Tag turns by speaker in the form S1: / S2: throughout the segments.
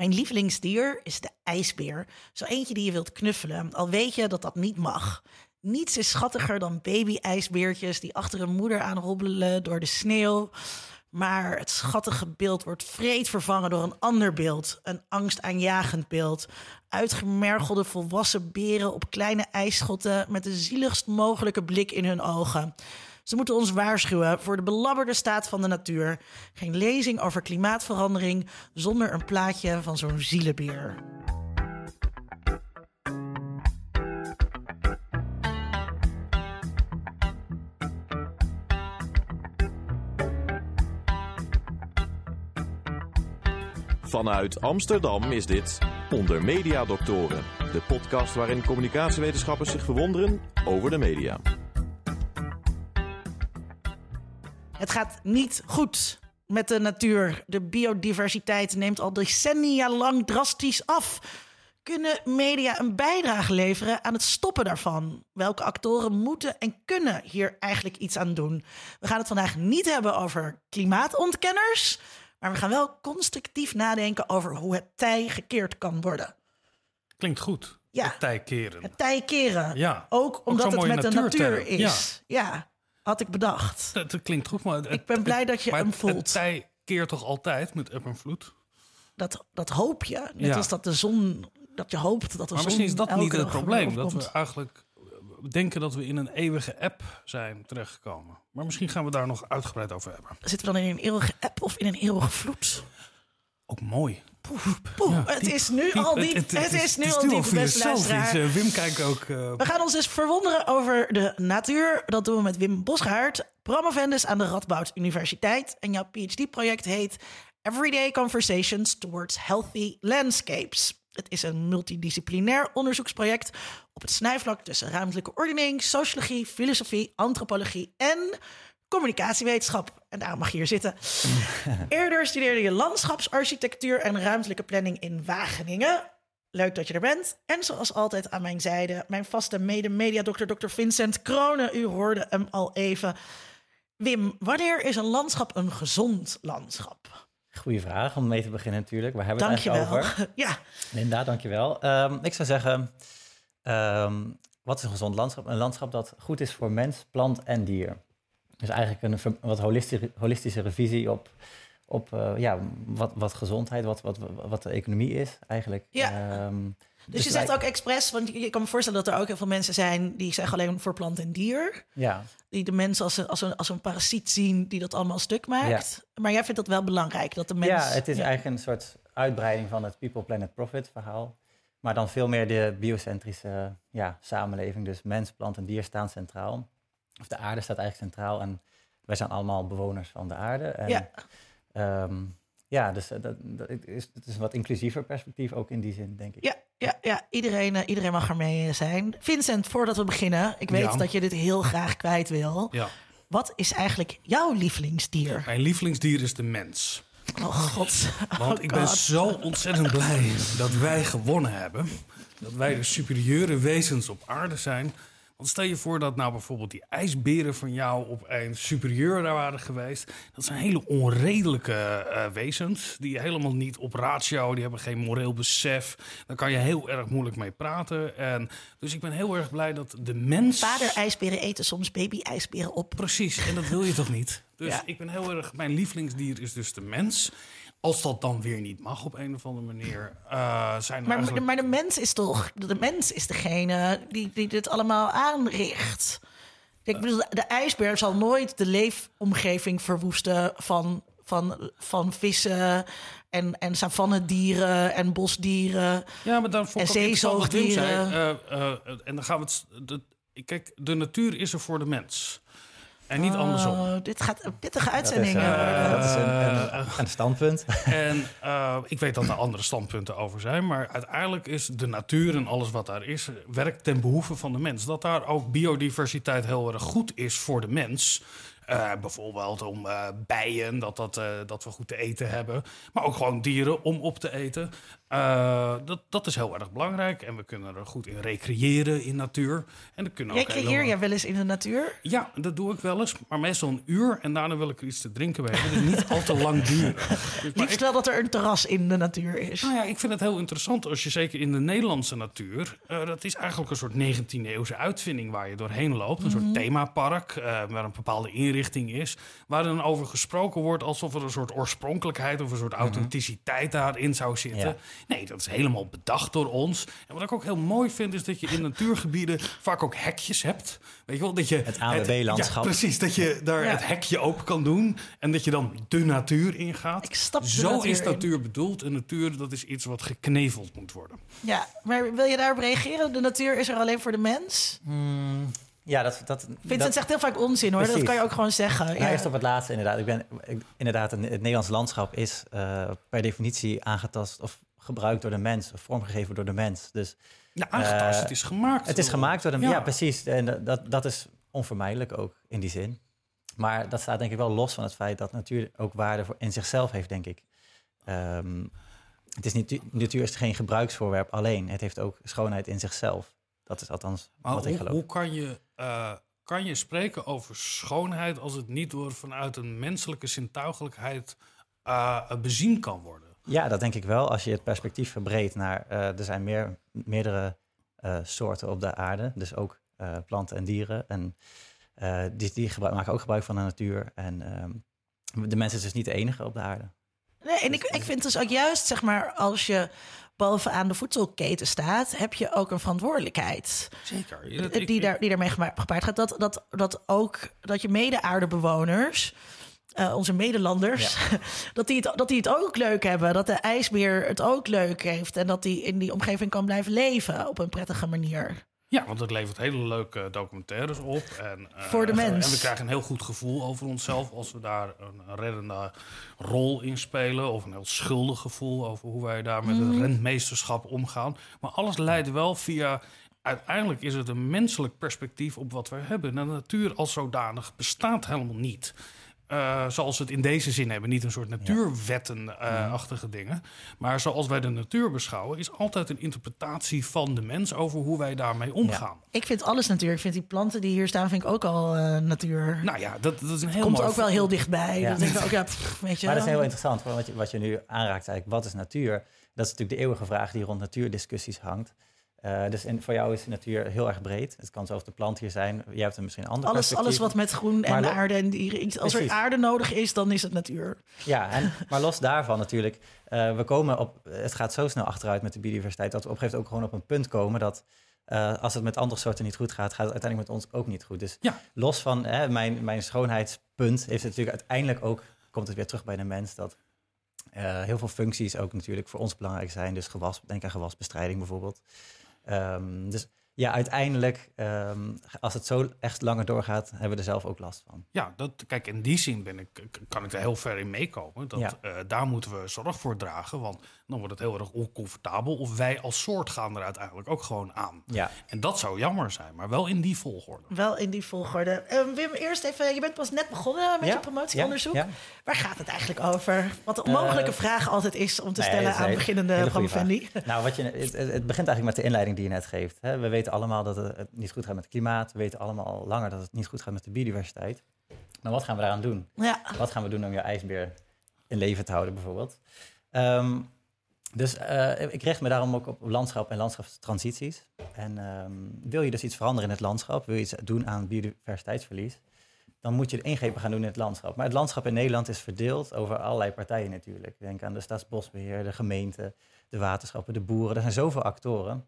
S1: Mijn lievelingsdier is de ijsbeer. Zo eentje die je wilt knuffelen, al weet je dat dat niet mag. Niets is schattiger dan baby-ijsbeertjes die achter een moeder aanrobbelen door de sneeuw. Maar het schattige beeld wordt vreed vervangen door een ander beeld. Een angstaanjagend beeld. Uitgemergelde volwassen beren op kleine ijsschotten met de zieligst mogelijke blik in hun ogen. Ze moeten ons waarschuwen voor de belabberde staat van de natuur. Geen lezing over klimaatverandering zonder een plaatje van zo'n zielenbeer.
S2: Vanuit Amsterdam is dit Onder Media Doctoren, de podcast waarin communicatiewetenschappers zich verwonderen over de media.
S1: Het gaat niet goed met de natuur. De biodiversiteit neemt al decennia lang drastisch af. Kunnen media een bijdrage leveren aan het stoppen daarvan? Welke actoren moeten en kunnen hier eigenlijk iets aan doen? We gaan het vandaag niet hebben over klimaatontkenners, maar we gaan wel constructief nadenken over hoe het tij gekeerd kan worden.
S3: Klinkt goed.
S1: Ja.
S3: Het tij keren.
S1: Het tij keren.
S3: Ja.
S1: Ook omdat het met de natuur is. Ja. Had ik bedacht.
S3: Dat, dat klinkt goed, maar... het-
S1: Ik ben blij dat je
S3: maar
S1: hem voelt.
S3: Het tij keert toch altijd met eb en vloed?
S1: Dat, dat hoop je. Net
S3: Ja.
S1: als dat de zon, dat je hoopt dat de
S3: Maar
S1: zon
S3: misschien is dat niet het probleem. Dat we eigenlijk denken dat we in een eeuwige app zijn terechtgekomen. Maar misschien gaan we daar nog uitgebreid over hebben.
S1: Zitten we dan in een eeuwige app of in een eeuwige vloed?
S3: Ook mooi. Ja,
S1: het is nu
S3: diep.
S1: al diep. Het, is nu al diep, beste luisteraar.
S3: Eh, Wim kijkt ook... eh,
S1: We gaan ons dus verwonderen over de natuur. Dat doen we met Wim Bosgaard, promovendus aan de Radboud Universiteit. En jouw PhD-project heet Everyday Conversations Towards Healthy Landscapes. Het is een multidisciplinair onderzoeksproject op het snijvlak tussen ruimtelijke ordening, sociologie, filosofie, antropologie en communicatiewetenschap. En daarom mag je hier zitten. Eerder studeerde je landschapsarchitectuur en ruimtelijke planning in Wageningen. Leuk dat je er bent. En zoals altijd aan mijn zijde, mijn vaste mede-mediadokter, Dr. Vincent Kronen. U hoorde hem al even. Wim, wanneer is een landschap een gezond landschap?
S4: Goeie vraag om mee te beginnen natuurlijk. Waar hebben we het
S1: Dankjewel.
S4: over?
S1: Ja,
S4: Linda, dankjewel. Um, ik zou zeggen, ehm, wat is een gezond landschap? Een landschap dat goed is voor mens, plant en dier. Dus eigenlijk een wat holistische, holistische visie op, op eh, ja, wat, wat gezondheid, wat, wat, wat de economie is eigenlijk.
S1: Ja.
S4: Ehm,
S1: dus je zegt
S4: wij-
S1: ook expres, want je kan me voorstellen dat er ook heel veel mensen zijn die zeggen alleen voor plant en dier.
S4: Ja,
S1: Die de mens als een, als een, als een parasiet zien die dat allemaal stuk maakt. Maar jij vindt dat wel belangrijk, dat de mens...
S4: ja, het is
S1: ja.
S4: eigenlijk een soort uitbreiding van het People, Planet, Profit verhaal. Maar dan veel meer de biocentrische ja, samenleving. Dus mens, plant en dier staan centraal. Of de aarde staat eigenlijk centraal. En wij zijn allemaal bewoners van de aarde. En,
S1: Ja.
S4: ehm, ja, dus eh, dat, is, het is een wat inclusiever perspectief ook in die zin, denk ik.
S1: Ja, ja, ja. Iedereen, eh, iedereen mag ermee eh, zijn. Vincent, voordat we beginnen, ik weet
S3: Ja.
S1: dat je dit heel graag kwijt wil.
S3: ja.
S1: Wat is eigenlijk jouw lievelingsdier?
S3: Mijn lievelingsdier is de mens.
S1: Oh god.
S3: Want
S1: Oh,
S3: ik ben
S1: God.
S3: zo ontzettend blij dat wij gewonnen hebben. Dat wij de superieure wezens op aarde zijn. Want stel je voor dat nou bijvoorbeeld die ijsberen van jou opeens superieur daar waren geweest. Dat zijn hele onredelijke eh, wezens. Die helemaal niet op ratio, die hebben geen moreel besef. Daar kan je heel erg moeilijk mee praten. En, dus ik ben heel erg blij dat de mens...
S1: Vader-ijsberen eten soms baby-ijsberen op.
S3: Precies, en dat wil je toch niet? Dus
S1: Ja.
S3: ik ben heel erg. Mijn lievelingsdier is dus de mens. Als dat dan weer niet mag op een of andere manier, eh, zijn
S1: Maar,
S3: eigenlijk...
S1: maar de mens is toch... De mens is degene die, die dit allemaal aanricht. Ik bedoel, de ijsbeer zal nooit de leefomgeving verwoesten van, van, van vissen en, en savannedieren en bosdieren.
S3: ja, maar dan
S1: en zeezoogdieren.
S3: Eh, eh, en dan gaan we het. De, kijk, de natuur is er voor de mens. En niet andersom.
S1: Oh, dit gaat een pittige
S4: Dat is,
S1: uitzending
S4: eh,
S1: worden.
S4: dat is een, een, een standpunt.
S3: En eh, ik weet dat er andere standpunten over zijn, maar uiteindelijk is de natuur en alles wat daar is, werkt ten behoeve van de mens. Dat daar ook biodiversiteit heel erg goed is voor de mens. Eh, bijvoorbeeld om eh, bijen, dat, dat, eh, dat we goed te eten hebben. Maar ook gewoon dieren om op te eten. Eh, dat, dat is heel erg belangrijk. En we kunnen er goed in recreëren in natuur. En dan kunnen ook
S1: Recreëer
S3: helemaal-
S1: jij wel eens in de natuur?
S3: Ja, dat doe ik wel eens. Maar meestal een uur. En daarna wil ik er iets te drinken bij hebben. Dus niet al te lang duren. Dus,
S1: Liefst
S3: ik,
S1: wel dat er een terras in de natuur is.
S3: nou ja, ik vind het heel interessant als je zeker in de Nederlandse natuur... eh, dat is eigenlijk een soort 19e-eeuwse uitvinding waar je doorheen loopt. Een soort themapark eh, waar een bepaalde inrichting is. Waar dan over gesproken wordt alsof er een soort oorspronkelijkheid... of een soort authenticiteit daarin zou zitten.
S4: Ja.
S3: Nee, dat is helemaal bedacht door ons. En wat ik ook heel mooi vind is dat je in natuurgebieden vaak ook hekjes hebt. Weet je wel, dat je...
S4: Het ANWB-landschap.
S3: Ja, precies, dat je daar
S1: Ja.
S3: het hekje open kan doen en dat je dan de natuur ingaat.
S1: Ik stap de
S3: Zo
S1: natuur
S3: is
S1: in.
S3: natuur bedoeld en natuur dat is iets wat gekneveld moet worden.
S1: Ja, maar wil je daarop reageren? De natuur is er alleen voor de mens?
S4: Ja, dat, dat,
S1: Vincent
S4: dat,
S1: zegt heel vaak onzin hoor. Dat kan je ook gewoon zeggen.
S4: Nou,
S1: Ja.
S4: eerst op het laatste inderdaad. Ik ben, ik- inderdaad, het Nederlands landschap is eh, per definitie aangetast of gebruikt door de mens, of vormgegeven door de mens. Dus
S3: Ja, aangetast,
S4: Eh,
S3: het is gemaakt.
S4: het is
S3: door-
S4: gemaakt door de mens.
S3: Ja.
S4: Ja, precies. En dat- dat, is onvermijdelijk ook in die zin. Maar dat staat denk ik wel los van het feit dat natuur ook waarde voor in zichzelf heeft, denk ik. Ehm, het is niet, natuur is geen gebruiksvoorwerp alleen. Het heeft ook schoonheid in zichzelf. Dat is althans
S3: Maar
S4: wat ik
S3: hoe,
S4: geloof.
S3: hoe kan, je, eh, kan je spreken over schoonheid als het niet door vanuit een menselijke zintuigelijkheid eh, bezien kan worden?
S4: Ja, dat denk ik wel. Als je het perspectief verbreedt naar... eh, er zijn meer, meerdere eh, soorten op de aarde. Dus ook eh, planten en dieren. En eh, die, die gebruik, maken ook gebruik van de natuur. En ehm, de mens is dus niet de enige op de aarde.
S1: Nee, en ik, ik vind dus ook juist, zeg maar, als je bovenaan de voedselketen staat, heb je ook een verantwoordelijkheid.
S3: Zeker.
S1: Die, daar, die daarmee gepaard gaat. Dat, dat, dat ook dat je mede-aardebewoners, eh, onze medelanders, dat, die het, dat die het ook leuk hebben. Dat de ijsbeer het ook leuk heeft. En dat die in die omgeving kan blijven leven op een prettige manier.
S3: Ja, want het levert hele leuke documentaires op. En, eh,
S1: Voor de mens.
S3: En we krijgen een heel goed gevoel over onszelf als we daar een, reddende rol in spelen. Of een heel schuldig gevoel over hoe wij daar met
S1: Mhm.
S3: het rentmeesterschap omgaan. Maar alles leidt wel via. Uiteindelijk is het een menselijk perspectief op wat wij hebben. De natuur als zodanig bestaat helemaal niet. Eh, zoals we het in deze zin hebben. Niet een soort natuurwetten-achtige dingen. Maar zoals wij de natuur beschouwen, is altijd een interpretatie van de mens over hoe wij daarmee omgaan.
S1: Ik vind alles natuur. Ik vind die planten die hier staan, vind ik ook al eh, natuur.
S3: Nou ja, dat, dat is een heel
S1: Komt
S3: mooi
S1: ook wel heel dichtbij.
S4: Ja.
S1: Dat ik ook, ja, pff, weet je.
S4: Maar dat is heel interessant. want Wat je, wat je nu aanraakt eigenlijk, wat is natuur? Dat is natuurlijk de eeuwige vraag die rond natuurdiscussies hangt. Eh, dus in, voor jou is de natuur heel erg breed. Het kan zelfs de plant hier zijn. Jij hebt er misschien een ander
S1: alles, alles wat met groen en
S4: Maar
S1: aarde en dieren. Als er aarde nodig is, dan is het natuur.
S4: Ja, en, maar los daarvan natuurlijk. eh, we komen op, het gaat zo snel achteruit met de biodiversiteit... dat we op een gegeven moment ook gewoon op een punt komen... dat eh, als het met andere soorten niet goed gaat... gaat het uiteindelijk met ons ook niet goed. Dus
S3: Ja.
S4: los van hè, mijn, mijn schoonheidspunt... heeft het natuurlijk uiteindelijk ook... komt het weer terug bij de mens... dat heel veel functies ook natuurlijk voor ons belangrijk zijn. Dus gewas, denk aan gewasbestrijding bijvoorbeeld. Ehm, dus ja, uiteindelijk, ehm, als het zo echt langer doorgaat... hebben we er zelf ook last van.
S3: Ja, dat, kijk, in die zin ben ik, kan ik er heel ver in meekomen. Dat,
S4: Ja.
S3: eh, daar moeten we zorg voor dragen, want dan wordt het heel erg oncomfortabel. Of wij als soort gaan er uiteindelijk ook gewoon aan.
S4: Ja,
S3: En dat zou jammer zijn, maar wel in die volgorde.
S1: Wel in die volgorde. Eh, Wim, eerst even, je bent pas net begonnen met
S4: Ja,
S1: je promotieonderzoek.
S4: ja, ja.
S1: Waar gaat het eigenlijk over? Wat de onmogelijke
S4: Eh,
S1: vraag altijd is om te
S4: Nee,
S1: stellen aan
S4: een
S1: beginnende promovendi.
S4: Nou, wat je, het, begint eigenlijk met de inleiding die je net geeft. Hè. We weten allemaal dat het, het niet goed gaat met het klimaat. We weten allemaal al langer dat het niet goed gaat met de biodiversiteit. Maar wat gaan we daaraan doen?
S1: Ja,
S4: Wat gaan we doen om je ijsbeer in leven te houden, bijvoorbeeld? Ehm, dus eh, ik richt me daarom ook op landschap en landschapstransities. En ehm, wil je dus iets veranderen in het landschap, wil je iets doen aan biodiversiteitsverlies, dan moet je ingrepen gaan doen in het landschap. Maar het landschap in Nederland is verdeeld over allerlei partijen natuurlijk. Denk aan de Staatsbosbeheer, de gemeente, de waterschappen, de boeren. Er zijn zoveel actoren.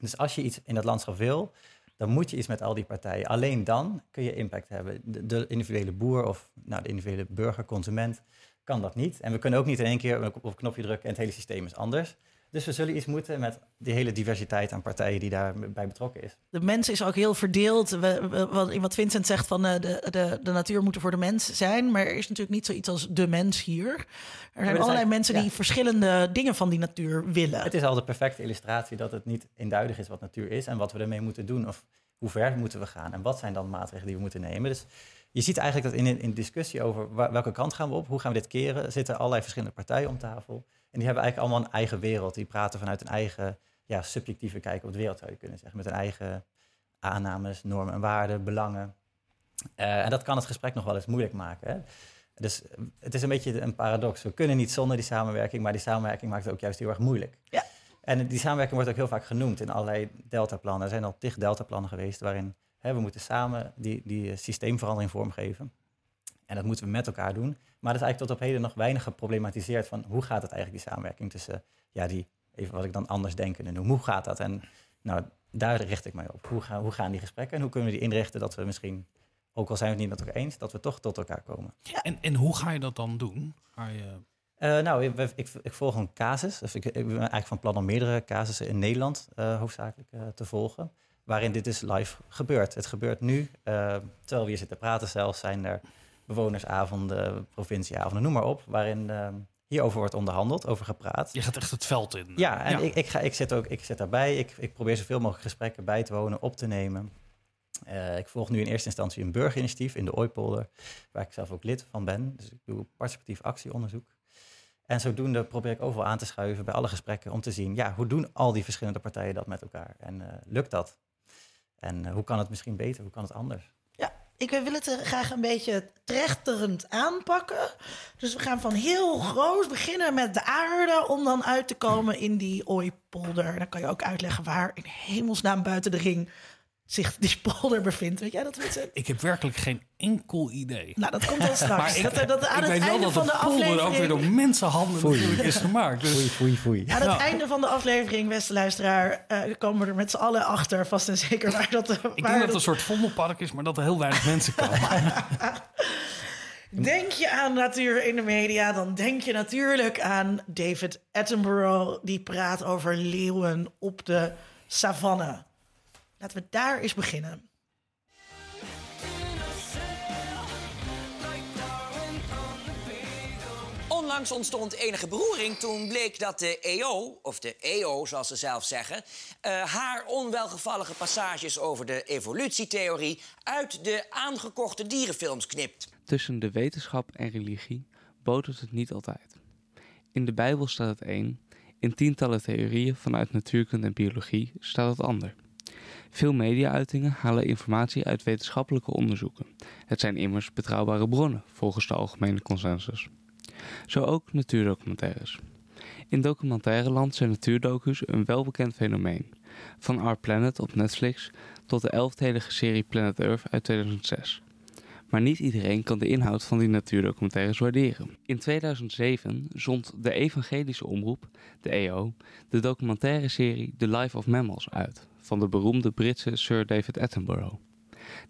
S4: Dus als je iets in dat landschap wil, dan moet je iets met al die partijen. Alleen dan kun je impact hebben. De, de individuele boer of nou, de individuele burger, consument, kan dat niet. En we kunnen ook niet in één keer op een knopje drukken en het hele systeem is anders. Dus we zullen iets moeten met die hele diversiteit aan partijen die daarbij betrokken is.
S1: de mens is ook heel verdeeld. We, we- wat, Vincent zegt van eh, de, de, de natuur moet er voor de mens zijn. Maar er is natuurlijk niet zoiets als de mens hier. Er zijn allerlei mensen
S4: ja.
S1: die verschillende dingen van die natuur willen.
S4: Het is al de perfecte illustratie dat het niet eenduidig is wat natuur is en wat we ermee moeten doen. Of hoe ver moeten we gaan en wat zijn dan maatregelen die we moeten nemen. Dus je ziet eigenlijk dat in, in discussie over welke kant gaan we op, hoe gaan we dit keren, zitten allerlei verschillende partijen om tafel. En die hebben eigenlijk allemaal een eigen wereld. Die praten vanuit een eigen ja, subjectieve kijk op de wereld, zou je kunnen zeggen. Met een eigen aannames, normen en waarden, belangen. Eh, en dat kan het gesprek nog wel eens moeilijk maken. Hè? Dus het is een beetje een paradox. We kunnen niet zonder die samenwerking, maar die samenwerking maakt het ook juist heel erg moeilijk.
S1: Ja.
S4: En die samenwerking wordt ook heel vaak genoemd in allerlei deltaplannen. Er zijn al tig deltaplannen geweest waarin hè, we moeten samen die, die systeemverandering vormgeven. En dat moeten we met elkaar doen. Maar dat is eigenlijk tot op heden nog weinig geproblematiseerd van hoe gaat het eigenlijk die samenwerking tussen ja, die, even wat ik dan anders denken noem. Hoe gaat dat? En nou, daar richt ik mij op. Hoe, gaan, hoe gaan die gesprekken en hoe kunnen we die inrichten dat we misschien ook al zijn we het niet met elkaar eens, dat we toch tot elkaar komen.
S3: Ja. En, en hoe ga je dat dan doen? Ga je...
S4: Uh, nou, ik, ik, ik, volg een casus. Dus ik, ik, ben eigenlijk van plan om meerdere casussen in Nederland uh, hoofdzakelijk uh, te volgen. Waarin dit dus live gebeurt. Het gebeurt nu. terwijl we hier zitten praten zelfs, zijn er bewonersavonden, provincieavonden, noem maar op. Waarin hierover wordt onderhandeld, over gepraat.
S3: Je gaat echt het veld in.
S4: Ja, en Ik, ik, ga, ik, zit ook, ik zit daarbij. Ik, ik probeer zoveel mogelijk gesprekken bij te wonen, op te nemen. Uh, ik volg nu in eerste instantie een burgerinitiatief in de Ooipolder, waar ik zelf ook lid van ben. Dus ik doe participatief actieonderzoek. En zodoende probeer ik overal aan te schuiven bij alle gesprekken om te zien, ja, hoe doen al die verschillende partijen dat met elkaar? En uh, lukt dat? En uh, hoe kan het misschien beter? Hoe kan het anders?
S1: Ja, ik wil het graag een beetje trechterend aanpakken. Dus we gaan van heel groot beginnen met de aarde om dan uit te komen in die Ooipolder. Dan kan je ook uitleggen waar in hemelsnaam buiten de ring zich die polder bevindt. Weet jij dat?
S3: Ik heb werkelijk geen enkel idee.
S1: Nou, dat komt wel straks.
S3: ik,
S1: dat, dat aan
S3: ik
S1: het
S3: weet
S1: einde
S3: wel
S1: van
S3: dat
S1: de
S3: aflevering ook weer door mensenhanden
S4: foei.
S3: natuurlijk is gemaakt. Dus...
S4: Foei, foei, foei.
S1: Aan het einde van de aflevering, beste luisteraar, uh, komen we er met z'n allen achter, vast en zeker waar dat. Waar
S3: ik denk dat het een soort vondelpark is, maar dat er heel weinig mensen komen.
S1: Denk je aan natuur in de media, dan denk je natuurlijk aan David Attenborough, die praat over leeuwen op de savanne. Laten we daar eens beginnen.
S5: Onlangs ontstond enige beroering toen bleek dat de EO, of de EO zoals ze zelf zeggen, uh, haar onwelgevallige passages over de evolutietheorie uit de aangekochte dierenfilms knipt.
S6: Tussen de wetenschap en religie botert het niet altijd. In de Bijbel staat het een, in tientallen theorieën vanuit natuurkunde en biologie staat het ander. Veel media-uitingen halen informatie uit wetenschappelijke onderzoeken. Het zijn immers betrouwbare bronnen, volgens de algemene consensus. Zo ook natuurdocumentaires. In documentaire land zijn natuurdocus een welbekend fenomeen. Van Our Planet op Netflix tot de elfdelige serie Planet Earth uit 2006. Maar niet iedereen kan de inhoud van die natuurdocumentaires waarderen. In 2007 zond de evangelische omroep, de EO, de documentaire serie The Life of Mammals uit van de beroemde Britse Sir David Attenborough.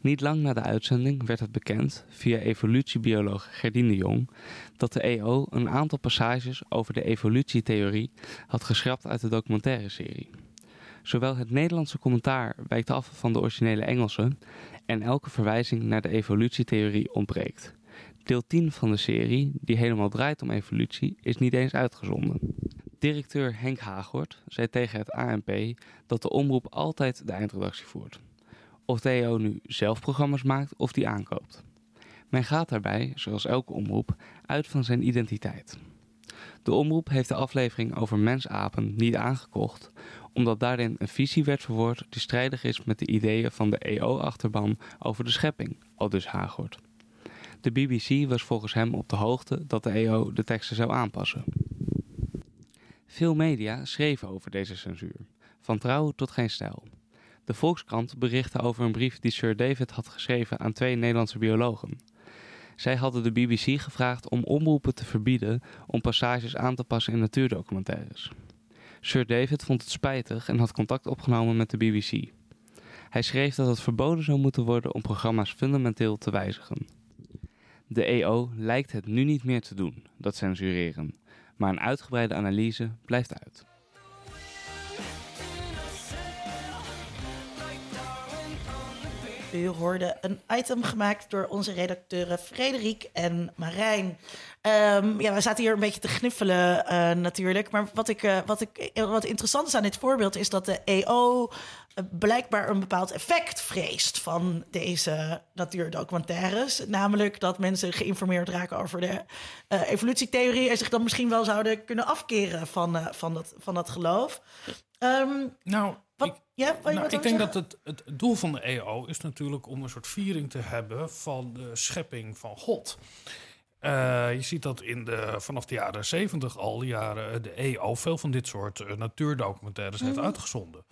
S6: Niet lang na de uitzending werd het bekend, via evolutiebioloog Gerdine Jong, dat de EO een aantal passages over de evolutietheorie had geschrapt uit de documentaire serie. Zowel het Nederlandse commentaar wijkt af van de originele Engelse en elke verwijzing naar de evolutietheorie ontbreekt. Deel 10 van de serie, die helemaal draait om evolutie, is niet eens uitgezonden. Directeur Henk Hagort zei tegen het ANP dat de omroep altijd de eindredactie voert. Of de EO nu zelf programma's maakt of die aankoopt. Men gaat daarbij, zoals elke omroep, uit van zijn identiteit. De omroep heeft de aflevering over mensapen niet aangekocht, omdat daarin een visie werd verwoord die strijdig is met de ideeën van de EO-achterban over de schepping, al dus Hagort. De BBC was volgens hem op de hoogte dat de EO de teksten zou aanpassen. Veel media schreven over deze censuur, van trouw tot geen stijl. De Volkskrant berichtte over een brief die Sir David had geschreven aan twee Nederlandse biologen. Zij hadden de BBC gevraagd om omroepen te verbieden om passages aan te passen in natuurdocumentaires. Sir David vond het spijtig en had contact opgenomen met de BBC. Hij schreef dat het verboden zou moeten worden om programma's fundamenteel te wijzigen. De EO lijkt het nu niet meer te doen, dat censureren, maar een uitgebreide analyse blijft uit.
S1: U hoorde een item gemaakt door onze redacteuren Frederik en Marijn. Ehm, ja, we zaten hier een beetje te gniffelen uh, natuurlijk. Maar wat, ik, uh, wat, ik, wat interessant is aan dit voorbeeld is dat de EO blijkbaar een bepaald effect vreest van deze natuurdocumentaires. Namelijk dat mensen geïnformeerd raken over de evolutietheorie en zich dan misschien wel zouden kunnen afkeren van, van, dat, van dat geloof. Um,
S3: nou,
S1: wat,
S3: ik,
S1: ja, wat
S3: nou, ik denk dat het, het doel van de EO is natuurlijk om een soort viering te hebben van de schepping van God. Uh, je ziet dat in de, vanaf de jaren 70 al, de jaren de EO, veel van dit soort uh, natuurdocumentaires mm. heeft uitgezonden.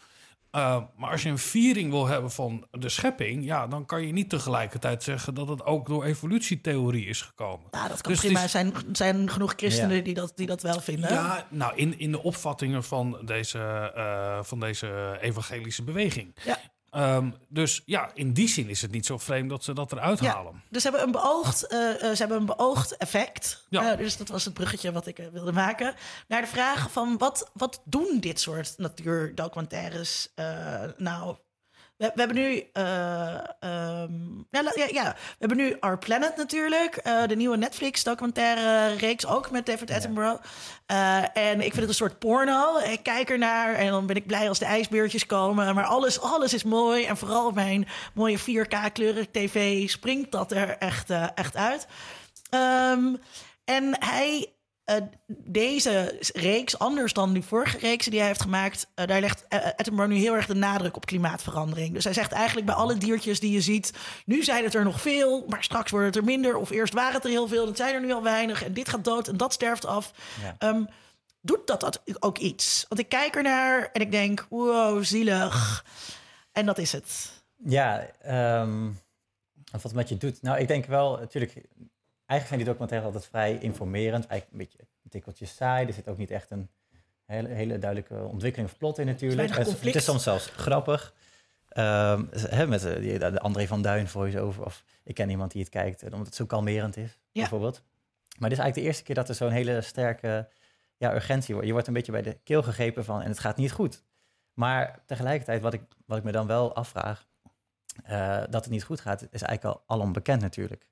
S3: Uh, maar als je een viering wil hebben van de schepping, ja, dan kan je niet tegelijkertijd zeggen dat het ook door evolutietheorie is gekomen.
S1: Nou, dat kan dus prima. Er zijn, zijn genoeg christenen ja. die, dat, die dat wel vinden.
S3: Ja, nou, in, in de opvattingen van deze, uh, van deze evangelische beweging.
S1: Ja.
S3: Um, dus ja, in die zin is het niet zo vreemd dat ze dat eruit
S1: ja,
S3: halen.
S1: Dus ze hebben een beoogd, uh, uh, ze hebben een beoogd effect.
S3: Ja.
S1: Uh, dus dat was het bruggetje wat ik wilde maken. Naar de vraag van wat, wat doen dit soort natuurdocumentaires nou we, we, hebben nu. Uh, um, ja, ja, ja, we hebben nu Our Planet natuurlijk. Uh, de nieuwe Netflix-documentaire reeks ook met David Attenborough. Uh, en ik vind het een soort porno. Ik kijk ernaar en dan ben ik blij als de ijsbeertjes komen. Maar alles, alles is mooi. En vooral mijn mooie 4K-kleurig tv springt dat er echt, echt uit. Um, en hij uh, deze reeks, anders dan die vorige reeks die hij heeft gemaakt, uh, daar legt Attenborough nu heel erg de nadruk op klimaatverandering. Dus hij zegt eigenlijk bij alle diertjes die je ziet, nu zijn het er nog veel, maar straks worden het er minder. Of eerst waren het er heel veel, dan zijn er nu al weinig. En dit gaat dood en dat sterft af. Ja. Um, doet dat, dat ook iets? Want ik kijk ernaar en ik denk, wow, zielig. En dat is het.
S4: Ja, um, wat het met je doet. Nou, ik denk wel, natuurlijk, eigenlijk zijn die documentaires altijd vrij informerend. Eigenlijk een beetje een tikkeltje saai. Er zit ook niet echt een hele, hele duidelijke ontwikkeling of plot in natuurlijk. Het, het, is soms zelfs grappig. Um, met de, de André van Duin voice-over. Of ik ken iemand die het kijkt, omdat het zo kalmerend is, ja. bijvoorbeeld. Maar dit is eigenlijk de eerste keer dat er zo'n hele sterke ja, urgentie wordt. Je wordt een beetje bij de keel gegrepen van en het gaat niet goed. Maar tegelijkertijd, wat ik, wat ik me dan wel afvraag, uh, dat het niet goed gaat, is eigenlijk al alom bekend natuurlijk.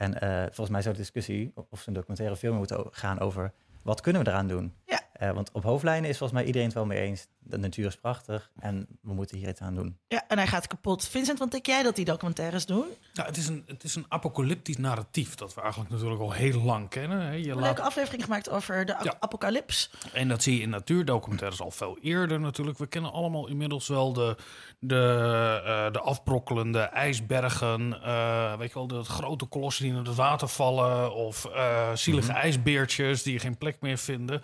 S4: En uh, volgens mij zou de discussie, of zo'n documentaire veel meer moeten gaan over wat kunnen we eraan doen.
S1: Ja.
S4: Uh, want op hoofdlijnen is volgens mij iedereen het wel mee eens. De natuur is prachtig en we moeten hier iets aan doen.
S1: Ja, en hij gaat kapot. Vincent, wat denk jij dat die documentaires doen?
S3: Nou, het is een, het is een apocalyptisch narratief dat we eigenlijk natuurlijk al heel lang kennen. Hè. Je
S1: een leuke aflevering gemaakt over de ja. apocalyps.
S3: En dat zie je in natuurdocumentaires al veel eerder natuurlijk. We kennen allemaal inmiddels wel de, de, uh, de afbrokkelende ijsbergen. Uh, weet je wel, de grote kolossen die in het water vallen. Of uh, zielige mm -hmm. ijsbeertjes die geen plek meer vinden.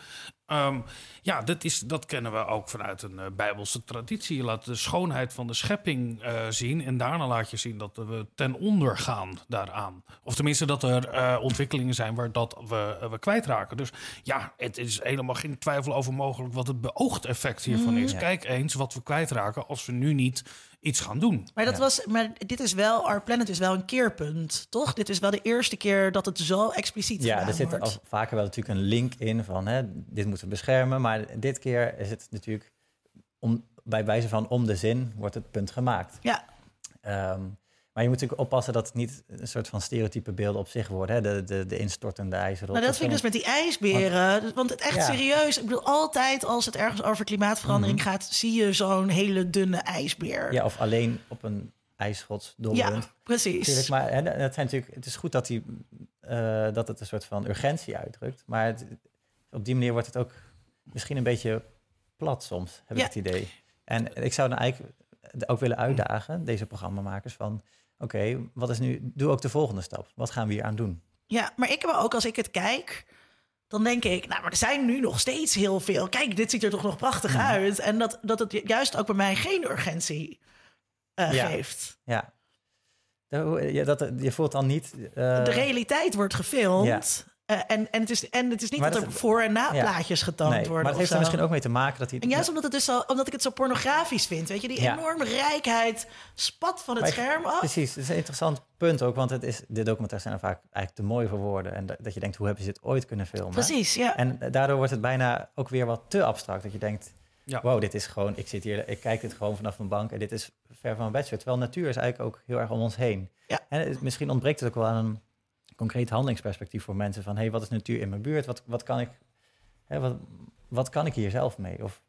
S3: Um, ja, dat, is, dat kennen we ook vanuit een uh, bijbelse traditie. Je laat de schoonheid van de schepping uh, zien en daarna laat je zien dat we ten onder gaan daaraan. Of tenminste dat er uh, ontwikkelingen zijn waar dat we, we kwijtraken. Dus ja, het is helemaal geen twijfel over mogelijk wat het beoogd effect hiervan is. Mm, ja. Kijk eens wat we kwijtraken als we nu niet iets gaan doen.
S1: Maar, dat ja. was, maar dit is wel, Our Planet is wel een keerpunt, toch? Dit is wel de eerste keer dat het zo expliciet
S4: ja, er zit
S1: wordt.
S4: al vaker wel natuurlijk een link in van hè, dit moeten we beschermen. Maar dit keer is het natuurlijk om, bij wijze van om de zin wordt het punt gemaakt.
S1: Ja.
S4: Um, maar je moet natuurlijk oppassen dat het niet een soort van stereotype beelden op zich worden. Hè? De, de, de instortende ijzer.
S1: Maar dat vind ik dus met die ijsberen. Want, Want het echt ja. serieus. Ik bedoel, altijd als het ergens over klimaatverandering mm -hmm. gaat, zie je zo'n hele dunne ijsbeer.
S4: Ja, of alleen op een ijsschots
S1: Ja, precies.
S4: Natuurlijk, maar hè, het, zijn natuurlijk, het is goed dat, die, uh, dat het een soort van urgentie uitdrukt. Maar het, op die manier wordt het ook misschien een beetje plat soms, heb
S1: ja.
S4: ik het idee. En ik zou dan eigenlijk ook willen uitdagen, deze programmamakers, van oké, okay, wat is nu, doe ook de volgende stap. Wat gaan we hier aan doen?
S1: Ja, maar ik heb ook als ik het kijk, dan denk ik, nou, maar er zijn nu nog steeds heel veel. Kijk, dit ziet er toch nog prachtig
S4: Mhm.
S1: uit. En dat, dat het juist ook bij mij geen urgentie uh,
S4: ja.
S1: geeft.
S4: Ja. ja dat, je voelt dan niet... Uh...
S1: De realiteit wordt gefilmd. Uh, en, en, het is, en het is niet maar dat, dat er voor- en na-plaatjes ja. getoond
S4: nee,
S1: worden.
S4: Maar het heeft er misschien ook mee te maken dat hij...
S1: En juist omdat, het dus zo, omdat ik het zo pornografisch vind. Weet je, die ja. enorme rijkheid spat van het
S4: maar
S1: scherm af.
S4: Precies, dat is een interessant punt ook. Want het is, de documentaires zijn er vaak eigenlijk te mooi voor woorden. En dat, dat je denkt, hoe hebben ze dit ooit kunnen filmen?
S1: Precies, ja.
S4: En daardoor wordt het bijna ook weer wat te abstract. Dat je denkt, ja. wow, dit is gewoon... Ik zit hier, ik kijk dit gewoon vanaf mijn bank. En dit is ver van mijn bedshow. Terwijl natuur is eigenlijk ook heel erg om ons heen.
S1: Ja.
S4: En het- misschien ontbreekt het ook wel aan een concreet handelingsperspectief voor mensen. Van, hé, hey, wat is natuur in mijn buurt? Wat, wat, kan ik, hè, wat, wat kan ik hier zelf mee? Of,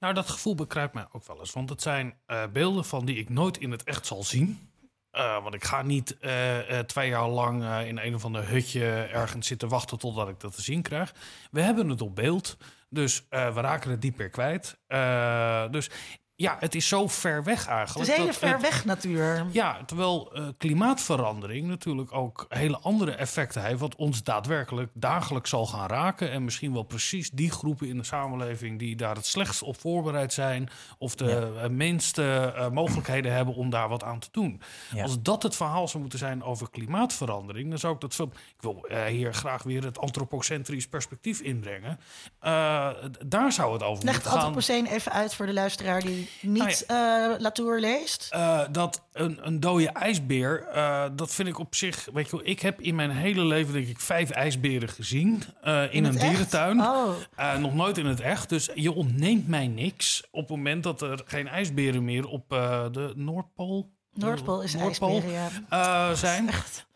S3: Nou, dat gevoel bekruipt mij ook wel eens. Want het zijn eh, beelden van die ik nooit in het echt zal zien. Eh, want ik ga niet eh, eh, twee jaar lang eh, in een of ander hutje ergens zitten wachten totdat ik dat te zien krijg. We hebben het op beeld, dus eh, we raken het niet meer kwijt. Eh, dus ja, het is zo ver weg
S1: Het
S3: eigenlijk.
S1: is hele ver
S3: het-
S1: weg natuur.
S3: Ja, terwijl eh, klimaatverandering natuurlijk ook hele andere effecten heeft, wat ons daadwerkelijk dagelijks zal gaan raken. En misschien wel precies die groepen in de samenleving die daar het slechtst op voorbereid zijn, of de eh, minste eh, mogelijkheden hebben om daar wat aan te doen.
S4: Ja.
S3: Als dat het verhaal zou moeten zijn over klimaatverandering, dan zou ik dat veel. Ik wil hier graag weer het antropocentrisch perspectief inbrengen. Daar zou het over
S1: Leg het
S3: moeten gaan.
S1: antropoceen even uit voor de luisteraar die niet eh, Latour leest.
S3: Eh, dat een, een dode ijsbeer, eh, dat vind ik op zich... Weet je wel, ik heb in mijn hele leven denk ik vijf ijsberen gezien in,
S1: het
S3: een
S1: echt?
S3: dierentuin.
S1: Oh.
S3: Nog nooit in het echt. Dus je ontneemt mij niks op het moment dat er geen ijsberen meer op de Noordpool...
S1: Noordpool is
S3: Noordpool,
S1: ijsberen, ja.
S3: zijn.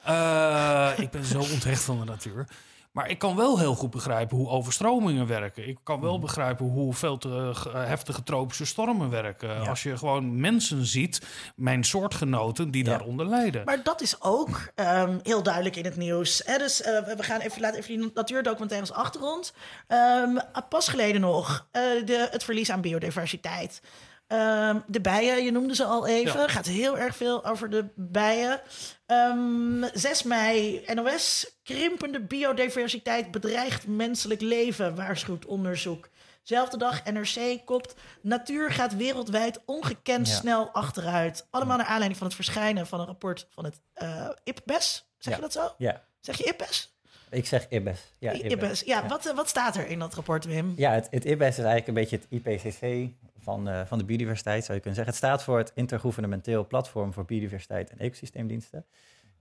S3: Eh, ik ben zo onthecht van de natuur. Maar ik kan wel heel goed begrijpen hoe overstromingen werken. Ik kan
S1: Mhm.
S3: wel begrijpen hoe veel te ge- heftige tropische stormen werken.
S4: Ja.
S3: Als je gewoon mensen ziet, mijn soortgenoten, die
S4: Ja.
S3: daaronder lijden.
S1: Maar dat is ook ehm, heel duidelijk in het nieuws. Hè? Dus eh, we gaan even, laten even die natuurdocumentaires achtergrond. Ehm, pas geleden nog eh, de, het verlies aan biodiversiteit. Ehm, de bijen, je noemde ze al even.
S3: Ja.
S1: Gaat heel erg veel over de bijen. Ehm 6 mei, NOS. Krimpende biodiversiteit bedreigt menselijk leven, waarschuwt onderzoek. Zelfde dag, NRC kopt. Natuur gaat wereldwijd ongekend
S4: Ja.
S1: snel achteruit. Allemaal naar aanleiding van het verschijnen van een rapport van het eh IPBES. Zeg je dat zo?
S4: ja,
S1: Zeg je IPBES?
S4: Ik zeg IBES. Ja,
S1: I- IPBES. Ja, Wat, eh, wat staat er in dat rapport, Wim?
S4: Ja, het, het IBES is eigenlijk een beetje het IPCC van, eh, van de biodiversiteit, zou je kunnen zeggen. Het staat voor het Intergouvernementeel Platform voor Biodiversiteit en Ecosysteemdiensten.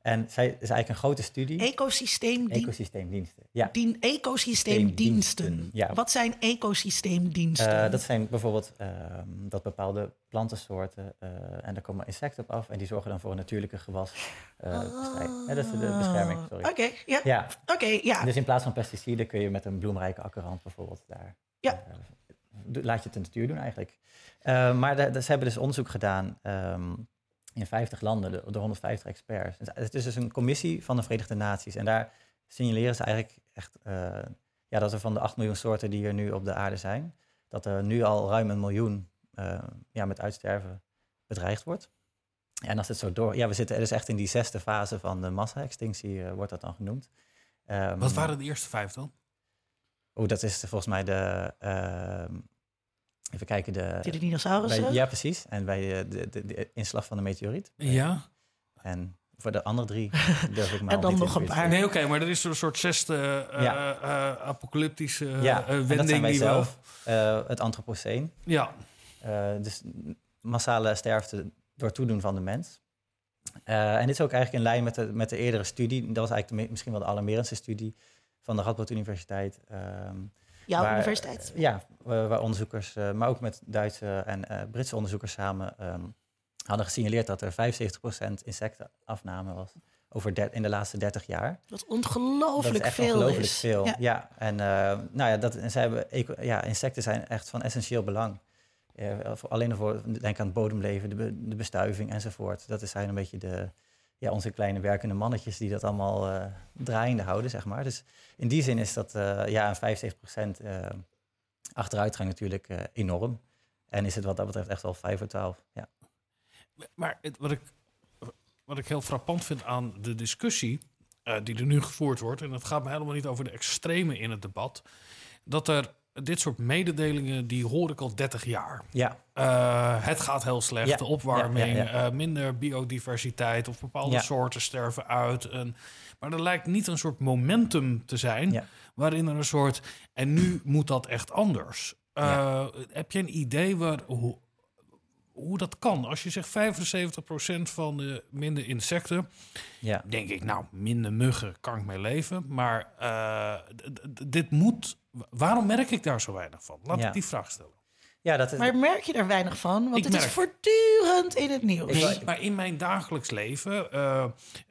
S4: En zij is eigenlijk een grote studie.
S1: Ecosysteemdien-
S4: Ecosysteemdiensten. Ja,
S1: dien- ecosysteemdiensten.
S4: Ja.
S1: Wat zijn ecosysteemdiensten?
S4: Eh, dat zijn bijvoorbeeld ehm, dat bepaalde plantensoorten eh, en daar komen insecten op af en die zorgen dan voor een natuurlijke gewas. eh. Ja, dat is de bescherming, sorry.
S1: Ah. Oké, ja.
S4: Ja,
S1: Oké, ja.
S4: dus in plaats van pesticiden kun je met een bloemrijke akkerrand bijvoorbeeld daar.
S1: Ja.
S4: laat je het in de natuur doen eigenlijk. Maar de, de- ze hebben dus onderzoek gedaan ehm, in 50 landen, door door 150 experts. Het- is dus een commissie van de Verenigde Naties. En daar signaleren ze eigenlijk echt eh, ja, dat er van de 8 miljoen soorten die er nu op de aarde zijn, dat er nu al ruim een miljoen eh, ja, met uitsterven bedreigd wordt. En als het zo door... Ja, we zitten dus echt in die zesde fase van de massa-extinctie, eh, wordt dat dan genoemd. Ehm,
S3: Wat waren de eerste vijf dan?
S4: Oh, dat is volgens mij de. Even kijken, de.
S1: Die de dinosaurussen?
S4: bij- ja, precies. En bij eh, de, de, de inslag van de meteoriet.
S3: Ja.
S4: En voor de andere drie durf ik maar
S1: En dan nog een paar.
S3: Nee, oké, maar er is een soort zesde eh,
S4: Ja.
S3: eh, apocalyptische eh,
S4: Ja, en dat
S3: wending
S4: zijn wij
S3: die
S4: zelf. Eh, het antropoceen.
S3: Ja,
S4: Eh, dus massale sterfte door toedoen van de mens. Eh, en dit is ook eigenlijk in lijn met de, met de eerdere studie. Dat was eigenlijk de, misschien wel de alarmerendste studie van de Radboud Universiteit. Ehm,
S1: Jouw
S4: waar-
S1: universiteit?
S4: Ja, waar onderzoekers, eh, maar ook met Duitse en eh, Britse onderzoekers samen ehm, hadden gesignaleerd dat er 75% insectenafname was over der- in de laatste 30 jaar.
S1: Wat
S4: Dat is
S1: ongelooflijk
S4: echt
S1: veel
S4: ongelooflijk
S1: is.
S4: veel.
S1: Ja.
S4: Ja, en eh, nou ja, dat, en zij hebben, ja, insecten zijn echt van essentieel belang. Voor- alleen voor, denk aan het bodemleven, de, de bestuiving enzovoort. Dat is zijn een beetje de, ja, onze kleine werkende mannetjes die dat allemaal eh, draaiende houden, zeg maar. Dus in die zin is dat eh, ja, een 75% eh achteruitgang natuurlijk enorm. En is het wat dat betreft echt wel 5 voor 12. Ja.
S3: maar het, wat, ik, wat ik heel frappant vind aan de discussie die er nu gevoerd wordt... en het gaat me helemaal niet over de extreme in het debat... dat er dit soort mededelingen, die hoor ik al 30 jaar.
S4: Ja,
S3: Eh, het gaat heel slecht,
S4: Ja,
S3: de opwarming,
S4: ja, ja,
S3: eh, minder biodiversiteit of bepaalde soorten sterven uit. En, maar er lijkt niet een soort momentum te zijn waarin er een soort en nu moet dat echt anders. Eh, Heb je een idee waar, hoe, hoe dat kan? Als je zegt 75% van de minder insecten,
S4: ja.
S3: denk ik, nou, minder muggen kan ik mee leven. Maar eh, dit moet. Waarom merk ik daar zo weinig van? Laat
S4: Ja.
S3: ik die vraag stellen.
S4: Ja, dat is,
S1: Maar merk je daar weinig van? Want
S3: Ik
S1: het is voortdurend in het nieuws.
S3: Nee, maar in mijn dagelijks leven, eh,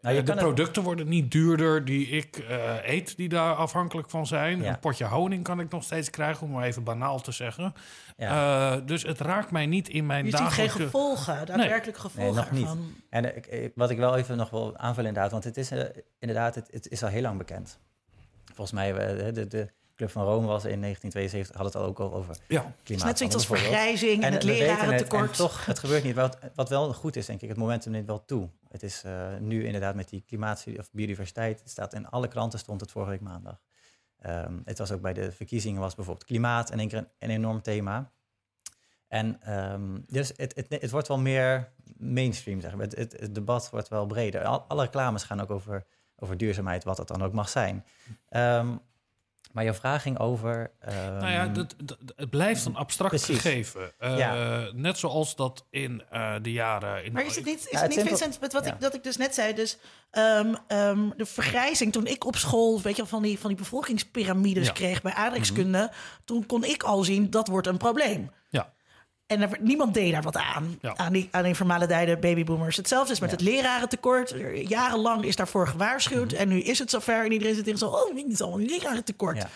S4: Nou, je
S3: de
S4: het-
S3: producten worden niet duurder die ik eh, eet, die daar afhankelijk van zijn.
S4: Ja.
S3: Een potje honing kan ik nog steeds krijgen, om maar even banaal te zeggen.
S4: ja.
S3: Eh, dus het raakt mij niet in mijn
S1: je ziet geen gevolgen, daadwerkelijk gevolgen
S4: nog niet.
S1: ervan.
S4: En ik, wat ik wel even nog wil aanvullen inderdaad, want het is inderdaad, het, het is al heel lang bekend. Volgens mij, de, de Club van Rome was in 1972, had het al ook al over
S3: Ja,
S1: Het is
S4: klimaat.
S1: net zoiets als vergrijzing en, het lerarentekort.
S4: en toch, het gebeurt niet. Wat, wat wel goed is, denk ik, het momentum neemt wel toe. Het is eh, nu inderdaad met die klimaatstudie of biodiversiteit. Het staat in alle kranten, stond het vorige week maandag. Ehm, het was ook bij de verkiezingen, was bijvoorbeeld klimaat in één keer een, een enorm thema. En ehm, dus het, het, het wordt wel meer mainstream, zeg maar. Het, het, het debat wordt wel breder. Al- alle reclames gaan ook over, over duurzaamheid, wat het dan ook mag zijn. Ehm, maar jouw vraag ging over... ehm,
S3: nou ja, dat, dat- het blijft een abstract
S4: Precies.
S3: gegeven. Eh,
S4: Ja.
S3: Net zoals dat in eh, de jaren... In
S1: Maar is het niet, is
S4: Ja,
S1: het niet
S4: simpel-
S1: Vincent, met wat
S4: ja.
S1: ik, dat ik dus net zei, dus ehm, ehm, de vergrijzing toen ik op school, weet je wel, van die, van die bevolkingspyramides
S3: Ja.
S1: kreeg bij aardrijkskunde, toen kon ik al zien dat wordt een probleem.
S3: Ja.
S1: En er, niemand deed daar wat aan,
S3: Ja.
S1: aan die, aan die vermalendijde babyboomers. Hetzelfde is met
S4: Ja.
S1: het lerarentekort. Er- Jarenlang is daarvoor gewaarschuwd en nu is het zover en iedereen zit in zo, oh, het is allemaal een lerarentekort.
S4: Ja.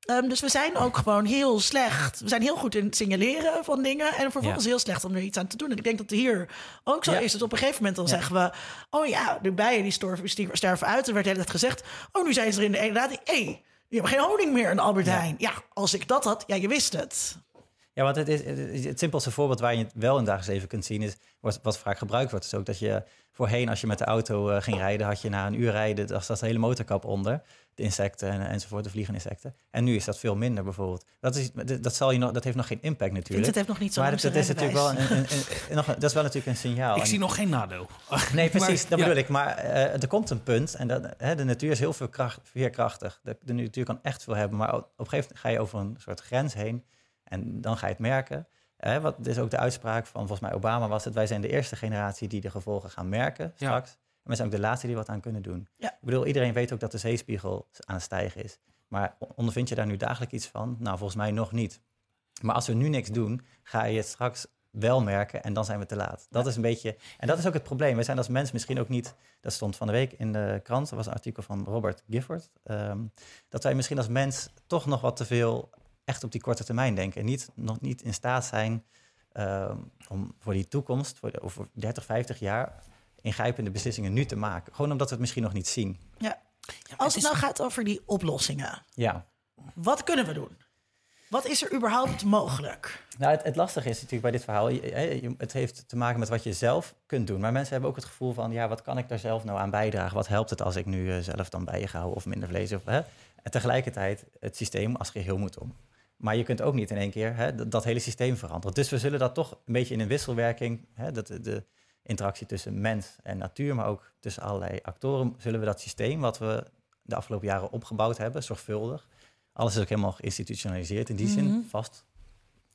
S1: Ehm, dus we zijn ook gewoon heel slecht. We zijn heel goed in het signaleren van dingen. En vervolgens heel slecht om er iets aan te doen. En ik denk dat hier ook zo
S4: Ja.
S1: is. Dus op een gegeven moment dan zeggen we... oh ja, de bijen die storven, die sterven uit. Er werd tijd gezegd... oh, nu zijn ze er in de inderdaad... hé, hey, die hebben geen honing meer in Albert Heijn. Ja, als ik dat had, ja, je wist het.
S4: Ja, want het, is, het, het simpelste voorbeeld waar je het wel in het dagelijks leven kunt zien... is wat, wat vaak gebruikt wordt. is ook dat je voorheen, als je met de auto eh, ging rijden... had je na een uur rijden, dan zat de hele motorkap onder. De insecten en, enzovoort, de vliegende insecten. En nu is dat veel minder bijvoorbeeld. Dat, is, dat, zal je nog, dat heeft nog geen impact natuurlijk.
S1: Heeft nog niet zo'n
S4: maar dat, dat is natuurlijk wel een, een, een- een- nog dat is wel natuurlijk een signaal.
S3: Ik
S4: En-
S3: zie nog geen nadeel.
S4: Nee, precies,
S3: Maar-
S4: dat
S3: ja.
S4: bedoel ik. Maar eh, er komt een punt en dat, hè, de natuur is heel veel kracht, veerkrachtig. De, de natuur kan echt veel hebben, maar op op een gegeven moment ga je over een soort grens heen en dan ga je het merken. Wat dit is ook de uitspraak van volgens mij Obama was het: wij zijn de eerste generatie die de gevolgen gaan merken
S3: Ja.
S4: straks. En wij zijn ook de laatste die wat aan kunnen doen.
S1: Ja.
S4: Ik bedoel, iedereen weet ook dat de zeespiegel aan het stijgen is. Maar ondervind je daar nu dagelijks iets van? Nou, volgens mij nog niet. Maar als we nu niks doen, ga je het straks wel merken en dan zijn we te laat. Dat is een beetje. En dat is ook het probleem. Wij zijn als mens misschien ook niet. Dat stond van de week in de krant. Er was een artikel van Robert Gifford. ehm, dat wij misschien als mens toch nog wat te veel echt op die korte termijn denken. En niet, nog niet in staat zijn ehm, om voor die toekomst, voor de, over 30, 50 jaar, ingrijpende beslissingen nu te maken. Gewoon omdat we het misschien nog niet zien.
S1: Ja. Als het nou gaat over die oplossingen.
S4: Ja.
S1: Wat kunnen we doen? Wat is er überhaupt mogelijk?
S4: Nou, het, het lastige is natuurlijk bij dit verhaal, je- je- je- het heeft te maken met wat je zelf kunt doen. Maar mensen hebben ook het gevoel van, ja, wat kan ik daar zelf nou aan bijdragen? Wat helpt het als ik nu eh, zelf dan bijen ga houden of minder vlees? Of, hè? En tegelijkertijd, het systeem als geheel moet om. Maar je kunt ook niet in één keer hè, dat, dat hele systeem veranderen. Dus we zullen dat toch een beetje in een wisselwerking, hè, dat, de, interactie tussen mens en natuur, maar ook tussen allerlei actoren, zullen we dat systeem wat we de afgelopen jaren opgebouwd hebben, zorgvuldig. Alles is ook helemaal geïnstitutionaliseerd in die zin, vast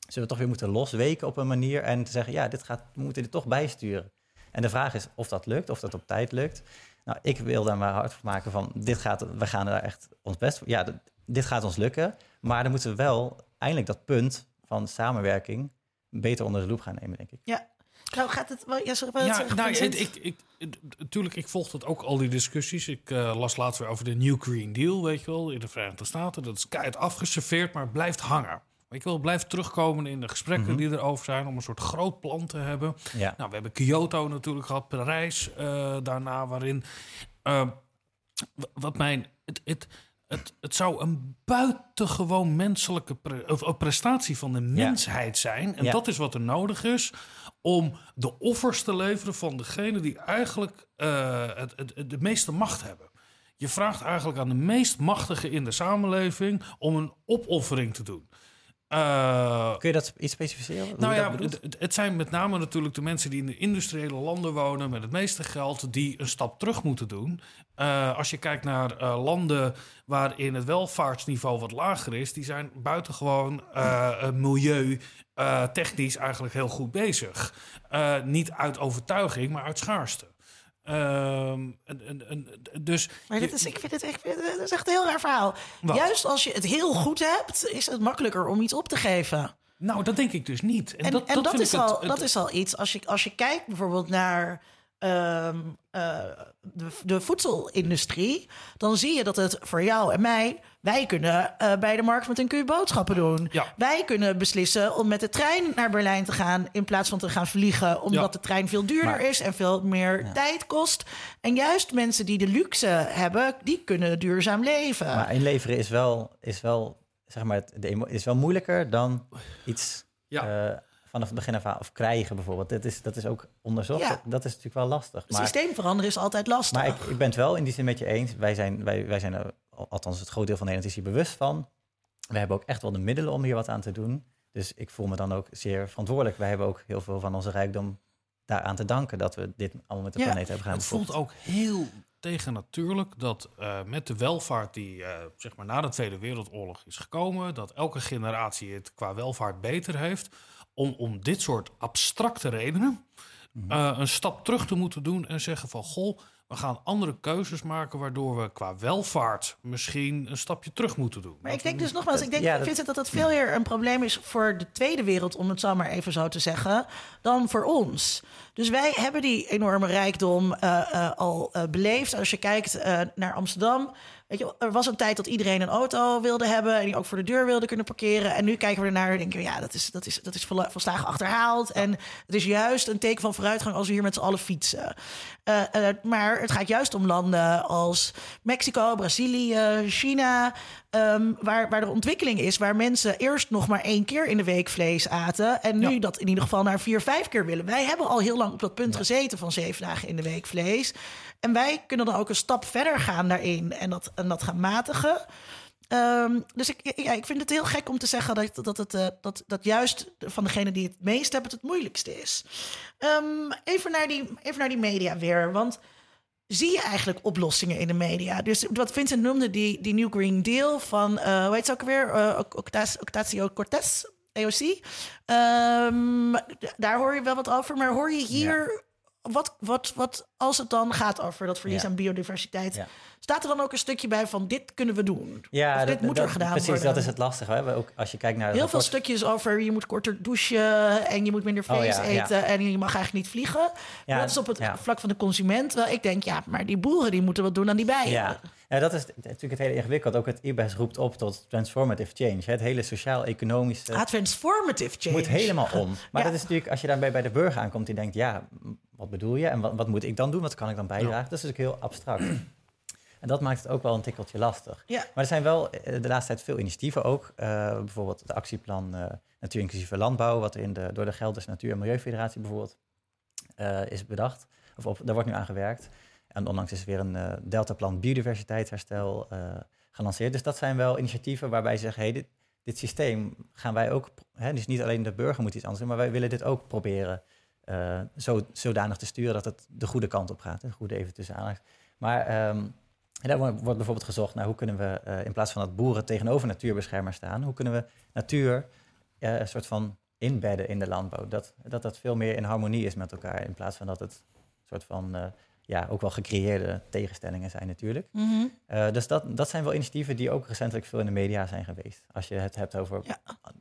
S4: zullen we toch weer moeten losweken op een manier en te zeggen, ja, dit gaat, we moeten dit toch bijsturen. En de vraag is of dat lukt, of dat op tijd lukt. Nou, ik wil daar maar hard voor maken van, dit gaat, we gaan daar echt ons best voor. Ja, dit gaat ons lukken, maar dan moeten we wel eindelijk dat punt van samenwerking beter onder de loep gaan nemen, denk ik.
S1: Ja. Nou, gaat het wel... Ja, sorry,
S3: Ja, nou, ik, ik, ik, natuurlijk, ik volg dat ook, al die discussies. Ik eh, las laatst weer over de New Green Deal, weet je wel, in de Verenigde Staten. Dat is keihard afgeserveerd, maar het blijft hangen. Wel, het blijft terugkomen in de gesprekken die erover zijn... om een soort groot plan te hebben.
S4: Ja.
S3: Nou, we hebben Kyoto natuurlijk gehad, Parijs eh, daarna, waarin... eh, wat mijn... Het, het, het, het zou een buitengewoon menselijke pre- of, prestatie van de mensheid zijn. En
S4: Ja.
S3: dat is wat er nodig is om de offers te leveren van degene die eigenlijk eh, het- de meeste macht hebben. Je vraagt eigenlijk aan de meest machtige in de samenleving om een opoffering te doen. Eh,
S4: Kun je dat iets specificeren? Hoe
S3: nou ja, het, het zijn met name natuurlijk de mensen die in de industriële landen wonen met het meeste geld, die een stap terug moeten doen. Eh, als je kijkt naar eh, landen waarin het welvaartsniveau wat lager is, die zijn buitengewoon milieu. technisch eigenlijk heel goed bezig. Niet uit overtuiging, maar uit schaarste. Ehm, en, en, dus
S1: Maar dit is, ik vind het echt, dit is echt een heel raar verhaal.
S3: Wat?
S1: Juist als je het heel goed hebt, is het makkelijker om iets op te geven.
S3: Nou, dat denk ik dus niet.
S1: En, en, dat, is
S3: het-
S1: al,
S3: het-
S1: dat is al iets. Als je, als je kijkt bijvoorbeeld naar ehm, eh, de, de voedselindustrie, dan zie je dat het voor jou en mij. Wij kunnen eh, bij de markt met een Q boodschappen doen.
S3: Ja.
S1: Wij kunnen beslissen om met de trein naar Berlijn te gaan in plaats van te gaan vliegen, omdat
S3: Ja.
S1: de trein veel duurder
S4: Maar-
S1: is en veel meer tijd kost. En juist mensen die de luxe hebben, die kunnen duurzaam leven.
S4: Maar inleveren is wel, is wel, zeg maar, het- is wel moeilijker dan iets
S3: Ja.
S4: eh, vanaf het begin af aan, of krijgen bijvoorbeeld. Dat is, dat is ook onderzocht.
S1: Ja.
S4: Dat, dat is natuurlijk wel lastig. Maar,
S1: systeem veranderen is altijd lastig.
S4: maar ik, ik ben het wel in die zin met je eens. Wij zijn, wij, wij zijn er, al- althans het groot deel van Nederland is hier bewust van. We hebben ook echt wel de middelen om hier wat aan te doen. Dus ik voel me dan ook zeer verantwoordelijk. Wij hebben ook heel veel van onze rijkdom daaraan te danken dat we dit allemaal met de
S1: Ja.
S4: planeet hebben gedaan.
S3: Het voelt ook heel tegennatuurlijk dat eh, met de welvaart die eh, zeg maar na de Tweede Wereldoorlog is gekomen, dat elke generatie het qua welvaart beter heeft, om, om dit soort abstracte redenen eh, een stap terug te moeten doen en zeggen van goh, we gaan andere keuzes maken waardoor we qua welvaart misschien een stapje terug moeten doen.
S1: Maar ik denk dus nogmaals, ik denk,
S4: Ja, dat-
S1: Vincent, dat het veel meer een probleem is voor de tweede wereld, om het zo maar even zo te zeggen, dan voor ons. Dus wij hebben die enorme rijkdom eh, eh, al eh, beleefd. Als je kijkt eh, naar Amsterdam, weet je, er was een tijd dat iedereen een auto wilde hebben en die ook voor de deur wilde kunnen parkeren. En nu kijken we ernaar en denken we, ja, dat is, dat is, dat is volslagen achterhaald. En het is juist een teken van vooruitgang als we hier met z'n allen fietsen. Eh, eh, maar het gaat juist om landen als Mexico, Brazilië, China, ehm, waar, waar er ontwikkeling is, waar mensen eerst nog maar één keer in de week vlees aten en nu
S3: Ja.
S1: dat in ieder geval naar vier, vijf keer willen. Wij hebben al heel lang op dat punt gezeten van zeven dagen in de week vlees. En wij kunnen dan ook een stap verder gaan daarin en dat, en dat gaan matigen. Ehm, dus ik, ja, ik vind het heel gek om te zeggen dat, dat, het, eh, dat, dat juist van degene die het meest hebben het het moeilijkste is. Ehm, even, naar die, even naar die media weer. Want zie je eigenlijk oplossingen in de media? Dus wat Vincent noemde, die, die New Green Deal van, eh hoe heet ze ook weer? Eh, Octas- Ocasio-Cortez, AOC. Ehm, daar hoor je wel wat over. Maar hoor je hier... Wat, wat, wat als het dan gaat over dat verlies
S4: Ja.
S1: aan biodiversiteit,
S4: Ja.
S1: staat er dan ook een stukje bij van dit kunnen we doen?
S4: Ja,
S1: of dit
S4: dat-
S1: moet
S4: dat-
S1: er gedaan
S4: precies,
S1: worden?
S4: dat is het lastige. We hebben ook, als je kijkt naar
S1: Heel veel stukjes over je moet korter douchen en je moet minder
S4: Oh,
S1: vlees
S4: ja.
S1: eten en je mag eigenlijk niet vliegen. Dat is op het vlak van de consument. Terwijl ik denk, ja, maar die boeren die moeten wat doen aan die bijen.
S4: Ja. dat is natuurlijk het hele ingewikkeld. Ook het IBES roept op tot transformative change. Het hele sociaal-economische
S1: Ah, transformative change.
S4: moet helemaal om. Maar
S1: Ja.
S4: dat is natuurlijk, als je daarbij bij de burger aankomt, die denkt, ja, wat bedoel je? En wat, wat moet ik dan doen? Wat kan ik dan bijdragen? Dat is natuurlijk heel abstract. en dat maakt het ook wel een tikkeltje lastig.
S1: Ja.
S4: Maar er zijn wel eh, de laatste tijd veel initiatieven ook. Eh, bijvoorbeeld het actieplan eh Natuur Inclusieve Landbouw, wat in de, door de Gelderse Natuur- en Milieufederatie bijvoorbeeld eh, is bedacht. Of op, daar wordt nu aan gewerkt. En onlangs is er weer een eh, deltaplan biodiversiteitsherstel eh, gelanceerd. Dus dat zijn wel initiatieven waarbij ze zeggen, hey, dit, dit systeem gaan wij ook... Hè, dus niet alleen de burger moet iets anders doen, maar wij willen dit ook proberen eh, zo, zodanig te sturen dat het de goede kant op gaat. De goede even tussen aanhalingstekens. Maar ehm, daar wordt bijvoorbeeld gezocht naar hoe kunnen we in plaats van dat boeren tegenover natuurbeschermers staan, hoe kunnen we natuur een soort van inbedden in de landbouw. Dat, dat dat veel meer in harmonie is met elkaar in plaats van dat het een soort van ja, ook wel gecreëerde tegenstellingen zijn natuurlijk.
S1: Mhm.
S4: Eh, dus dat, dat zijn wel initiatieven die ook recentelijk veel in de media zijn geweest. Als je het hebt over
S1: Ja.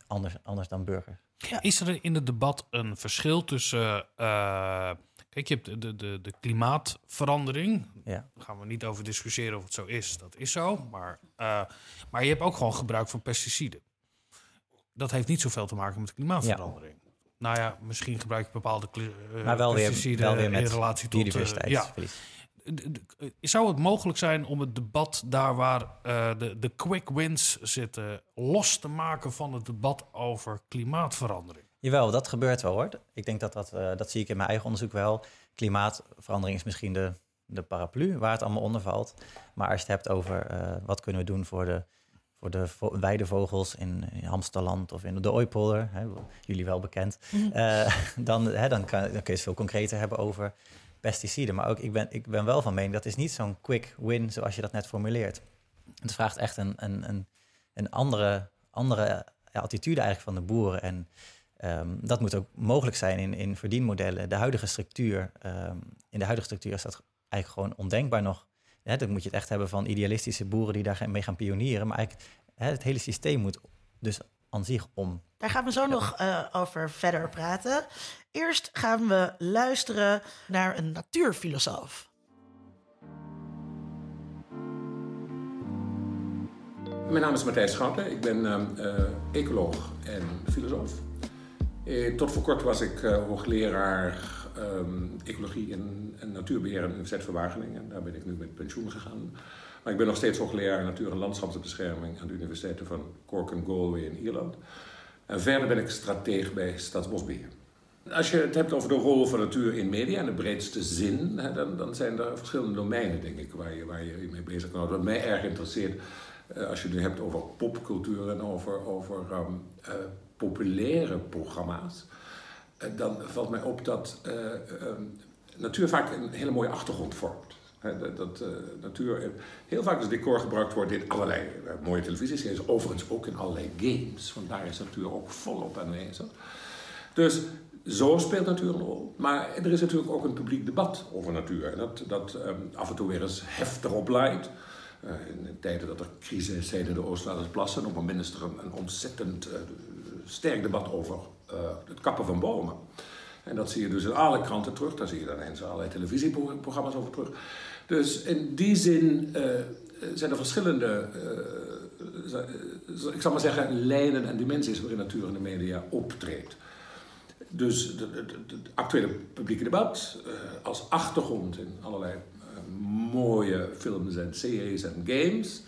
S4: anders, anders dan burgers.
S3: Is er in het debat een verschil tussen. eh, kijk, je hebt de, de, de, de klimaatverandering.
S4: Ja.
S3: Daar gaan we niet over discussiëren of het zo is. Dat is zo. Maar, eh, maar je hebt ook gewoon gebruik van pesticiden. Dat heeft niet zoveel te maken met klimaatverandering. Nou ja, misschien gebruik je bepaalde eh,
S4: Maar wel weer, wel weer
S3: in
S4: met
S3: relatie tot. eh, ja,
S4: biodiversiteitsverlies.
S3: D- d- eh, Zou het mogelijk zijn om het debat daar waar de, de quick wins zitten los te maken van het debat over klimaatverandering?
S4: Jawel, dat gebeurt wel hoor. Ik denk dat dat, dat zie ik in mijn eigen onderzoek wel. Klimaatverandering is misschien de, de paraplu waar het allemaal onder valt. Maar als je het hebt over wat kunnen we doen voor de, voor de vo- weidevogels in, in Hamsterland of in de Ooipolder, hè, jullie wel bekend, eh, dan, hè, dan, kan, dan kun je het veel concreter hebben over pesticiden. Maar ook ik ben, ik ben wel van mening dat is niet zo'n quick win zoals je dat net formuleert. Het vraagt echt een, een, een, een andere, andere attitude eigenlijk van de boeren. En Ehm, dat moet ook mogelijk zijn in, in verdienmodellen. De huidige structuur, ehm, in de huidige structuur is dat eigenlijk gewoon ondenkbaar nog. Hè, dan moet je het echt hebben van idealistische boeren die daarmee gaan pionieren. Maar eigenlijk hè, het hele systeem moet dus aan zich om.
S1: Daar gaan we zo nog uh, over verder praten. Eerst gaan we luisteren naar een natuurfilosoof.
S7: Mijn naam is Matthijs Schouten. Ik ben uh, ecoloog en filosoof. Eh, tot voor kort was ik uh, hoogleraar um, ecologie en, en, natuurbeheer aan de Universiteit van Wageningen. Daar ben ik nu met pensioen gegaan. Maar ik ben nog steeds hoogleraar natuur- en landschapsbescherming aan de universiteiten van Cork en Galway in Ierland. En verder ben ik strateeg bij Staatsbosbeheer. Als je het hebt over de rol van natuur in media in de breedste zin, dan, dan, zijn er verschillende domeinen, denk ik, waar je, waar je mee bezig kan houden. Wat mij erg interesseert, uh, als je het nu hebt over popcultuur en over, over um, uh, populaire programma's, dan valt mij op dat um, natuur vaak een hele mooie achtergrond vormt. dat, dat natuur heel vaak als decor gebruikt wordt in allerlei mooie televisieseries, overigens ook in allerlei games, want daar is natuur ook volop aanwezig. Dus zo speelt natuur een rol. Maar er is natuurlijk ook een publiek debat over natuur. En dat, dat um, af en toe weer eens heftig opleidt. Uh, in de tijden dat er crisis zijn in de Oostvaardersplassen. Op het moment is er een, een ontzettend uh, sterk debat over uh, het kappen van bomen. En dat zie je dus in alle kranten terug. Daar zie je dan eens allerlei televisieprogramma's over terug. Dus in die zin zijn er verschillende, ik zal maar zeggen, lijnen en dimensies waarin natuur in de media optreedt. Dus het actuele publieke debat als achtergrond in allerlei mooie films en series en games.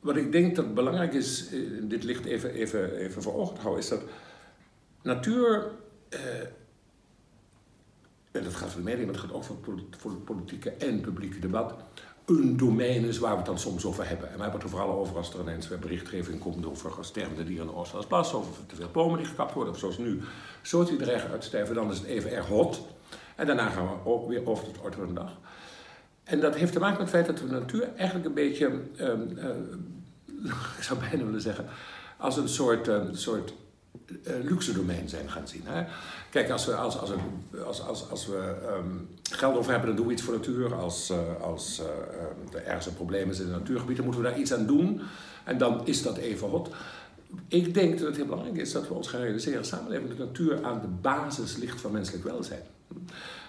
S7: Wat ik denk dat belangrijk is, in dit licht even, even, even voor ogen houden, is dat natuur, uh, en dat gaat voor de media, maar het gaat ook voor het politieke en publieke debat, een domein is waar we het dan soms over hebben. En we hebben het er vooral over als er ineens weer berichtgeving komt over stervende dieren in de Oostvaardersplassen, of te veel bomen die gekapt worden, of zoals nu soort die dreigen uitsterven, dan is het even erg hot. En daarna gaan we ook weer over het orde van de dag. En dat heeft te maken met het feit dat we de natuur eigenlijk een beetje, um, uh, ik zou bijna willen zeggen, als een soort, um, soort luxe domein zijn gaan zien. Hè? Kijk, als we, als, als, als, als, we um, geld over hebben, dan doen we iets voor natuur. Als, uh, als uh, er ergens een probleem is in het natuurgebied, dan moeten we daar iets aan doen. En dan is dat even hot. Ik denk dat het heel belangrijk is dat we ons gaan realiseren... samenleving de natuur aan de basis ligt van menselijk welzijn.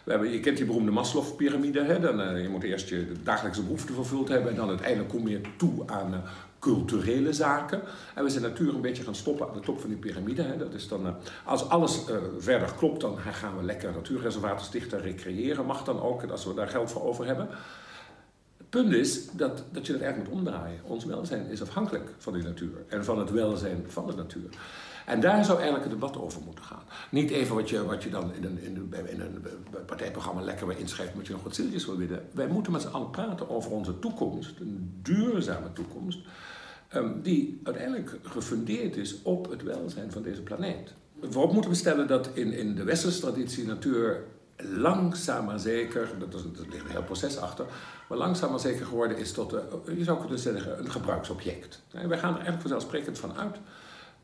S7: We hebben, je kent die beroemde Maslow-pyramide. Hè? Dan, je moet eerst je dagelijkse behoeften vervuld hebben... en dan uiteindelijk kom je toe aan uh, culturele zaken. En we zijn natuur een beetje gaan stoppen aan de top van die piramide. Hè? Dat is dan, uh, als alles verder klopt, dan gaan we lekker natuurreservaten stichten, recreëren. Mag dan ook, als we daar geld voor over hebben. Het punt is dat, dat je het eigenlijk moet omdraaien. Ons welzijn is afhankelijk van die natuur en van het welzijn van de natuur. En daar zou eigenlijk het debat over moeten gaan. Niet even wat je, wat je dan in een, in een, in een partijprogramma lekker weer inschrijft, omdat je nog wat zieltjes wil winnen. Wij moeten met z'n allen praten over onze toekomst, een duurzame toekomst, um, die uiteindelijk gefundeerd is op het welzijn van deze planeet. Voorop moeten we stellen dat in, in de westerse traditie natuur langzaam maar zeker, dat, is, ligt een heel proces achter, maar langzaam maar zeker geworden is tot, uh, je zou kunnen zeggen, een gebruiksobject. Wij gaan er eigenlijk vanzelfsprekend van uit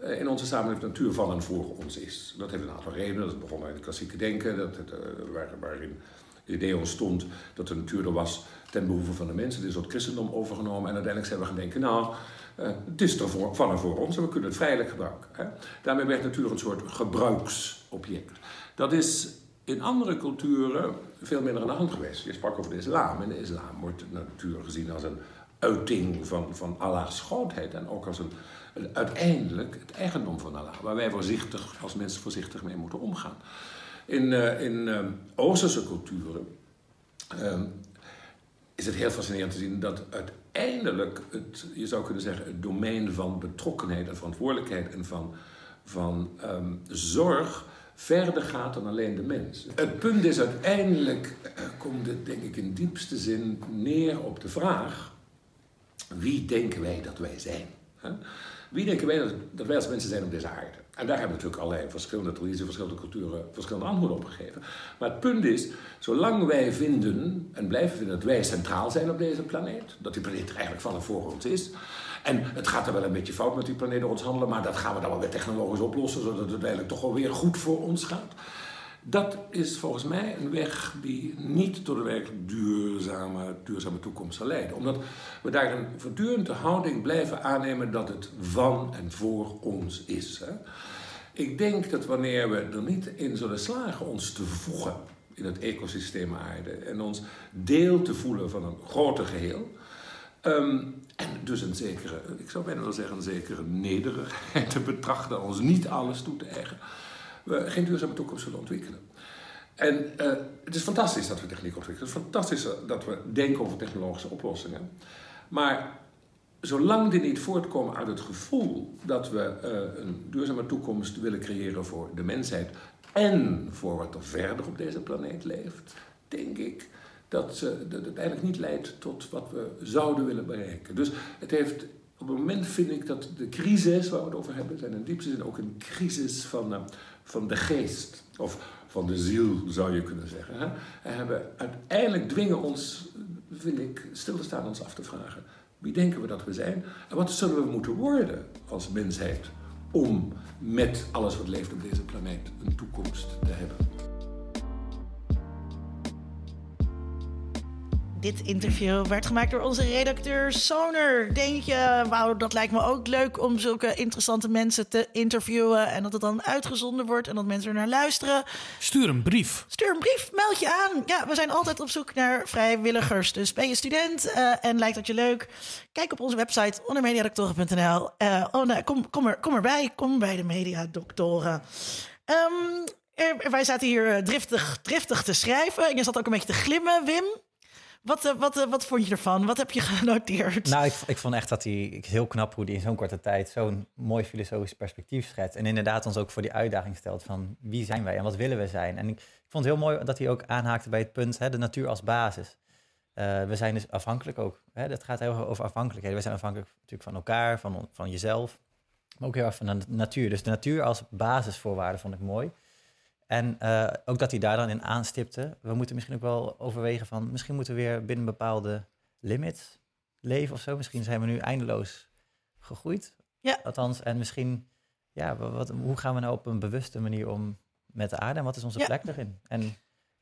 S7: uh, in onze samenleving natuur van en voor ons is. Dat heeft een aantal redenen. Dat begon in het klassieke denken, dat het, waar, waarin het idee ontstond dat de natuur er was ten behoeve van de mensen. Dit is het christendom overgenomen en uiteindelijk zijn we gaan denken, nou, het is er van en voor ons en we kunnen het vrijelijk gebruiken. Hè? Daarmee werd natuur een soort gebruiksobject. Dat is in andere culturen veel minder aan de hand geweest. Je sprak over de islam. In de islam wordt natuur gezien als een uiting van, van Allah's grootheid. En ook als een, uiteindelijk het eigendom van Allah. Waar wij voorzichtig, als mensen voorzichtig mee moeten omgaan. In, uh, in uh, Oosterse culturen uh, is het heel fascinerend te zien dat uiteindelijk het, je zou kunnen zeggen, het domein van betrokkenheid en verantwoordelijkheid en van, van um, zorg verder gaat dan alleen de mens. Het punt is uiteindelijk, komt het denk ik in diepste zin neer op de vraag, wie denken wij dat wij zijn? Wie denken wij dat, wij als mensen zijn op deze aarde? En daar hebben natuurlijk allerlei verschillende tradities, verschillende culturen, verschillende antwoorden op gegeven. Maar het punt is, zolang wij vinden en blijven vinden dat wij centraal zijn op deze planeet, dat die planeet eigenlijk van en voor ons is, en het gaat er wel een beetje fout met die planeet door ons handelen, maar dat gaan we dan wel weer technologisch oplossen, zodat het uiteindelijk toch wel weer goed voor ons gaat. Dat is volgens mij een weg die niet tot een werkelijk duurzame, duurzame toekomst zal leiden. Omdat we daar een voortdurende houding blijven aannemen dat het van en voor ons is. Hè. ik denk dat wanneer we er niet in zullen slagen ons te voegen in het ecosysteem aarde en ons deel te voelen van een groter geheel, ehm, en dus een zekere, ik zou bijna wel zeggen, een zekere nederigheid te betrachten, ons niet alles toe te eigenen, we geen duurzame toekomst zullen ontwikkelen. En uh, het is fantastisch dat we techniek ontwikkelen. Het is fantastisch dat we denken over technologische oplossingen. Maar zolang die niet voortkomen uit het gevoel dat we uh, een duurzame toekomst willen creëren voor de mensheid en voor wat er verder op deze planeet leeft, denk ik dat, dat het uiteindelijk niet leidt tot wat we zouden willen bereiken. Dus het heeft, op het moment vind ik dat de crisis waar we het over hebben, zijn in diepste zin ook een crisis van, uh, van de geest. Of van de ziel, zou je kunnen zeggen. Hè? En uiteindelijk dwingen ons, vind ik, stil te staan ons af te vragen. Wie denken we dat we zijn? En wat zullen we moeten worden als mensheid om met alles wat leeft op deze planeet een toekomst te hebben?
S1: Dit interview werd gemaakt door onze redacteur Soner. Denk je, wauw, dat lijkt me ook leuk om zulke interessante mensen te interviewen. En dat het dan uitgezonden wordt en dat mensen er naar luisteren.
S3: Stuur een brief.
S1: Stuur een brief, meld je aan. Ja, we zijn altijd op zoek naar vrijwilligers. Dus ben je student uh, en lijkt dat je leuk? Kijk op onze website ondermediadoktoren.nl. Uh, oh nee, kom, kom, er, kom erbij, kom bij de Mediadoktoren. Um, wij zaten hier driftig, driftig te schrijven. En je zat ook een beetje te glimmen, Wim. Wat, wat, wat vond je ervan? Wat heb je genoteerd?
S4: Nou, ik, ik vond echt dat hij heel knap hoe hij in zo'n korte tijd zo'n mooi filosofisch perspectief schetst. En inderdaad ons ook voor die uitdaging stelt van wie zijn wij en wat willen we zijn. En ik, vond het heel mooi dat hij ook aanhaakte bij het punt, hè, de natuur als basis. Uh, we zijn dus afhankelijk ook. Hè? Dat gaat heel erg over afhankelijkheden. We zijn afhankelijk natuurlijk van elkaar, van, van jezelf, maar ook heel erg van de natuur. Dus de natuur als basisvoorwaarde vond ik mooi. En uh, ook dat hij daar dan in aanstipte. We moeten misschien ook wel overwegen van... misschien moeten we weer binnen bepaalde limits leven of zo. Misschien zijn we nu eindeloos gegroeid.
S1: Ja.
S4: Althans, en misschien... Ja, wat, hoe gaan we nou op een bewuste manier om met de aarde? En wat is onze
S1: Ja.
S4: plek daarin? En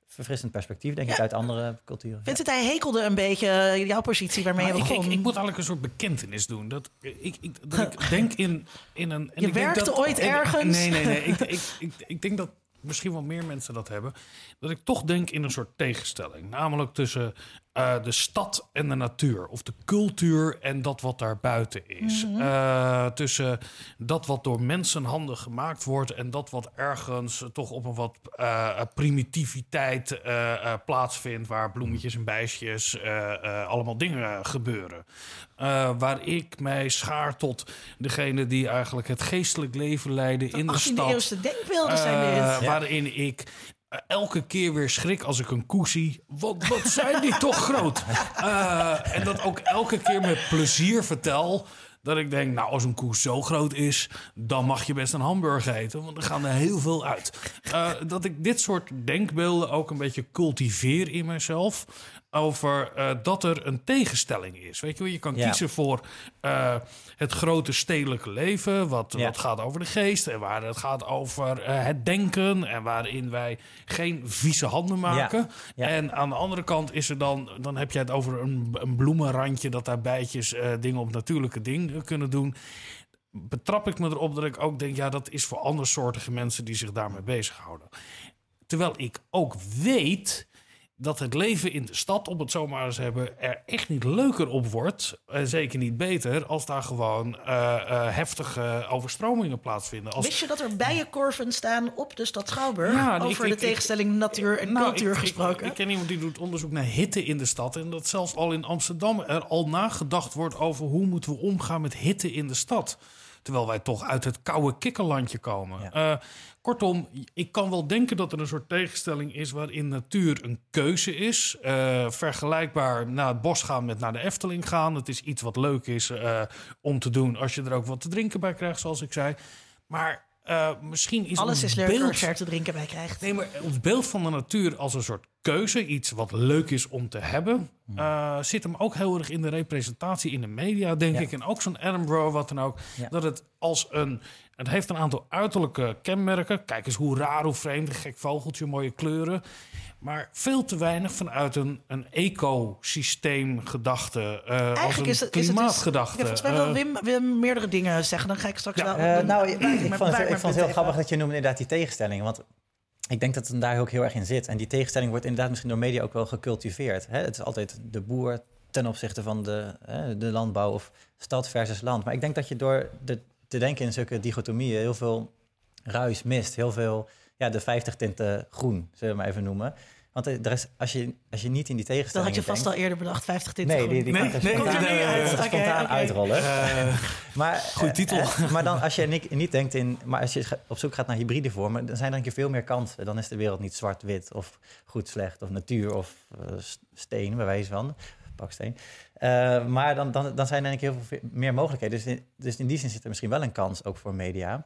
S4: verfrissend perspectief, denk ik, uit andere culturen.
S1: Vincent, hij hekelde een beetje jouw positie waarmee je
S3: Maar
S1: begon.
S3: ik, ik moet eigenlijk een soort bekentenis doen. Dat, ik, ik, dat ik denk in, in een... en
S1: Je
S3: ik denk
S1: werkte
S3: dat-
S1: ooit
S3: en-
S1: ergens?
S3: Nee, nee, nee. ik, ik, ik, ik denk dat misschien wel meer mensen dat hebben. Dat ik toch denk in een soort tegenstelling. Namelijk tussen eh, de stad en de natuur. Of de cultuur en dat wat daar buiten is.
S1: Mhm.
S3: Eh, tussen dat wat door mensenhanden gemaakt wordt... en dat wat ergens toch op een wat eh, primitiviteit plaatsvindt... waar bloemetjes en bijsjes allemaal dingen gebeuren. Waar ik mij schaar tot degene die eigenlijk het geestelijk leven leiden in de
S1: 18e
S3: stad.
S1: eeuwse denkbeelden zijn dit.
S3: Waarin ik elke keer weer schrik als ik een koe zie. Wat, wat zijn die toch groot? Eh, en dat ook elke keer met plezier vertel. Dat ik denk, nou, als een koe zo groot is, dan mag je best een hamburger eten. Want er gaan er heel veel uit. Eh, dat ik dit soort denkbeelden ook een beetje cultiveer in mezelf. Over eh, dat er een tegenstelling is. Weet je wel, je kan
S4: Ja.
S3: kiezen voor eh, het grote stedelijke leven. Wat,
S4: Ja.
S3: wat gaat over de geest. En waar het gaat over eh, het denken. En waarin wij geen vieze handen maken.
S4: Ja.
S3: En aan de andere kant is er dan, dan heb je het over een, een bloemenrandje. Dat daar bijtjes dingen op natuurlijke dingen kunnen doen. Betrap ik me erop dat ik ook denk, ja, dat is voor andersoortige mensen die zich daarmee bezighouden. Terwijl ik ook weet dat het leven in de stad, om het zo maar eens hebben, er echt niet leuker op wordt. En zeker niet beter als daar gewoon eh, eh, heftige overstromingen plaatsvinden. Als,
S1: Wist je dat er bijenkorven staan op de stad Schouwburg?
S3: Ja,
S1: over
S3: ik-
S1: de
S3: ik-
S1: tegenstelling natuur en
S3: Nou,
S1: cultuur gesproken.
S3: Ik, ken iemand die doet onderzoek naar hitte in de stad. En dat zelfs al in Amsterdam er al nagedacht wordt over hoe moeten we omgaan met hitte in de stad. Terwijl wij toch uit het koude kikkerlandje komen.
S4: Ja.
S3: Eh, kortom, ik kan wel denken dat er een soort tegenstelling is waarin natuur een keuze is. Eh, vergelijkbaar naar het bos gaan met naar de Efteling gaan. Het is iets wat leuk is eh, om te doen als je er ook wat te drinken bij krijgt, zoals ik zei. Maar eh, misschien is
S1: Alles is leuker
S3: beeld
S1: als je er te drinken bij krijgt.
S3: Nee, maar ons beeld van de natuur als een soort keuze, iets wat leuk is om te hebben, eh, zit hem ook heel erg in de representatie in de media, denk
S4: Ja.
S3: ik. En ook zo'n Edinburgh, wat dan ook.
S4: Ja.
S3: Dat het als een. Het heeft een aantal uiterlijke kenmerken. Kijk eens hoe raar, hoe vreemd, een gek vogeltje, mooie kleuren. Maar veel te weinig vanuit een, een ecosysteemgedachte. eh als
S1: Eigenlijk
S3: een
S1: is het, is het dus,
S3: klimaatgedachte.
S1: ja, volgens mij wil
S3: Eh,
S1: Wim, Wim meerdere dingen zeggen. Dan ga ik straks
S3: Ja,
S1: wel...
S4: Eh, nou, ik, vond het, ik
S1: maar
S4: vond het heel grappig dat je noemde inderdaad die tegenstelling. Want ik denk dat het daar ook heel erg in zit. En die tegenstelling wordt inderdaad misschien door media ook wel gecultiveerd. Hè? Het is altijd de boer ten opzichte van de, hè, de landbouw of stad versus land. Maar ik denk dat je door de, te denken in zulke dichotomieën heel veel ruis mist. Heel veel, ja, de 50 tinten groen, zullen we maar even noemen. Want er is, als, je, als je niet in die
S1: Dat
S4: tegenstelling
S1: had je vast al eerder bedacht, 50 tinten
S4: Nee,
S1: groen.
S4: die, die
S3: Nee,
S4: komt er
S3: nee,
S4: spontaan,
S1: uit.
S4: eh, uitrollen.
S3: eh,
S4: Maar, eh,
S3: titel.
S4: eh, maar dan als je niet, niet denkt in... Maar als je op zoek gaat naar hybride vormen... dan zijn er een keer veel meer kansen. Dan is de wereld niet zwart-wit of goed-slecht... of natuur of eh, s- steen, bij wijze van. Baksteen. Eh, maar dan, dan, dan zijn er denk ik heel veel meer mogelijkheden. Dus in, dus in die zin zit er misschien wel een kans, ook voor media...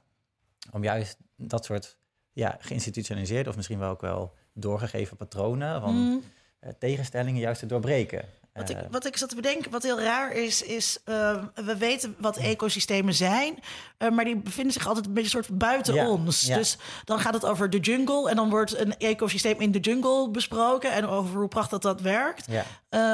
S4: om juist dat soort ja, geïnstitutionaliseerde... of misschien wel ook wel doorgegeven patronen... van
S1: Mm.
S4: eh, tegenstellingen juist te doorbreken.
S1: Wat ik,
S4: Eh,
S1: wat ik zat te bedenken, wat heel raar is, is uh, we weten wat ecosystemen zijn, uh, maar die bevinden zich altijd een beetje soort buiten
S4: Ja,
S1: ons.
S4: ja.
S1: Dus dan gaat het over de jungle en dan wordt een ecosysteem in de jungle besproken en over hoe prachtig dat werkt.
S4: ja.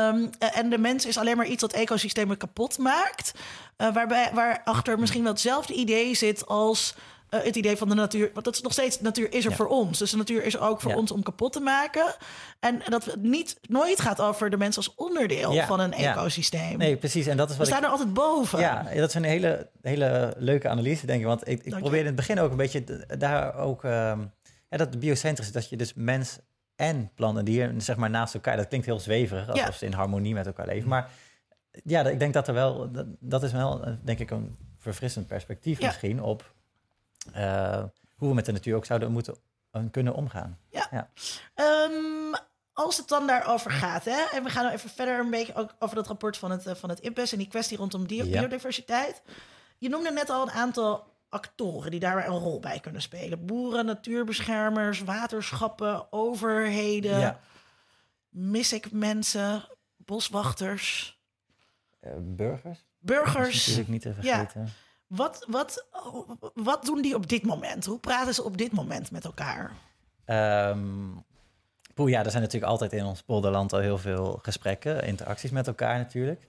S1: Um, en de mens is alleen maar iets dat ecosystemen kapot maakt, uh, waarbij waarachter misschien wel hetzelfde idee zit als uh, het idee van de natuur. Want dat is nog steeds, natuur is er
S4: Ja.
S1: voor ons. Dus de natuur is er ook voor
S4: Ja.
S1: ons om kapot te maken. En dat het niet, nooit gaat over de mens als onderdeel
S4: Ja,
S1: van een
S4: ja.
S1: ecosysteem.
S4: Nee, precies. En dat is
S1: We
S4: wat ik...
S1: staan er altijd boven.
S4: Ja, dat is een hele, hele leuke analyse, denk ik. Want ik, ik probeer in het begin ook een beetje daar ook... ehm ja, dat biocentrisch is, dat je dus mens en plant en dier, zeg maar, naast elkaar... Dat klinkt heel zweverig, alsof ze in harmonie met elkaar leven. Maar ja, ik denk dat er wel... Dat, dat is wel, eh, denk ik, een verfrissend perspectief misschien op... eh, hoe we met de natuur ook zouden moeten eh, kunnen omgaan.
S1: Ehm, als het dan daarover gaat, hè, en we gaan nou even verder een beetje ook over dat rapport van het, eh, van het IPBES en die kwestie rondom
S4: Ja.
S1: biodiversiteit. Je noemde net al een aantal actoren die daar een rol bij kunnen spelen: boeren, natuurbeschermers, waterschappen, overheden.
S4: Ja.
S1: Mis ik mensen, boswachters,
S4: Eh, burgers?
S1: burgers?
S4: Natuurlijk niet te
S1: Ja. Wat, wat, wat doen die op dit moment? Hoe praten ze op dit moment met elkaar?
S4: Poeh, ja, er zijn natuurlijk altijd in ons polderland al heel veel gesprekken, interacties met elkaar natuurlijk.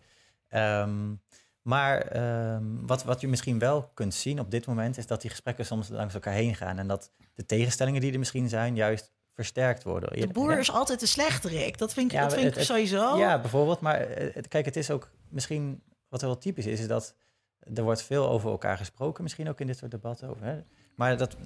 S4: Ehm, maar ehm, wat, wat je misschien wel kunt zien op dit moment is dat die gesprekken soms langs elkaar heen gaan. En dat de tegenstellingen die er misschien zijn, juist versterkt worden.
S1: De boer
S4: Ja.
S1: is altijd de slechterik. Dat vind ik,
S4: Ja,
S1: dat vind
S4: het-
S1: ik
S4: het-
S1: sowieso.
S4: Ja, bijvoorbeeld. Maar kijk, het is ook misschien wat wel typisch is, is dat er wordt veel over elkaar gesproken, misschien ook in dit soort debatten. Over, hè. Maar dat,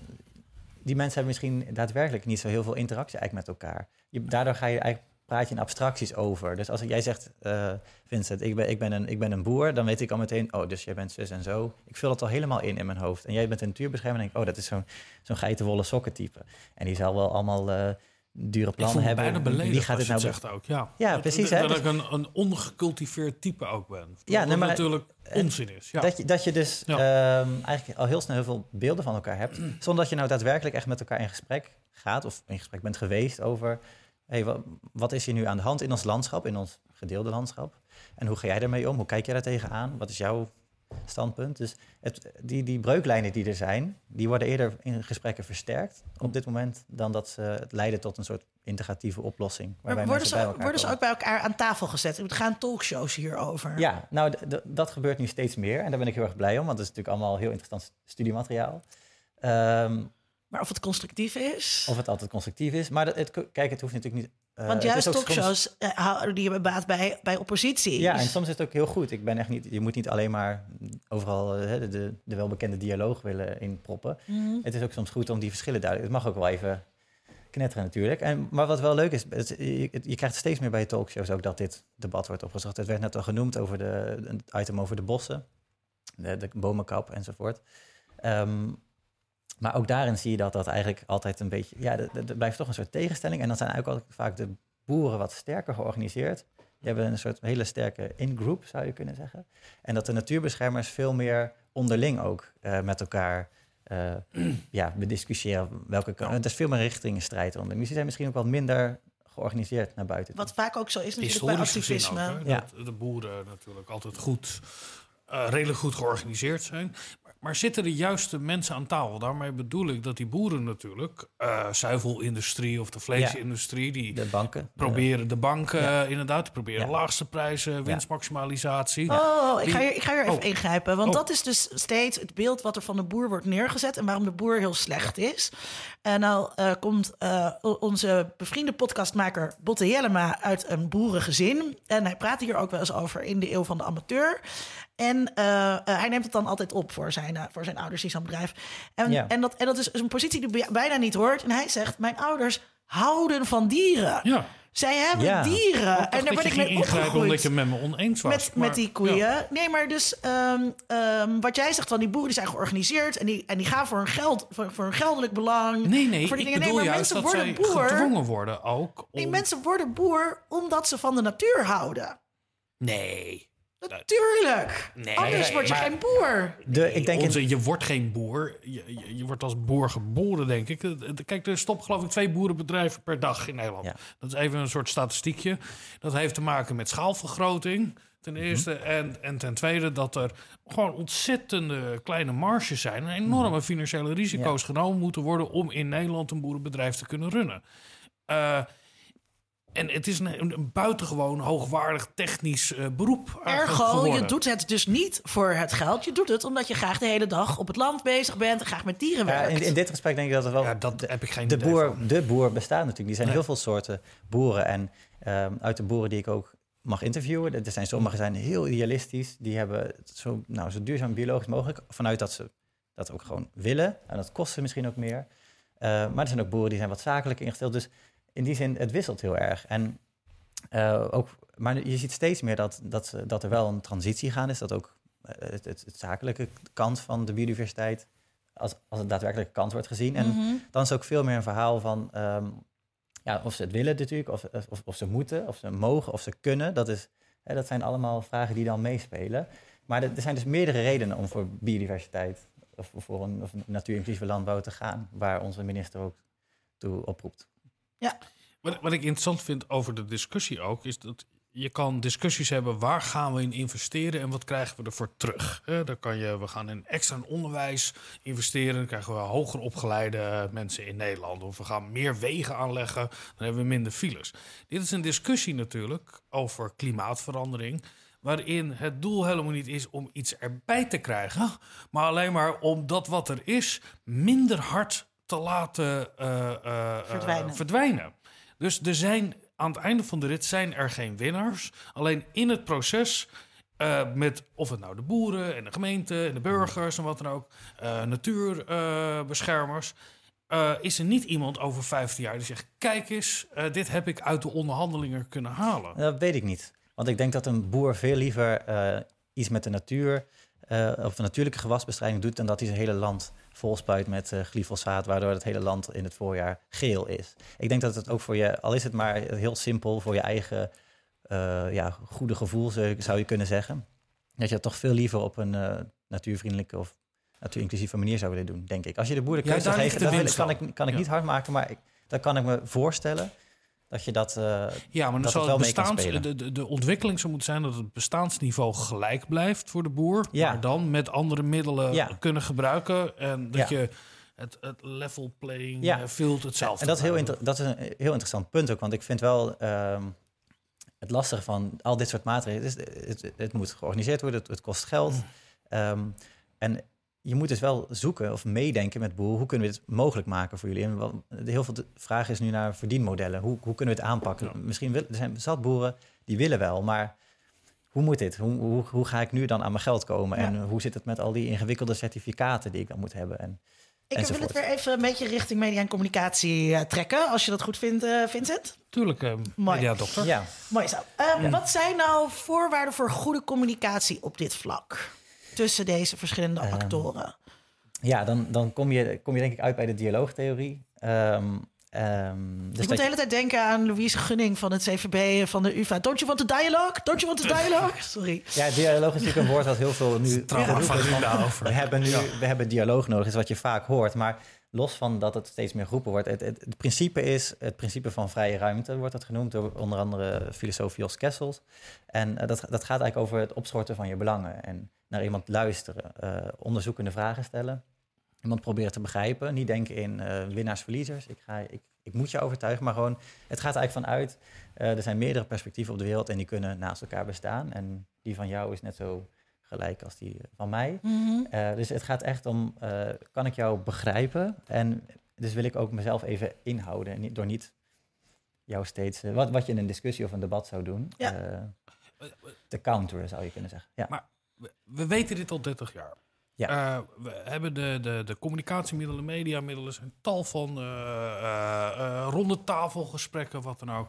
S4: die mensen hebben misschien daadwerkelijk niet zo heel veel interactie eigenlijk met elkaar. Je, daardoor ga je eigenlijk praat je in abstracties over. Dus als jij zegt, eh, Vincent, ik ben, ik, ben een, ik ben een boer, dan weet ik al meteen, oh, dus jij bent zus en zo. Ik vul het al helemaal in in mijn hoofd. En jij bent een natuurbeschermer en denk ik, oh, dat is zo'n zo'n geitenwolle sokkentype. En die zal wel allemaal eh, dure plannen hebben. Wie gaat dit
S3: je
S4: nou
S3: het zegt ook. Ja,
S4: Ja,
S3: Dat-
S4: precies,
S3: Dat,
S4: hè.
S3: dat ik een, een ongecultiveerd type ook ben.
S4: Ja, maar-
S3: natuurlijk onzin is. Ja.
S4: Dat, je, dat je dus ehm, eigenlijk al heel snel heel veel beelden van elkaar hebt. Zonder dat je nou daadwerkelijk echt met elkaar in gesprek gaat. Of in gesprek bent geweest over... Hey, wat, wat is hier nu aan de hand in ons landschap, in ons gedeelde landschap? En hoe ga jij daarmee om? Hoe kijk jij daar tegenaan? Wat is jouw standpunt? Dus het, die, die breuklijnen die er zijn... die worden eerder in gesprekken versterkt op dit moment... dan dat ze het leiden tot een soort integratieve oplossing.
S1: Maar
S4: waarbij
S1: worden ze,
S4: bij elkaar
S1: worden ze ook bij elkaar aan tafel gezet? Er gaan talkshows hierover.
S4: Ja, nou, dat gebeurt nu steeds meer. En daar ben ik heel erg blij om, want het is natuurlijk allemaal heel interessant studiemateriaal. Ehm,
S1: Maar of het constructief is?
S4: of het altijd constructief is. Maar dat- het, kijk, het hoeft natuurlijk niet... eh,
S1: Want juist
S4: soms-
S1: talkshows eh, houden die hebben baat bij, bij oppositie.
S4: Ja, en soms is het ook heel goed. Ik ben echt niet, je moet niet alleen maar overal eh, de, de, de welbekende dialoog willen inproppen.
S1: Mhm.
S4: Het is ook soms goed om die verschillen duidelijk... Het mag ook wel even knetteren natuurlijk. En, maar wat wel leuk is, het, je, je krijgt steeds meer bij talkshows ook dat dit debat wordt opgezocht. Het werd net al genoemd over de, item over de bossen, de, de bomenkap enzovoort. Ehm, maar ook daarin zie je dat dat eigenlijk altijd een beetje... Ja, er- blijft toch een soort tegenstelling. En dan zijn eigenlijk ook vaak de boeren wat sterker georganiseerd. Die hebben een soort hele sterke in-group, zou je kunnen zeggen. En dat de natuurbeschermers veel meer onderling ook eh, met elkaar eh ja, bediscussiëren. Welke kan, Het is veel meer richting strijd onder. Dus die zijn misschien ook wat minder georganiseerd naar buiten.
S1: Wat vaak ook zo is natuurlijk bij
S3: Historisch
S1: activisme.
S3: ook, hè,
S4: Ja.
S3: dat de boeren natuurlijk altijd goed eh, redelijk goed georganiseerd zijn. Maar, maar zitten de juiste mensen aan tafel? Daarmee bedoel ik dat die boeren natuurlijk, eh zuivelindustrie of de vleesindustrie, die
S4: De banken.
S3: proberen de banken
S4: Ja.
S3: eh, inderdaad, die proberen
S4: Ja.
S3: laagste prijzen, winstmaximalisatie.
S1: Oh, ik ga, hier, ik ga hier even
S3: Oh.
S1: ingrijpen. Want
S3: Oh.
S1: dat is dus steeds het beeld wat er van de boer wordt neergezet... en waarom de boer heel slecht is. En nou eh, komt eh, onze bevriende podcastmaker Botte Jellema uit een boerengezin. En hij praat hier ook wel eens over in de eeuw van de amateur. En eh, eh, hij neemt het dan altijd op voor zijn, eh, voor zijn ouders die zo'n bedrijf. En,
S4: Ja.
S1: en, dat, en dat is een positie die bij- bijna niet hoort. En hij zegt, mijn ouders houden van dieren.
S3: Ja.
S1: Zij hebben
S4: Ja.
S1: dieren. En daar ben ik mee
S3: ingrijpen
S1: opgegroeid.
S3: omdat je het met me oneens was.
S1: Met,
S3: maar-
S1: met die koeien.
S3: ja.
S1: Nee, maar dus ehm, ehm, wat jij zegt van die boeren die zijn georganiseerd en die, en die gaan voor een, geld, voor, voor een geldelijk belang.
S3: Nee, nee,
S1: voor die
S3: ik
S1: dingen.
S3: bedoel
S1: nee, maar
S3: juist
S1: mensen
S3: dat
S1: worden
S3: zij
S1: boer.
S3: gedwongen worden ook. Om...
S1: Nee, mensen worden boer omdat ze van de natuur houden.
S3: Nee.
S1: Natuurlijk.
S3: Nee,
S1: Anders word je
S4: maar-
S1: geen boer.
S4: De, ik denk in-
S3: Onze, je wordt geen boer. Je, je, je wordt als boer geboren, denk ik. Eh, eh, Kijk, er stoppen geloof ik twee boerenbedrijven per dag in Nederland.
S4: Ja.
S3: Dat is even een soort statistiekje. Dat heeft te maken met schaalvergroting, ten
S4: Mhm.
S3: eerste. En, en ten tweede dat er gewoon ontzettende kleine marges zijn. En enorme
S4: Mhm.
S3: financiële risico's genomen moeten worden... om in Nederland een boerenbedrijf te kunnen runnen. Eh, en het is een, een buitengewoon hoogwaardig technisch eh, beroep
S1: Ergo,
S3: geworden.
S1: je doet het dus niet voor het geld. Je doet het omdat je graag de hele dag op het land bezig bent en graag met dieren
S4: Ja,
S1: werkt.
S4: in, in dit respect denk ik dat er wel...
S3: Ja, dat heb ik geen
S4: de
S3: idee
S4: boer,
S3: van.
S4: de boer bestaat natuurlijk. Die zijn
S3: Nee.
S4: heel veel soorten boeren. En ehm, uit de boeren die ik ook mag interviewen... er zijn sommige zijn heel idealistisch. Die hebben het zo, nou, zo duurzaam biologisch mogelijk... vanuit dat ze dat ook gewoon willen. En dat kost ze misschien ook meer. Eh, maar er zijn ook boeren die zijn wat zakelijk ingesteld. Dus in die zin, het wisselt heel erg. En eh, ook, maar je ziet steeds meer dat, dat, dat er wel een transitie gaan is. Dat ook eh, het, het, het zakelijke kant van de biodiversiteit... als, als het daadwerkelijk kant wordt gezien. En
S1: Mhm.
S4: dan is ook veel meer een verhaal van ehm, ja, of ze het willen natuurlijk, of, of, of ze moeten, of ze mogen, of ze kunnen. Dat, is, hè, dat zijn allemaal vragen die dan meespelen. Maar er, er zijn dus meerdere redenen om voor biodiversiteit of voor een, of een natuurinclusieve landbouw te gaan, waar onze minister ook toe oproept.
S3: Wat, wat ik interessant vind over de discussie ook, is dat je kan discussies hebben waar gaan we in investeren en wat krijgen we ervoor terug. Eh, dan kan je, we gaan in extra onderwijs investeren, dan krijgen we hoger opgeleide mensen in Nederland. Of we gaan meer wegen aanleggen, dan hebben we minder files. Dit is een discussie natuurlijk over klimaatverandering. Waarin het doel helemaal niet is om iets erbij te krijgen, maar alleen maar om dat wat er is minder hard te laten eh, eh, eh,
S1: Verdwijnen.
S3: verdwijnen. Dus er zijn aan het einde van de rit zijn er geen winnaars. Alleen in het proces eh, met of het nou de boeren en de gemeente en de burgers en wat dan ook, eh, natuurbeschermers. eh, is er niet iemand over 15 jaar die zegt: Kijk eens, eh, dit heb ik uit de onderhandelingen kunnen halen.
S4: Dat weet ik niet. Want ik denk dat een boer veel liever eh, iets met de natuur eh, of de natuurlijke gewasbestrijding doet dan dat hij zijn hele land volspuit met eh, glyfosaat, waardoor het hele land in het voorjaar geel is. Ik denk dat het ook voor je, al is het maar heel simpel, voor je eigen eh, ja, goede gevoel zou je kunnen zeggen, dat je het toch veel liever op een eh, natuurvriendelijke of natuurinclusieve manier zou willen doen, denk ik. Als je de boer de keuze geeft, dat kan ik, kan ik
S3: Ja.
S4: niet hard maken, maar ik, dat kan ik me voorstellen. Dat je dat. eh,
S3: Ja, maar dan zal
S4: het
S3: bestaans, de, de, de ontwikkeling zou moeten zijn dat het bestaansniveau gelijk blijft voor de boer.
S4: Ja.
S3: Maar dan met andere middelen
S4: Ja.
S3: kunnen gebruiken. En dat
S4: Ja.
S3: je het, het level playing
S4: Ja.
S3: ja. field hetzelfde
S4: En dat is, heel dat is een heel interessant punt ook. Want ik vind wel ehm, het lastige van al dit soort maatregelen. is, het, het moet georganiseerd worden, het, het kost geld.
S3: Mm.
S4: Ehm, en je moet dus wel zoeken of meedenken met boeren. Hoe kunnen we dit mogelijk maken voor jullie? En wat, heel veel de vraag is nu naar verdienmodellen. Hoe, hoe kunnen we het aanpakken?
S3: Ja.
S4: Misschien wil, er zijn zat boeren die willen wel, maar hoe moet dit? Hoe, hoe, hoe ga ik nu dan aan mijn geld komen?
S1: Ja.
S4: En hoe zit het met al die ingewikkelde certificaten die ik dan moet hebben? En,
S1: Ik wil het weer even een beetje richting media en communicatie eh, trekken, als je dat goed vindt, eh, Vincent.
S3: Tuurlijk, eh
S1: Mooi.
S3: ja, dokter.
S4: ja.
S1: Mooi zo. Ehm, Wat zijn nou voorwaarden voor goede communicatie op dit vlak? Tussen deze verschillende
S4: Ehm,
S1: actoren.
S4: Ja, dan, dan kom, je, kom je denk ik uit bij de dialoogtheorie. Ehm, ehm, dus
S1: ik moet de hele tijd denken aan Louise Gunning van het CVB en van de UvA. Don't you want the dialogue? Don't you want the dialogue? Sorry.
S4: Ja, dialoog is natuurlijk een woord dat heel veel nu
S3: van
S4: van,
S3: over.
S4: We hebben nu we hebben dialoog nodig, is wat je vaak hoort. Maar los van dat het steeds meer groepen wordt. Het, het, principe is het principe van vrije ruimte, wordt dat genoemd door onder andere filosoof Jos Kessels. En eh, dat, dat gaat eigenlijk over het opschorten van je belangen en naar iemand luisteren, eh, onderzoekende vragen stellen. Iemand proberen te begrijpen, niet denken in eh, winnaars-verliezers. Ik, ga, ik, ik moet je overtuigen, maar gewoon, het gaat eigenlijk vanuit, er zijn meerdere perspectieven op de wereld en die kunnen naast elkaar bestaan. En die van jou is net zo gelijk als die van mij.
S1: Mhm.
S4: Eh, dus het gaat echt om, eh, kan ik jou begrijpen? En dus wil ik ook mezelf even inhouden, niet, door niet jou steeds, eh, wat, wat je in een discussie of een debat zou doen,
S1: Ja.
S4: eh, te counteren, zou je kunnen zeggen. Ja.
S3: Maar we, we weten dit al 30 jaar.
S4: Ja.
S3: Eh, we hebben de, de, de communicatiemiddelen, mediamiddelen, een tal van eh eh, eh, ronde tafelgesprekken, wat dan ook.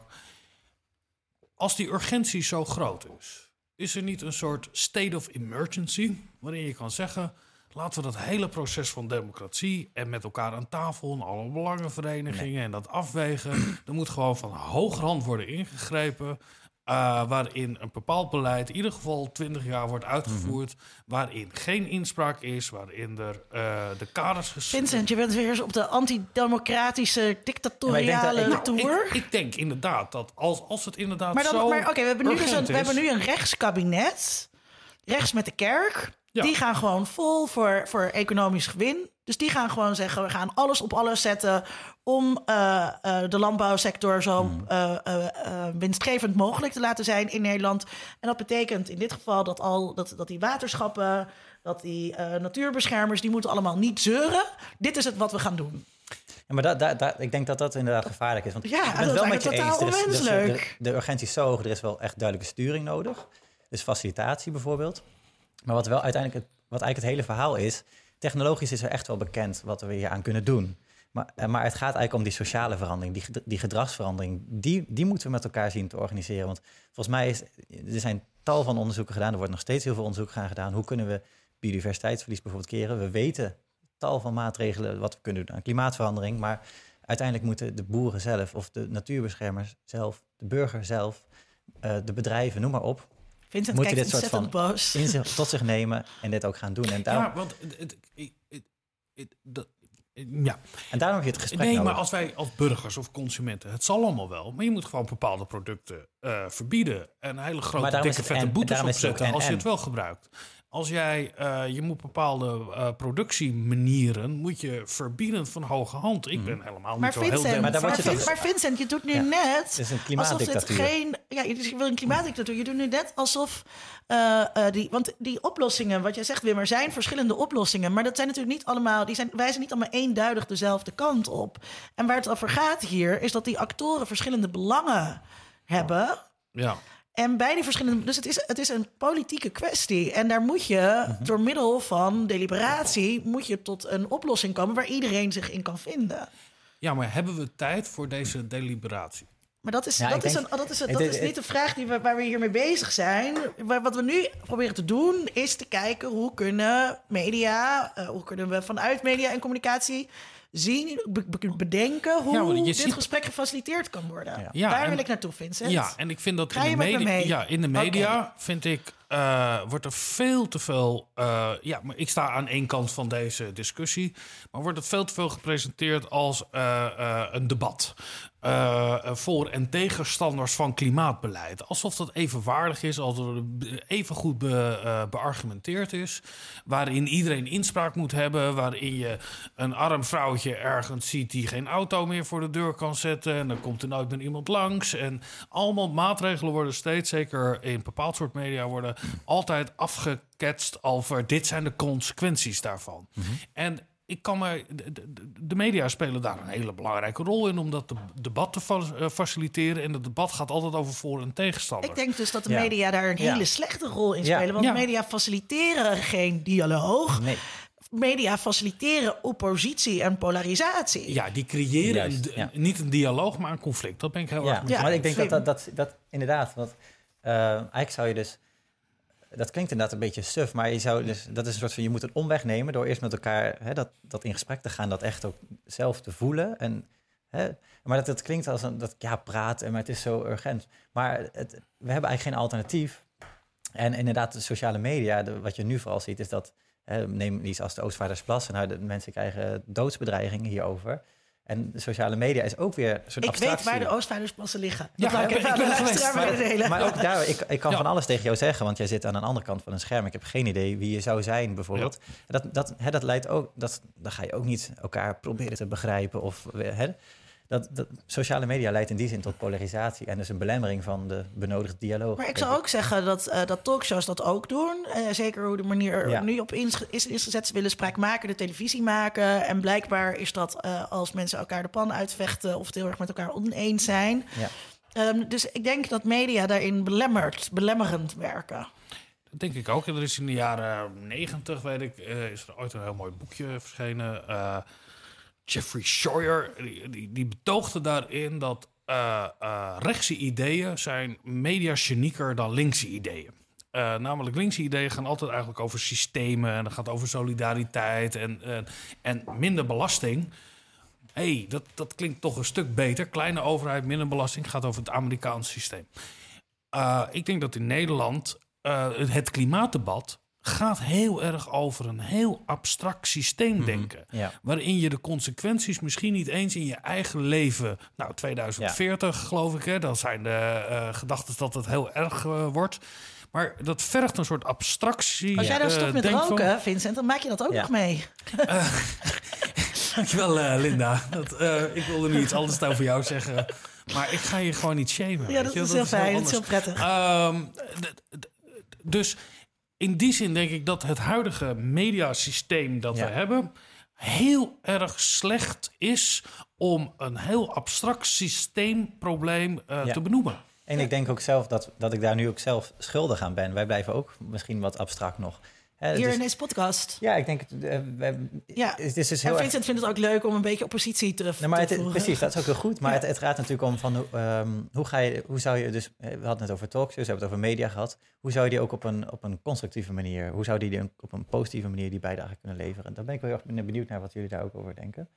S3: Als die urgentie zo groot is, is er niet een soort state of emergency waarin je kan zeggen. Laten we dat hele proces van democratie en met elkaar aan tafel en alle belangenverenigingen en dat afwegen. er moet gewoon van hogerhand worden ingegrepen. Eh, waarin een bepaald beleid in ieder geval 20 jaar wordt uitgevoerd. Waarin geen inspraak is, waarin er eh, de kaders ges-
S1: Vincent, je bent weer eens op de antidemocratische, dictatoriale
S4: dat-
S3: Nou,
S1: tour.
S3: ik, ik denk inderdaad dat als, als het inderdaad
S1: maar dan,
S3: zo
S1: maar oké, we, hebben nu dus een, we hebben nu een rechtskabinet. Rechts met de kerk.
S3: Ja.
S1: Die gaan gewoon vol voor, voor economisch gewin. Dus die gaan gewoon zeggen, we gaan alles op alles zetten... om eh, eh, de landbouwsector zo
S3: Hmm.
S1: eh, winstgevend mogelijk te laten zijn in Nederland. En dat betekent in dit geval dat, al, dat, dat die waterschappen... dat die natuurbeschermers, die moeten allemaal niet zeuren. Dit is het wat we gaan doen.
S4: Ja, maar da, da, da- ik denk dat dat inderdaad gevaarlijk is. Want
S1: Ja,
S4: ik ben
S1: dat
S4: het wel met je eens. Er is- er is- de, de urgentie is zo hoog, er is wel echt duidelijke sturing nodig. Dus facilitatie bijvoorbeeld. Maar wat wel uiteindelijk het, wat eigenlijk het hele verhaal is... technologisch is er echt wel bekend wat we hier aan kunnen doen. Maar, eh, maar het gaat eigenlijk om die sociale verandering, die, die gedragsverandering. Die, die moeten we met elkaar zien te organiseren. Want volgens mij is er zijn tal van onderzoeken gedaan. Er wordt nog steeds heel veel onderzoek gaan gedaan. Hoe kunnen we biodiversiteitsverlies bijvoorbeeld keren? We weten tal van maatregelen wat we kunnen doen aan klimaatverandering. Maar uiteindelijk moeten de boeren zelf of de natuurbeschermers zelf, de burger zelf, eh, de bedrijven, noem maar op,
S1: Vincent
S4: Moet je
S1: kijkt
S4: dit soort van
S1: boos.
S4: in zich, tot zich nemen en dit ook gaan doen. En daarom,
S3: Ja, want het, het, het- het- het- dat- ja.
S4: en daarom heb je het gesprek
S3: Nee,
S4: nodig.
S3: maar als wij als burgers of consumenten, het zal allemaal wel, maar je moet gewoon bepaalde producten eh, verbieden en hele grote, dikke, vette
S4: en-
S3: boetes opzetten als je het wel gebruikt. Als jij, eh, je moet bepaalde eh, productiemanieren, moet je verbieden van hoge hand. Ik ben helemaal
S1: Maar
S3: niet zo heel
S1: Vincent,
S4: Maar daar
S1: maar,
S4: word je
S1: Vin-
S4: toch-
S1: maar Vincent, je doet nu
S4: Ja.
S1: net
S4: Het is een
S1: alsof dit geen. Ja, dus je wil een klimaatdictatuur. Je doet nu net alsof eh, eh, die. Want die oplossingen, wat jij zegt, Wim, er zijn verschillende oplossingen. Maar dat zijn natuurlijk niet allemaal. Die zijn, wijzen niet allemaal eenduidig dezelfde kant op. En waar het over gaat hier, is dat die actoren verschillende belangen hebben.
S3: Ja.
S1: En bij die verschillende. Dus het is, het is een politieke kwestie. En daar moet je
S4: Mhm.
S1: door middel van deliberatie. moet je tot een oplossing komen waar iedereen zich in kan vinden.
S3: ja, maar hebben we tijd voor deze deliberatie?
S1: Maar dat is,
S4: Ja,
S1: dat is,
S4: denk-
S1: een, dat is,
S4: het
S1: dat
S4: is-
S1: niet de vraag die we, waar we hiermee bezig zijn. Wa- Wat we nu proberen te doen, is te kijken hoe kunnen media, eh, hoe kunnen we vanuit media en communicatie zien, be- be- bedenken hoe
S3: Ja,
S1: dit
S3: ziet-
S1: gesprek gefaciliteerd kan worden.
S4: Ja.
S3: Ja,
S1: Daar
S3: en-
S1: wil ik naartoe, Vincent.
S3: Ja, en ik vind dat
S1: Ga
S3: in de,
S1: me
S3: media, ja, in de media vind ik, eh, wordt er veel te veel. eh, ja, maar ik sta aan één kant van deze discussie. Maar wordt het veel te veel gepresenteerd als eh, eh, een debat. Eh, voor- en tegenstanders van klimaatbeleid. Alsof dat evenwaardig is, alsof het even goed be, eh, beargumenteerd is. Waarin iedereen inspraak moet hebben. Waarin je een arm vrouwtje ergens ziet die geen auto meer voor de deur kan zetten. En dan komt er nooit meer iemand langs. En allemaal maatregelen worden steeds, zeker in bepaald soort media, worden altijd afgeketst over dit zijn de consequenties daarvan. En ik kan me, de, media spelen daar een hele belangrijke rol in om dat de- debat te fa- eh, faciliteren. En het debat gaat altijd over voor- en tegenstander.
S1: Ik denk dus dat de
S4: Ja.
S1: media daar een
S4: Ja.
S1: hele slechte rol in
S4: Ja.
S1: spelen. Want
S3: Ja.
S1: media faciliteren geen dialoog.
S4: Nee.
S1: Media faciliteren oppositie en polarisatie.
S3: Ja, die creëren
S4: Juist,
S3: een-
S4: ja.
S3: niet een dialoog, maar een conflict. Dat ben ik heel
S4: Ja,
S3: erg met
S1: Ja,
S4: maar ik denk dat, dat, dat, dat inderdaad, want eh, eigenlijk zou je dus, dat klinkt inderdaad een beetje suf, maar je zou dus, dat is een soort van, je moet een omweg nemen door eerst met elkaar hè, dat, dat in gesprek te gaan, dat echt ook zelf te voelen. En, hè, maar dat, dat klinkt als een, dat ja, praten, maar het is zo urgent. Maar we hebben eigenlijk geen alternatief. En inderdaad, de sociale media, wat je nu vooral ziet, is dat Eh, neem iets als de Oostvaardersplassen. Nou, de mensen krijgen doodsbedreigingen hierover. En de sociale media is ook weer zo'n
S1: Ik
S4: abstractie.
S1: weet waar de Oostvaardersplassen liggen.
S3: Ja, ik ben- er.
S4: Maar ook daar, ik, ik kan
S3: Ja.
S4: van alles tegen jou zeggen, want jij zit aan een andere kant van een scherm. Ik heb geen idee wie je zou zijn, bijvoorbeeld. Dat, dat, hè, dat leidt ook, dat, dan ga je ook niet elkaar proberen te begrijpen. Of, hè, dat, dat, sociale media leidt in die zin tot polarisatie en dus een belemmering van de benodigde dialoog.
S1: Maar ik zou ook zeggen dat, eh, dat talkshows dat ook doen. Eh, zeker hoe de manier er
S4: Ja.
S1: nu op inge- is ingezet. Ze willen spraak maken, de televisie maken. En blijkbaar is dat eh, als mensen elkaar de pan uitvechten... of het heel erg met elkaar oneens zijn.
S4: Ja.
S1: Ehm, dus ik denk dat media daarin belemmerd, belemmerend werken.
S3: Dat denk ik ook. Er is in de jaren negentig, weet ik, eh, is er ooit een heel mooi boekje verschenen. Eh, Jeffrey Scheuer, die, betoogde daarin dat eh, eh, rechtse ideeën zijn mediagenieker dan linkse ideeën. Eh, namelijk linkse ideeën gaan altijd eigenlijk over systemen en dan gaat over solidariteit en, en, minder belasting. hey, dat, dat klinkt toch een stuk beter. Kleine overheid, minder belasting, gaat over het Amerikaanse systeem. Uh, ik denk dat in Nederland uh, het klimaatdebat gaat heel erg over een heel abstract systeem denken.
S4: Ja.
S3: Waarin je de consequenties misschien niet eens in je eigen leven... Nou, 2040 geloof ik, hè, dan zijn de uh, gedachten dat het heel erg uh, wordt. Maar dat vergt een soort abstractie.
S1: Als jij dan stopt met roken, Vincent, dan maak je dat ook
S3: Ja.
S1: nog mee.
S3: Dankjewel, uh, Linda. Dat, uh, ik wilde nu iets anders over jou zeggen. Maar ik ga je gewoon niet shamen.
S1: Ja, dat
S3: je?
S1: is heel fijn. Dat is heel prettig.
S3: Um, dus in die zin denk ik dat het huidige mediasysteem dat
S4: Ja.
S3: we hebben... heel erg slecht is om een heel abstract systeemprobleem uh,
S4: Ja.
S3: te benoemen.
S4: En ik denk ook zelf dat, dat ik daar nu ook zelf schuldig aan ben. Wij blijven ook misschien wat abstract nog. Het
S1: Hier
S4: is-
S1: in deze podcast.
S4: Ja, ik denk... eh, wij-
S1: Ja.
S4: Het is dus
S1: En
S4: heel erg...
S1: Vincent vindt het ook leuk om een beetje oppositie te,
S4: Nee, maar
S1: te
S4: het,
S1: voeren.
S4: precies, dat is ook heel goed. Maar
S1: Ja.
S4: het, het gaat natuurlijk om van hoe, ehm, hoe ga je, hoe zou je dus, eh, we hadden het over talkshows, we hebben het over media gehad. Hoe zou je die ook op een, op een constructieve manier, hoe zou die die op een positieve manier die bijdrage kunnen leveren? Daar ben ik wel heel erg benieuwd naar wat jullie daar ook over denken.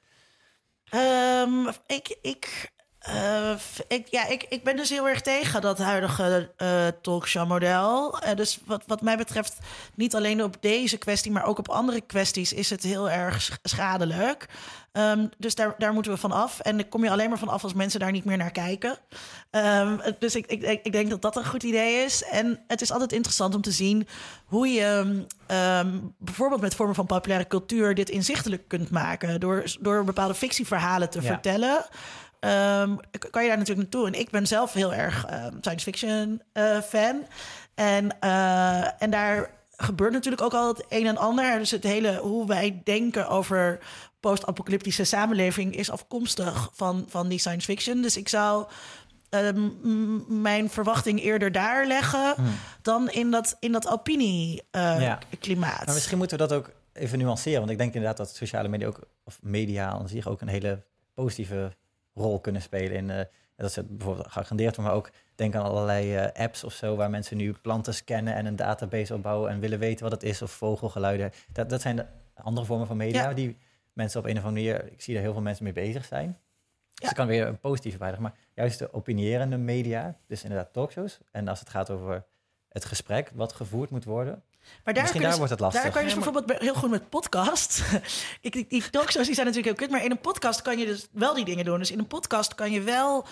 S1: Ehm, ik, ik, eh, ik, ja, ik, ik ben dus heel erg tegen dat huidige eh talkshow-model. Eh, dus wat, wat mij betreft, niet alleen op deze kwestie, maar ook op andere kwesties is het heel erg sch- schadelijk. Ehm, dus daar, daar moeten we van af. En daar kom je alleen maar van af als mensen daar niet meer naar kijken. Ehm, dus ik, ik, ik denk dat dat een goed idee is. En het is altijd interessant om te zien hoe je ehm, bijvoorbeeld met vormen van populaire cultuur dit inzichtelijk kunt maken. Door, door bepaalde fictieverhalen te
S4: Ja.
S1: vertellen. Ehm, kan je daar natuurlijk naartoe. En ik ben zelf heel erg ehm, science fiction eh, fan. En, eh, en daar gebeurt natuurlijk ook al het een en ander. Dus het hele hoe wij denken over post-apocalyptische samenleving is afkomstig van, van die science fiction. Dus ik zou ehm, mijn verwachting eerder daar leggen dan in dat, in dat
S4: Ja.
S1: opinie-klimaat.
S4: Maar misschien moeten we dat ook even nuanceren, want ik denk inderdaad dat sociale media ook, of media aan zich ook een hele positieve rol kunnen spelen in, eh, dat ze bijvoorbeeld geagendeerd maar ook denk aan allerlei eh, apps of zo waar mensen nu planten scannen en een database opbouwen en willen weten wat het is of vogelgeluiden. Dat, dat zijn de andere vormen van media
S1: Ja.
S4: die mensen op een of andere manier, ik zie daar heel veel mensen mee bezig zijn. Dus
S1: Ja.
S4: dat kan weer een positieve bijdrage. Maar juist de opinierende media, dus inderdaad talkshows. En als het gaat over het gesprek wat gevoerd moet worden.
S1: Maar daar,
S4: Misschien
S1: kun je
S4: daar
S1: dus-
S4: wordt het lastig.
S1: Daar kan je dus
S3: Ja, maar-
S1: bijvoorbeeld bij- heel goed met podcast. ik, die, die talkshows die zijn natuurlijk heel kut, maar in een podcast kan je dus wel die dingen doen. Dus in een podcast kan je wel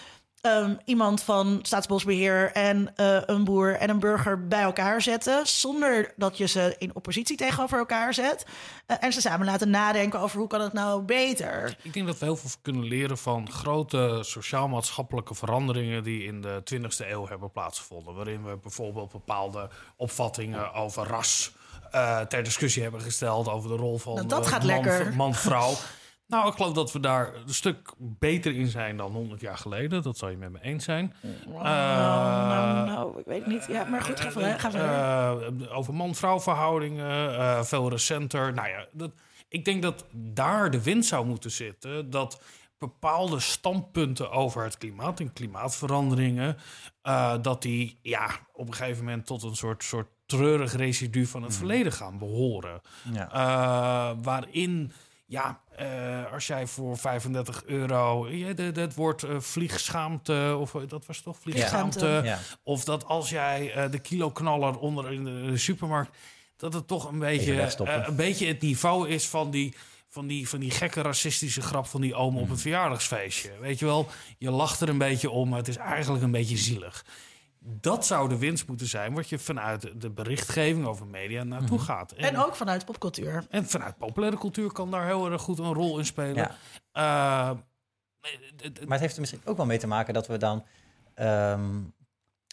S1: ehm, iemand van Staatsbosbeheer en eh, een boer en een burger bij elkaar zetten, zonder dat je ze in oppositie tegenover elkaar zet. Eh, en ze samen laten nadenken over hoe kan het nou beter.
S3: Ik denk dat we heel veel kunnen leren van grote sociaal-maatschappelijke veranderingen die in de 20e eeuw hebben plaatsgevonden. Waarin we bijvoorbeeld bepaalde opvattingen over ras eh, ter discussie hebben gesteld. Over de rol van
S1: Nou, dat gaat
S3: man,
S1: lekker.
S3: man-vrouw. Nou, ik geloof dat we daar een stuk beter in zijn dan 100 jaar geleden. Dat zal je met me eens zijn.
S1: nou,
S3: Eh,
S1: nou, nou, ik weet niet. Ja, maar goed, ga verder. Ga verder.
S3: eh, over man-vrouw verhoudingen, eh, veel recenter. Nou ja, dat, ik denk dat daar de wind zou moeten zitten. Dat bepaalde standpunten over het klimaat en klimaatveranderingen... eh, dat die ja, op een gegeven moment tot een soort, soort treurig residu van het verleden gaan behoren.
S4: Ja.
S3: Eh, waarin, ja, eh, als jij voor 35 euro... Ja, de- het woord eh, vliegschaamte, of eh, dat was toch vliegschaamte...
S4: Ja.
S3: Of dat als jij de kiloknaller onder in de, supermarkt... dat het toch een beetje, een beetje het niveau is van die, van, die, van die gekke racistische grap van die oom op een verjaardagsfeestje. Weet je wel, je lacht er een beetje om, maar het is eigenlijk een beetje zielig. Dat zou de winst moeten zijn, wat je vanuit de berichtgeving over media naartoe gaat.
S1: En ook vanuit popcultuur.
S3: En vanuit populaire cultuur kan daar heel erg goed een rol in spelen.
S4: Ja.
S3: Eh,
S4: Maar het heeft er misschien ook wel mee te maken dat we dan... ehm,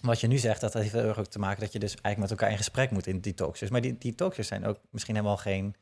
S4: wat je nu zegt, dat heeft er ook te maken dat je dus eigenlijk met elkaar in gesprek moet in die talkshows. Maar die, die talkshows zijn ook misschien helemaal geen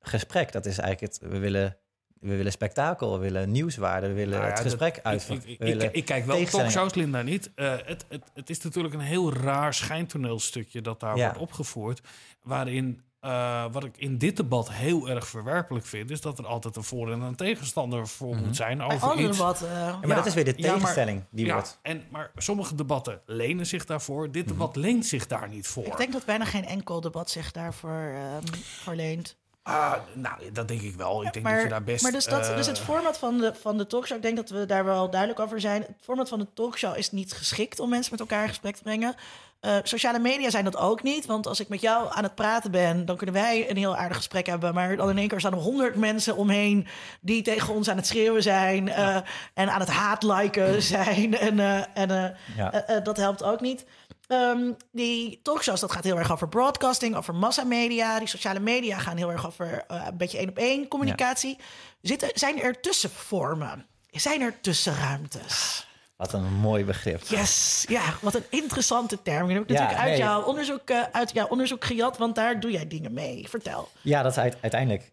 S4: gesprek. Dat is eigenlijk het, we willen, we willen spektakel, we willen nieuwswaarde, we willen
S3: Nou ja,
S4: het
S3: dat-
S4: gesprek
S3: ik,
S4: uitvoeren.
S3: ik,
S4: We
S3: ik,
S4: willen
S3: ik kijk wel talkshows, Linda, niet. Eh, het, het, het is natuurlijk een heel raar schijntoneelstukje dat daar
S4: Ja.
S3: wordt opgevoerd. Waarin, eh, wat ik in dit debat heel erg verwerpelijk vind... is dat er altijd een voor- en een tegenstander voor moet zijn over iets.
S4: Ja, maar dat is weer de
S3: ja, maar-
S4: tegenstelling die
S3: ja,
S4: wordt.
S3: En, maar sommige debatten lenen zich daarvoor. Dit debat leent zich daar niet voor.
S1: Ik denk dat bijna geen enkel debat zich daarvoor ehm verleent.
S3: Ah, nou, dat denk ik wel. Ik denk dat je daar best...
S1: maar dus, dat,
S3: eh,
S1: dus het format van de, van de talkshow, ik denk dat we daar wel duidelijk over zijn. Het format van de talkshow is niet geschikt om mensen met elkaar in gesprek te brengen. Eh, sociale media zijn dat ook niet. Want als ik met jou aan het praten ben, dan kunnen wij een heel aardig gesprek hebben. Maar dan in één keer staan er honderd mensen omheen die tegen ons aan het schreeuwen zijn. eh, en aan het haatliken zijn. En, eh, en eh,
S4: Ja.
S1: eh, eh, dat helpt ook niet. Ehm, die talkshows, dat gaat heel erg over broadcasting, over massamedia. Die sociale media gaan heel erg over eh, een beetje één op één communicatie. Zitten, zijn er tussenvormen? Zijn er tussenruimtes?
S4: Wat een mooi begrip.
S1: Yes, ja, wat een interessante term. Die heb ik
S4: Ja,
S1: natuurlijk uit,
S4: nee.
S1: jouw onderzoek, eh, uit jouw onderzoek gejat, want daar doe jij dingen mee. Vertel.
S4: Ja, dat uiteindelijk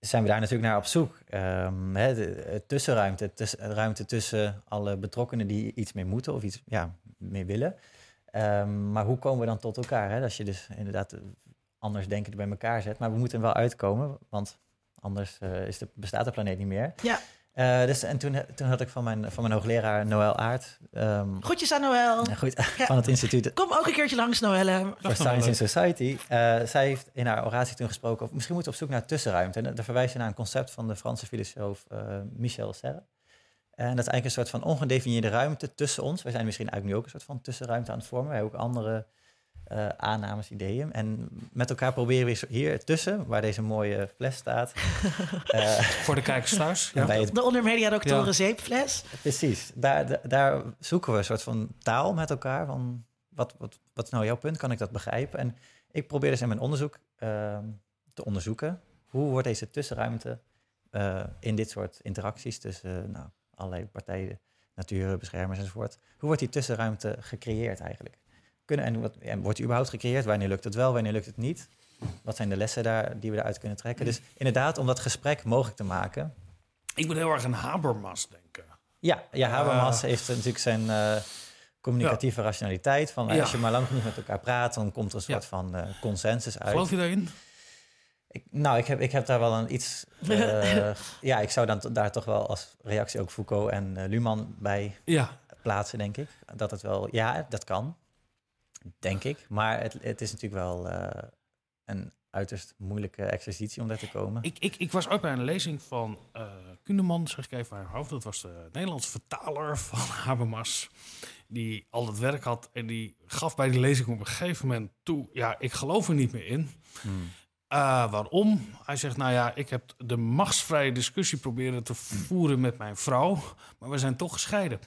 S4: zijn we daar natuurlijk naar op zoek. Ehm, hè, de, de tussenruimte, tuss- ruimte tussen alle betrokkenen die iets meer moeten of iets ja, meer willen. Ehm, maar hoe komen we dan tot elkaar? Hè? Als je dus inderdaad eh, anders denken bij elkaar zet. Maar we moeten er wel uitkomen, want anders eh, is de, bestaat de planeet niet meer.
S1: Ja,
S4: Eh, dus, en toen, toen had ik van mijn, van mijn hoogleraar Noël Aert, ehm,
S1: groetjes aan Noël.
S4: goed,
S1: Ja.
S4: van het instituut
S1: Kom ook een keertje langs, Noëlle.
S4: voor Science in Society. Zij heeft in haar oratie toen gesproken over... misschien moeten we op zoek naar tussenruimte. En daar verwijst ze naar een concept van de Franse filosoof Michel Serre. En dat is eigenlijk een soort van ongedefinieerde ruimte tussen ons. Wij zijn misschien eigenlijk nu ook een soort van tussenruimte aan het vormen. Wij hebben ook andere eh, aannames, ideeën. En met elkaar proberen we hier tussen, waar deze mooie fles staat... eh,
S3: Voor de kijkers thuis. Ja.
S4: bij het
S1: De ondermedia doctoren
S3: Ja.
S1: zeepfles.
S4: Precies, daar, daar, zoeken we een soort van taal met elkaar. Van wat, wat, wat is nou jouw punt? Kan ik dat begrijpen? En ik probeer dus in mijn onderzoek ehm, te onderzoeken hoe wordt deze tussenruimte eh, in dit soort interacties tussen eh, nou, allerlei partijen, natuurbeschermers enzovoort. Hoe wordt die tussenruimte gecreëerd eigenlijk? Kunnen, en, wat, en wordt die überhaupt gecreëerd? Wanneer lukt het wel? Wanneer lukt het niet? Wat zijn de lessen daar, die we eruit kunnen trekken? Dus inderdaad, om dat gesprek mogelijk te maken,
S3: Ik moet heel erg aan Habermas denken.
S4: ja, ja
S3: Ah.
S4: Habermas heeft natuurlijk zijn eh, communicatieve rationaliteit. Van eh,
S3: Ja.
S4: als je maar lang genoeg met elkaar praat, dan komt er een soort
S3: Ja.
S4: van eh, consensus uit.
S3: Geloof je daarin?
S4: Ik, nou, ik heb, ik heb daar wel een iets. eh, ja, ik zou dan daar toch wel als reactie ook Foucault en eh, Luhmann bij
S3: Ja.
S4: plaatsen, denk ik. Dat het wel, ja, dat kan. Denk ik. Maar het, het is natuurlijk wel eh, een uiterst moeilijke exercitie om daar te komen.
S3: Ik, ik, ik was ook bij een lezing van Kundeman, zeg ik even mijn hoofd. Dat was de Nederlandse vertaler van Habermas. Die al het werk had en die gaf bij die lezing op een gegeven moment toe... ja, ik geloof er niet meer in.
S4: Hmm.
S3: Eh, waarom? Hij zegt, nou ja, ik heb de machtsvrije discussie proberen te voeren met mijn vrouw... maar we zijn toch gescheiden.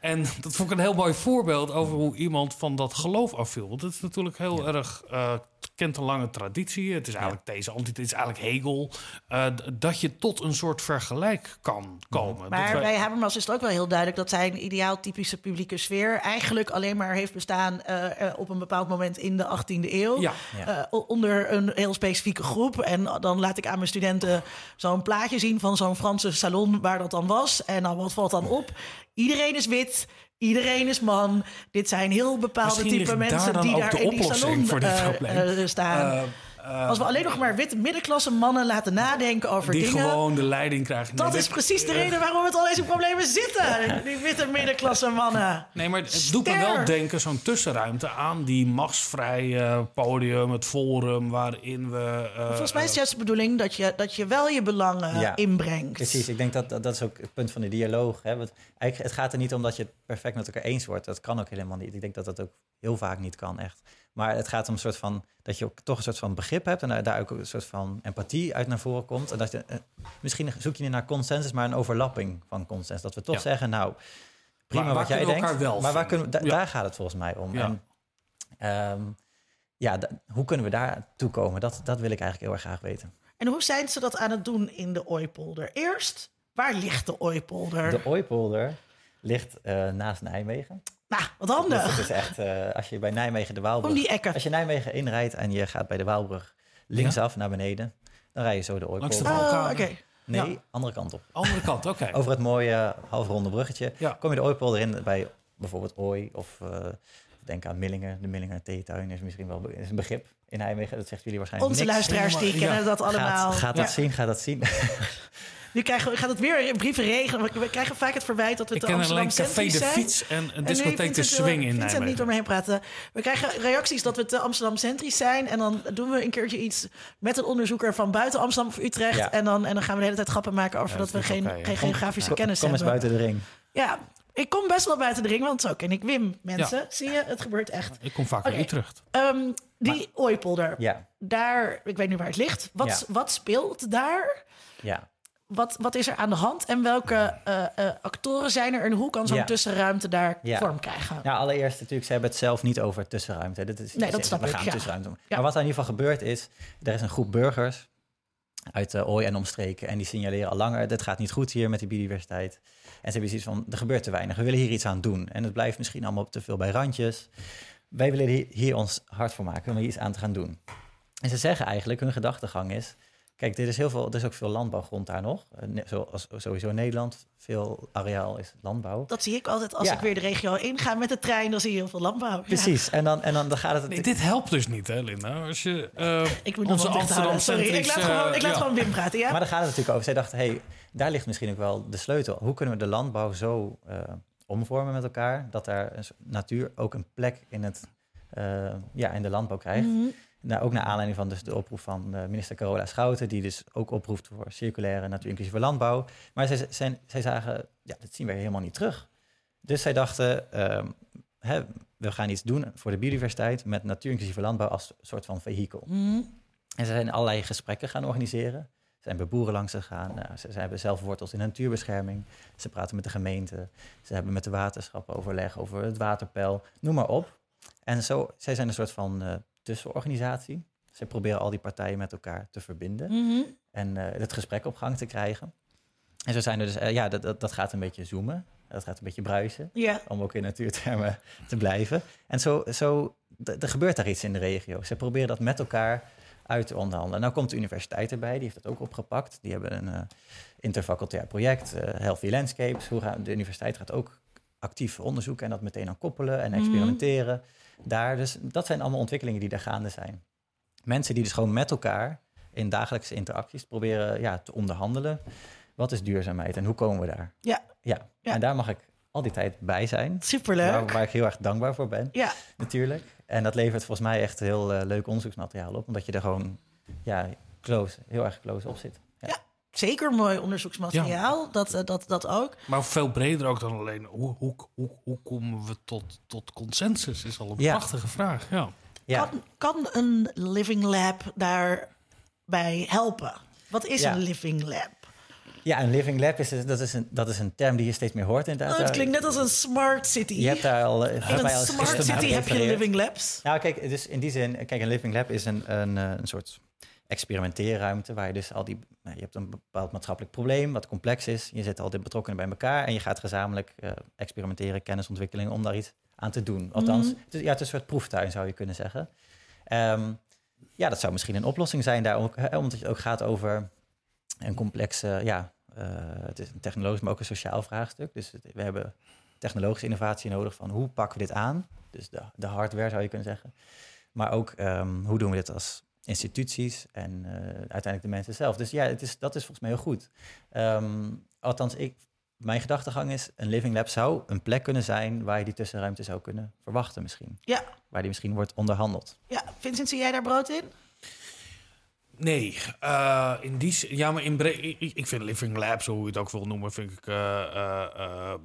S3: En dat vond ik een heel mooi voorbeeld over hoe iemand van dat geloof afviel. Want het is natuurlijk heel erg, eh, kent een lange traditie. Het is eigenlijk deze anti, het is eigenlijk Hegel. eh, dat je tot een soort vergelijk kan komen.
S1: Maar
S3: wij-
S1: bij Habermas is het ook wel heel duidelijk dat zijn ideaaltypische publieke sfeer eigenlijk alleen maar heeft bestaan eh, eh, op een bepaald moment in de 18e eeuw.
S3: Ja.
S4: Ja.
S1: Eh, o- onder een heel specifieke groep. En dan laat ik aan mijn studenten zo'n plaatje zien van zo'n Franse salon waar dat dan was. En dan wat valt dan op? Iedereen is wit. Iedereen is man. Dit zijn heel bepaalde
S3: Misschien
S1: type
S3: ligt daar
S1: mensen die daar in die salon
S3: voor dit
S1: eh,
S3: probleem.
S1: eh, staan. Als we alleen nog maar witte middenklasse mannen laten nadenken over
S3: die
S1: dingen.
S3: gewoon de leiding krijgen.
S1: Dat is precies de reden waarom we met al deze problemen zitten. Die witte middenklasse mannen.
S3: Nee, maar het doet me wel denken, zo'n tussenruimte aan die machtsvrije podium, het forum waarin we. eh,
S1: Volgens mij is het juist de bedoeling dat je, dat je wel je belangen
S4: Ja,
S1: inbrengt.
S4: Precies, ik denk dat, dat dat is ook het punt van de dialoog. Hè? Want eigenlijk, het gaat er niet om dat je het perfect met elkaar eens wordt. Dat kan ook helemaal niet. Ik denk dat dat ook heel vaak niet kan, echt. Maar het gaat om een soort van dat je ook toch een soort van begrip hebt en daar, daar ook een soort van empathie uit naar voren komt. En dat je, eh, misschien zoek je niet naar consensus, maar een overlapping van consensus. Dat we toch
S3: Ja.
S4: zeggen, nou, prima
S3: waar
S4: wat jij denkt, maar waar kunnen we, da-
S3: Ja.
S4: daar gaat het volgens mij om.
S3: Ja.
S4: En, ehm, ja, hoe kunnen we daar toe komen? Dat, dat wil ik eigenlijk heel erg graag weten.
S1: En hoe zijn ze dat aan het doen in de Ooipolder? Eerst, waar ligt de Ooipolder?
S4: De Ooipolder ligt eh, naast Nijmegen.
S1: Nou, wat
S4: Dus
S1: handig.
S4: het is echt, eh, als je bij Nijmegen de Waalbrug...
S1: Om die ekken.
S4: Als je Nijmegen inrijdt en je gaat bij de Waalbrug linksaf naar beneden... dan rij je zo de
S3: Langs de
S4: Ooipolder.
S1: Oh, oké.
S4: Nee,
S3: Ja.
S4: andere kant op.
S3: Andere kant, oké.
S4: Over het mooie halfronde bruggetje
S3: Ja.
S4: kom je de Ooipolder in bij bijvoorbeeld Ooi of eh, denk aan Millingen. De Millinger Theetuin is misschien wel is een begrip in Nijmegen. Dat zegt jullie waarschijnlijk
S1: Onze
S4: niks.
S1: luisteraars die kennen dat allemaal.
S4: Gaat, gaat dat zien, gaat dat zien.
S1: Nu krijgen we, gaat het weer in brieven regenen. We, krijgen vaak het verwijt dat we
S3: Ik
S1: te
S3: ken
S1: Amsterdam
S3: alleen Café de
S1: zijn.
S3: Fiets en een discotheek de Swing in
S1: niet
S3: Nijmegen.
S1: door me heen praten. We krijgen reacties dat we te Amsterdam centrisch zijn. En dan doen we een keertje iets met een onderzoeker van buiten Amsterdam of Utrecht.
S4: Ja.
S1: En, dan, en dan gaan we de hele tijd grappen maken over
S3: Ja,
S1: dat we geen,
S3: ja.
S1: geen geografische
S4: Kom,
S1: kennis
S4: kom eens
S1: hebben.
S4: buiten de ring.
S1: Ja, ik kom best wel buiten de ring, want zo ken ik Wim, mensen. Zie je, het gebeurt echt.
S3: Ik kom vaak
S1: Oké.
S3: in Utrecht.
S1: Ehm, die Ooipolder,
S4: Ja,
S1: daar, ik weet nu waar het ligt. Wat,
S4: Ja.
S1: wat speelt daar?
S4: ja.
S1: Wat, wat is er aan de hand en welke eh, eh, actoren zijn er en hoe kan zo'n
S4: Ja.
S1: tussenruimte daar
S4: Ja.
S1: vorm krijgen?
S4: Nou, allereerst natuurlijk, ze hebben het zelf niet over tussenruimte. Dit is,
S1: Nee, dat
S4: ze-
S1: snap
S4: we
S1: ik,
S4: gaan
S1: ja.
S4: tussenruimte doen.
S1: Ja.
S4: Maar wat er in ieder geval gebeurt is, er is een groep burgers uit uh, Ooi en omstreken. En die signaleren al langer, dit gaat niet goed hier met die biodiversiteit. En ze hebben zoiets van, er gebeurt te weinig. We willen hier iets aan doen. En het blijft misschien allemaal te veel bij randjes. Wij willen hier, hier ons hard voor maken om hier iets aan te gaan doen. En ze zeggen eigenlijk, hun gedachtegang is... Kijk, dit is heel veel, er is ook veel landbouwgrond daar nog. Eh, Zoals sowieso in Nederland, veel areaal is landbouw.
S1: Dat zie ik altijd als
S4: Ja.
S1: ik weer de regio inga met de trein. Dan zie je heel veel landbouw. Ja.
S4: Precies, en, dan, en dan, dan gaat het...
S3: Nee, dit helpt dus niet, hè, Linda? Als je eh,
S1: Ik moet nog
S3: onze
S1: houden. Sorry, ik laat, gewoon, ik laat
S3: eh,
S1: gewoon Wim praten, ja?
S4: Maar daar gaat het natuurlijk over. Zij dachten, hey, daar ligt misschien ook wel de sleutel. Hoe kunnen we de landbouw zo eh, omvormen met elkaar... dat daar natuur ook een plek in, het, eh, ja, in de landbouw krijgt?
S1: Mhm.
S4: Nou, ook naar aanleiding van dus de oproep van eh, minister Carola Schouten... die dus ook oproept voor circulaire natuur-inclusieve landbouw. Maar zij, zij, zij zagen, ja, dat zien we helemaal niet terug. Dus zij dachten, ehm, hè, we gaan iets doen voor de biodiversiteit... met natuur-inclusieve landbouw als soort van vehikel.
S1: Mhm.
S4: En ze zijn allerlei gesprekken gaan organiseren. Ze zijn bij boeren langs gegaan. Nou, ze, ze hebben zelf wortels in natuurbescherming. Ze praten met de gemeente. Ze hebben met de waterschappen overleg over het waterpeil. Noem maar op. En zo, zij zijn een soort van eh, tussenorganisatie. Ze proberen al die partijen met elkaar te verbinden.
S1: Mhm.
S4: En eh, het gesprek op gang te krijgen. En zo zijn er dus, eh, ja, dat, dat, dat gaat een beetje zoomen. Dat gaat een beetje bruisen om ook in natuurtermen te blijven. En zo, zo er gebeurt daar iets in de regio. Ze proberen dat met elkaar uit te onderhandelen. Nou komt de universiteit erbij, die heeft dat ook opgepakt. Die hebben een eh interfacultair project, Healthy Landscapes. Hoe gaan, de universiteit gaat ook actief onderzoeken en dat meteen aan koppelen en experimenteren. Daar, dus dat zijn allemaal ontwikkelingen die daar gaande zijn. Mensen die dus gewoon met elkaar in dagelijkse interacties proberen ja, te onderhandelen. Wat is duurzaamheid en hoe komen we daar?
S1: Ja.
S4: Ja,
S1: Ja.
S4: en daar mag ik al die tijd bij zijn.
S1: Superleuk.
S4: Waar, waar ik heel erg dankbaar voor ben,
S1: Ja,
S4: natuurlijk. En dat levert volgens mij echt heel eh, leuk onderzoeksmateriaal op. Omdat je er gewoon ja, close, heel erg close op zit.
S1: Zeker mooi onderzoeksmateriaal. Dat, eh, dat, dat ook.
S3: Maar veel breder ook dan alleen. Hoe, hoe, hoe, hoe komen we tot, tot consensus? Is al een
S4: Ja.
S3: prachtige vraag. Ja.
S4: Ja.
S1: Kan, kan een living lab daarbij helpen? Wat is
S4: Ja.
S1: een living lab?
S4: ja, een living lab is, dat is, een, dat is een term die je steeds meer hoort inderdaad.
S1: Oh, het klinkt net als een smart city.
S4: Je hebt daar al... eh,
S1: In een
S4: al
S1: smart city heb je living labs.
S4: Nou, kijk, dus in die zin, kijk, een living lab is een, een, eh, een soort experimenteerruimte waar je dus al die, nou, je hebt een bepaald maatschappelijk probleem wat complex is. Je zet al die betrokkenen bij elkaar en je gaat gezamenlijk eh, experimenteren, kennisontwikkeling om daar iets aan te doen. Althans,
S1: Mhm.
S4: het is, ja, het is een soort proeftuin zou je kunnen zeggen. Ehm, ja, dat zou misschien een oplossing zijn daar, ook, hè, omdat het ook gaat over een complexe, ja, eh, het is een technologisch, maar ook een sociaal vraagstuk. Dus het- we hebben technologische innovatie nodig van hoe pakken we dit aan? Dus de, de hardware zou je kunnen zeggen. Maar ook ehm, hoe doen we dit als instituties en eh, uiteindelijk de mensen zelf. Dus ja, het is, dat is volgens mij heel goed. Ehm, althans, ik, mijn gedachtegang is, een living lab zou een plek kunnen zijn waar je die tussenruimte zou kunnen verwachten misschien.
S1: Ja,
S4: Waar die misschien wordt onderhandeld.
S1: ja. Vincent, zie jij daar brood in?
S3: Nee, eh, in die ja, maar in ik, ik vind Living Labs, hoe je het ook wil noemen, vind ik nou,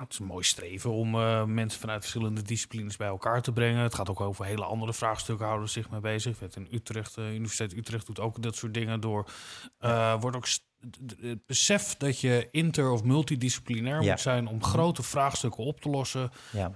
S3: het is een mooi streven om mensen vanuit verschillende disciplines bij elkaar te brengen. Het gaat ook over hele andere vraagstukken, houden zich mee bezig. Weet, in Utrecht, de Universiteit Utrecht doet ook dat soort dingen door. wordt ook het besef dat je inter- of multidisciplinair
S4: Ja.
S3: moet zijn om grote vraagstukken op te lossen,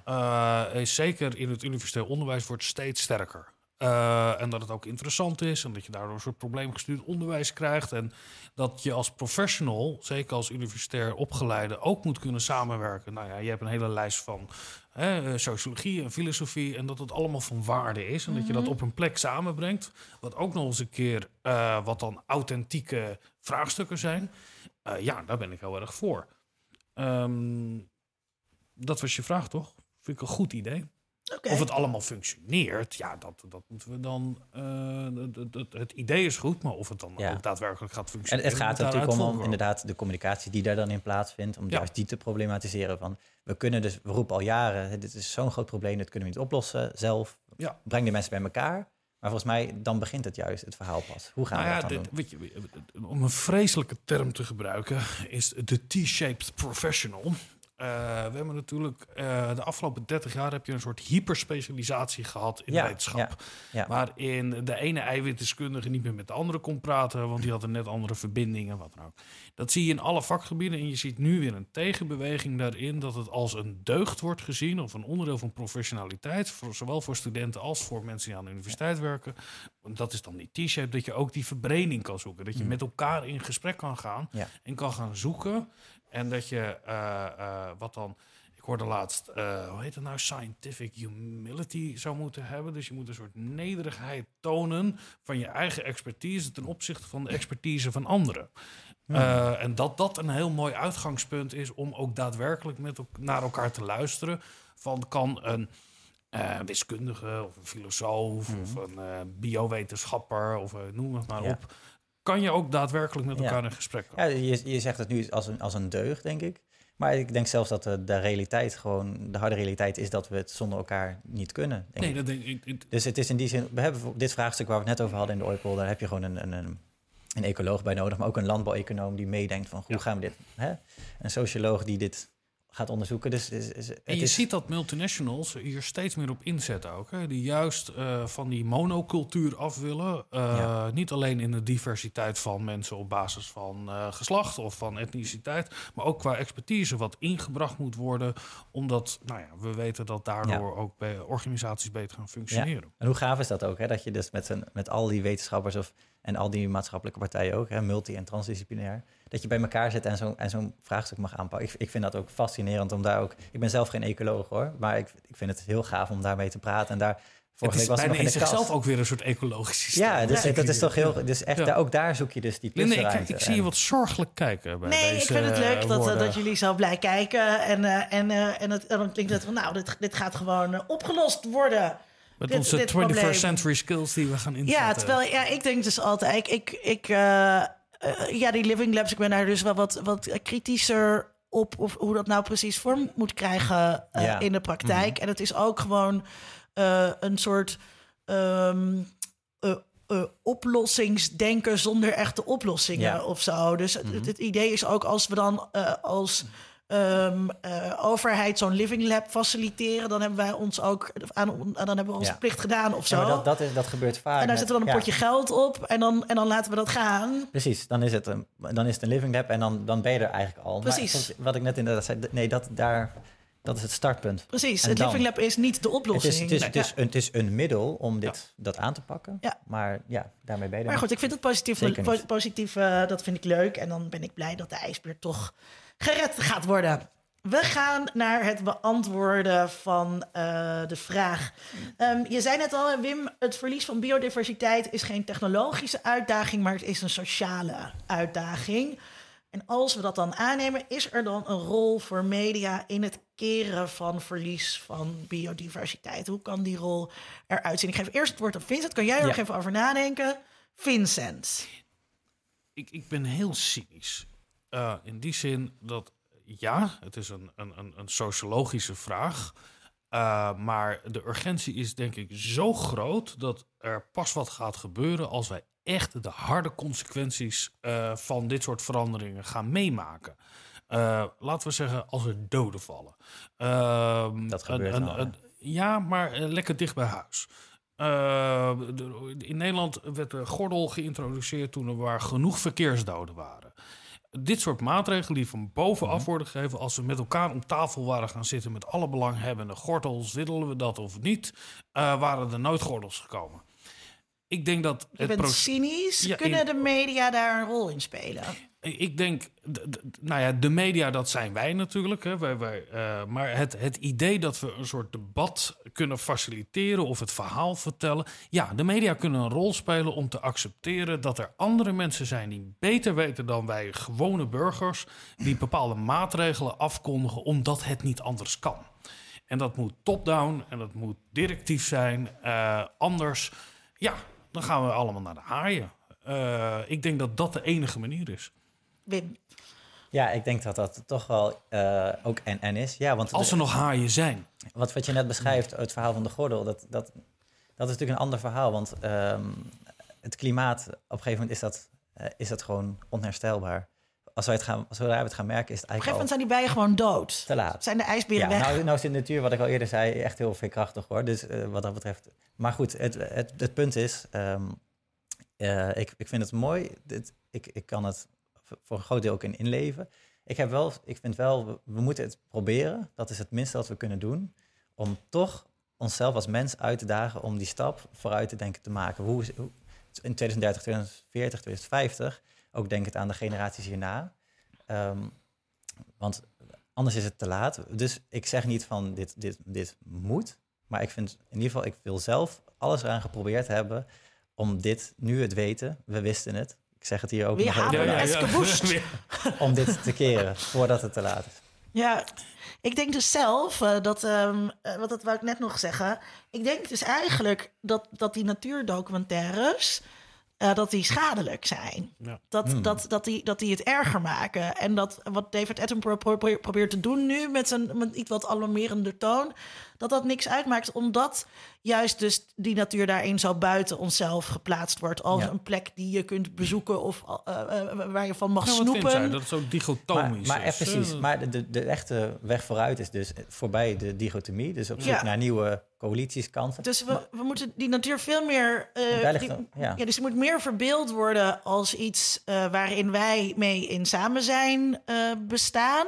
S4: Ja.
S3: is zeker in het universitair onderwijs wordt steeds sterker. Eh, en dat het ook interessant is en dat je daardoor een soort probleemgestuurd onderwijs krijgt. En dat je als professional, zeker als universitair opgeleide, ook moet kunnen samenwerken. Nou ja, je hebt een hele lijst van hè, eh, sociologie en filosofie en dat het allemaal van waarde is. En dat je dat op een plek samenbrengt. Wat ook nog eens een keer eh, wat dan authentieke vraagstukken zijn. Ja, daar ben ik heel erg voor. Ehm, dat was je vraag, toch? Vind ik een goed idee. Of het allemaal functioneert, ja, dat, dat moeten we dan. eh, dat- dat- het idee is goed, maar of het dan
S4: Ja.
S3: ook daadwerkelijk gaat
S4: En
S3: functioneren.
S4: het gaat natuurlijk om, inderdaad de communicatie die daar dan in plaatsvindt, om
S3: Ja.
S4: juist die te problematiseren. Van, we kunnen dus, we roepen al jaren, dit is zo'n groot probleem, dit kunnen we niet oplossen zelf.
S3: Ja.
S4: Breng de mensen bij elkaar. Maar volgens mij, dan begint het juist, het verhaal pas. Hoe gaan
S3: Nou ja,
S4: we dat dan
S3: dit-
S4: doen?
S3: weet je, om een vreselijke term te gebruiken, is de T-shaped professional. Eh, we hebben natuurlijk eh, de afgelopen 30 jaar heb je een soort hyperspecialisatie gehad in
S4: Ja,
S3: wetenschap.
S4: ja, ja.
S3: Waarin de ene eiwitdeskundige niet meer met de andere kon praten, want die had een net andere verbindingen, wat dan ook. Dat zie je in alle vakgebieden en je ziet nu weer een tegenbeweging daarin dat het als een deugd wordt gezien of een onderdeel van professionaliteit, voor, zowel voor studenten als voor mensen die aan de universiteit werken. Dat is dan die T-shape, dat je ook die verbreding kan zoeken. Dat je met elkaar in gesprek kan gaan en kan gaan zoeken. En dat je, eh, eh, wat dan, ik hoorde laatst, eh, hoe heet het nou, scientific humility zou moeten hebben. Dus je moet een soort nederigheid tonen van je eigen expertise ten opzichte van de expertise van anderen. En dat dat een heel mooi uitgangspunt is om ook daadwerkelijk met naar elkaar te luisteren. Van kan een wiskundige of een filosoof of een biowetenschapper of noem het maar
S4: Ja.
S3: op. Kan je ook daadwerkelijk met
S4: Ja.
S3: elkaar in gesprek komen?
S4: Ja, je, je zegt het nu als een, als een deugd, denk ik. Maar ik denk zelfs dat de, de realiteit gewoon, de harde realiteit is dat we het zonder elkaar niet kunnen.
S3: Nee,
S4: ik.
S3: dat denk ik. ik-
S4: Dus het is in die zin, we hebben dit vraagstuk waar we het net over hadden in de Oipol, daar heb je gewoon een, een, een, een ecoloog bij nodig, maar ook een landbouweconoom die meedenkt van hoe
S3: Ja.
S4: gaan we dit, hè? een socioloog die dit gaat onderzoeken. Dus is, is, het
S3: En je
S4: is,
S3: ziet dat multinationals hier steeds meer op inzetten ook. Hè? Die juist eh, van die monocultuur af willen.
S4: Ja.
S3: Niet alleen in de diversiteit van mensen op basis van eh, geslacht of van etniciteit. Maar ook qua expertise wat ingebracht moet worden. Omdat nou ja, we weten dat daardoor ook bij organisaties beter gaan functioneren.
S4: En hoe gaaf is dat ook, hè? dat je dus met, met al die wetenschappers of, en al die maatschappelijke partijen ook, hè, multi- en transdisciplinair, dat je bij elkaar zit en zo'n en zo'n vraagstuk mag aanpakken. Ik, ik vind dat ook fascinerend om daar ook, ik ben zelf geen ecoloog hoor, maar ik, ik vind het heel gaaf om daarmee te praten. En daar,
S3: Het
S4: vorige
S3: is
S4: week was
S3: bijna
S4: nog
S3: in zichzelf ook weer een soort ecologisch systeem.
S4: Ja, dus
S3: Ja,
S4: dat is toch heel, dus echt,
S3: Ja.
S4: daar, ook daar zoek je dus die
S3: Linde, ik, zie je wat zorgelijk kijken bij
S1: Nee,
S3: deze
S1: ik vind het leuk dat, eh, dat jullie zo blij kijken. En, eh, en, eh, en, het, en dan klinkt het van, nou, dit, dit gaat gewoon opgelost worden.
S3: Met
S1: dit-
S3: onze
S1: dit
S3: 21st
S1: probleem.
S3: century skills die we gaan inzetten.
S1: Ja, terwijl ja, ik denk dus altijd, ik, ik, ik eh, eh, ja, die living labs, ik ben daar dus wel wat, wat kritischer op, of hoe dat nou precies vorm moet krijgen eh,
S4: Ja.
S1: in de praktijk. En het is ook gewoon eh, een soort ehm, eh, eh, oplossingsdenken zonder echte oplossingen
S4: Ja.
S1: of zo. Dus het, het idee is ook als we dan eh, als ehm, eh, overheid zo'n living lab faciliteren, dan hebben wij ons ook aan, dan hebben we onze
S4: Ja.
S1: plicht gedaan of zo.
S4: Ja, maar dat, dat, is, dat gebeurt vaak.
S1: En daar zetten we dan een potje geld op en dan, en dan laten we dat gaan.
S4: Precies, dan is het een, dan is het een living lab en dan, dan ben je er eigenlijk al. Maar
S1: Precies.
S4: volgens- wat ik net inderdaad zei, nee, dat, daar, dat is het startpunt.
S1: Precies,
S4: En
S1: het
S4: dan?
S1: Living Lab is niet de
S4: Het is,
S1: oplossing.
S4: het, is,
S1: Nee.
S4: het, is, een, het is een middel om dit, dat aan te pakken.
S1: Ja.
S4: Maar ja, daarmee ben je
S1: Maar goed, ik vind het positief. Positief eh, dat vind ik leuk. En dan ben ik blij dat de ijsbeer toch gered gaat worden. We gaan naar het beantwoorden van eh, de vraag. Ehm, je zei net al, Wim, het verlies van biodiversiteit is geen technologische uitdaging, maar het is een sociale uitdaging. En als we dat dan aannemen, is er dan een rol voor media in het keren van verlies van biodiversiteit? Hoe kan die rol eruit zien? Ik geef eerst het woord aan Vincent. Kan jij er
S4: Ja.
S1: nog even over nadenken? Vincent.
S3: ik, ik ben heel cynisch. Eh, in die zin dat ja, het is een, een, een, een sociologische vraag. Uh, maar de urgentie is denk ik zo groot dat er pas wat gaat gebeuren als wij echt de harde consequenties eh, van dit soort veranderingen gaan meemaken. Uh, laten we zeggen, als er doden vallen. Uh,
S4: dat gebeurt
S3: een, een, Ja, maar uh, lekker dicht bij huis. Uh, in Nederland werd de gordel geïntroduceerd toen er waar genoeg verkeersdoden waren. Dit soort maatregelen die van bovenaf
S4: Mhm.
S3: worden gegeven, als we met elkaar om tafel waren gaan zitten met alle belanghebbende gordels, willen we dat of niet, waren er nooit gordels gekomen. Ik denk dat
S1: Je
S3: het
S1: bent cynisch.
S3: Ja,
S1: Kunnen
S3: in-
S1: de media daar een rol in spelen?
S3: Ik denk, nou ja, de media, dat zijn wij natuurlijk. Hè. Wij, wij, eh, maar het, het idee dat we een soort debat kunnen faciliteren of het verhaal vertellen. Ja, de media kunnen een rol spelen om te accepteren dat er andere mensen zijn die beter weten dan wij gewone burgers. Die bepaalde maatregelen afkondigen omdat het niet anders kan. En dat moet top-down en dat moet directief zijn. Eh, anders, ja, dan gaan we allemaal naar de haaien. Eh, ik denk dat dat de enige manier is.
S1: Wim,
S4: Ja, ik denk dat dat toch wel eh, ook en-en is. Ja, want
S3: Als er nog haaien zijn.
S4: wat, wat je net beschrijft, het verhaal van de gordel, dat, dat, dat is natuurlijk een ander verhaal. Want ehm, het klimaat, op een gegeven moment is dat, eh, is dat gewoon onherstelbaar. Als wij het gaan, zodra we het gaan merken, is het
S1: op een gegeven
S4: eigenlijk
S1: moment zijn die bijen gewoon dood.
S4: te laat.
S1: Zijn de ijsberen
S4: Ja,
S1: weg?
S4: nou, nou is de natuur, wat ik al eerder zei, echt heel veerkrachtig hoor. Dus eh, wat dat betreft. Maar goed, het, het, het punt is, ehm, eh, ik, ik vind het mooi. Dit, ik, ik kan het voor een groot deel ook in inleven. Ik, heb wel, ik vind wel, we, we moeten het proberen. Dat is het minste wat we kunnen doen. Om toch onszelf als mens uit te dagen om die stap vooruit te denken te maken. Hoe, hoe, in 2030, 2040, 2050, ook denkend aan de generaties hierna. Ehm, want anders is het te laat. Dus ik zeg niet van dit, dit, dit moet. Maar ik vind in ieder geval, ik wil zelf alles eraan geprobeerd hebben om dit, nu het weten, we wisten het. Ik zeg het hier ook
S1: Weer
S4: nog even
S1: halen
S4: bij,
S1: we Eskeboest.
S4: om dit te keren voordat het te laat is.
S1: Ja, ik denk dus zelf eh, dat, ehm eh, wat dat wou ik net nog zeggen. Ik denk dus eigenlijk dat, dat die natuurdocumentaires. Eh, dat die schadelijk zijn.
S3: Ja.
S1: Dat,
S4: Hmm.
S1: dat, dat, die, dat die het erger maken. En dat wat David Attenborough pro- pro- probeert te doen nu met zijn met iets wat alarmerende toon, dat dat niks uitmaakt, omdat juist dus die natuur daarin zo buiten onszelf geplaatst wordt als
S4: Ja.
S1: een plek die je kunt bezoeken of eh, eh, waar je van mag
S3: Nou, wat
S1: snoepen.
S3: zij? Dat het zo
S4: Maar,
S3: dichotomisch
S4: maar eh,
S3: is.
S4: precies, maar de, de, de echte weg vooruit is dus voorbij de dichotomie. Dus op zoek
S1: Ja.
S4: naar nieuwe coalities, kansen.
S1: Dus we, we moeten die natuur veel meer. eh, die-
S4: dan- ja.
S1: ja. dus die moet meer verbeeld worden als iets eh, waarin wij mee in samen zijn eh, bestaan.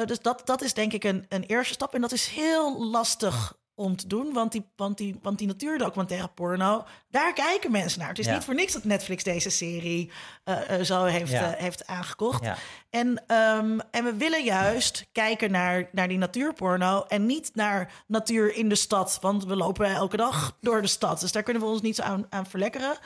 S1: Eh, dus dat, dat is denk ik een, een eerste stap. En dat is heel lastig om te doen. Want die, want die, want die natuurdocumentaire porno, daar kijken mensen naar. Het is
S4: Ja.
S1: niet voor niks dat Netflix deze serie eh, eh, zo heeft,
S4: Ja.
S1: heeft aangekocht.
S4: Ja.
S1: En, ehm, en we willen juist kijken naar, naar die natuurporno en niet naar natuur in de stad. Want we lopen elke dag door de stad. Dus daar kunnen we ons niet zo aan, aan verlekkeren.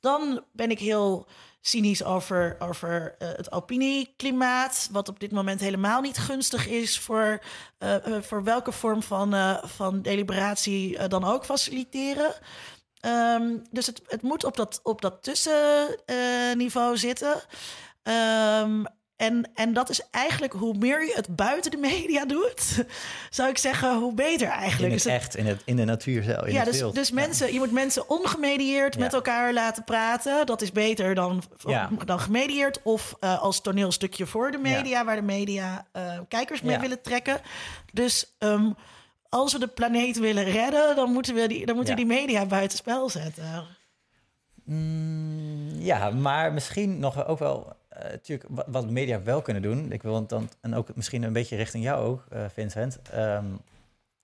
S1: Dan ben ik heel cynisch over, over eh, het opinieklimaat. Wat op dit moment helemaal niet gunstig is voor, eh, eh, voor welke vorm van, van deliberatie dan ook faciliteren. Ehm, dus het, het moet op dat, op dat tussenniveau zitten. Ehm, en, en dat is eigenlijk hoe meer je het buiten de media doet, zou ik zeggen, hoe beter
S4: In
S1: eigenlijk.
S4: het
S1: Dus het-
S4: echt, in, het, in de natuur zelf, in
S1: ja,
S4: het
S1: dus, dus
S4: Ja.
S1: mensen, je moet mensen ongemedieerd
S4: Ja.
S1: met elkaar laten praten. Dat is beter dan,
S4: Ja.
S1: dan gemedieerd. Of eh, als toneelstukje voor de media, waar de media eh, kijkers mee willen trekken. Dus ehm, als we de planeet willen redden, dan moeten we die, dan moeten die media buitenspel zetten.
S4: Mm, ja, maar misschien nog ook wel, natuurlijk, wat, wat media wel kunnen doen. Ik wil dan, en ook misschien een beetje richting jou ook, eh, Vincent. Ehm,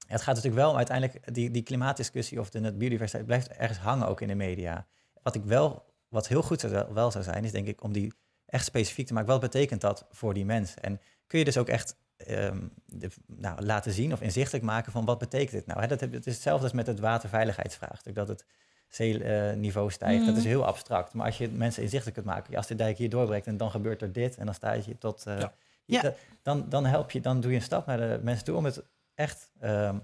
S4: het gaat natuurlijk wel om uiteindelijk, die, die klimaatdiscussie of de biodiversiteit blijft ergens hangen ook in de media. Wat ik wel, wat heel goed zou, wel zou zijn, is denk ik om die echt specifiek te maken. Wat betekent dat voor die mensen? En kun je dus ook echt ehm, de, nou, laten zien of inzichtelijk maken van wat betekent dit nou? Dat, het is hetzelfde als met het waterveiligheidsvraagstuk. Dat het zeeniveau stijgt, dat is heel abstract. Maar als je mensen inzichtelijk kunt maken, ja, als de dijk hier doorbreekt en dan gebeurt er dit en dan sta je tot... eh,
S3: Ja.
S1: Ja.
S4: da- Dan, dan help je, dan doe je een stap naar de mensen toe om het echt ehm,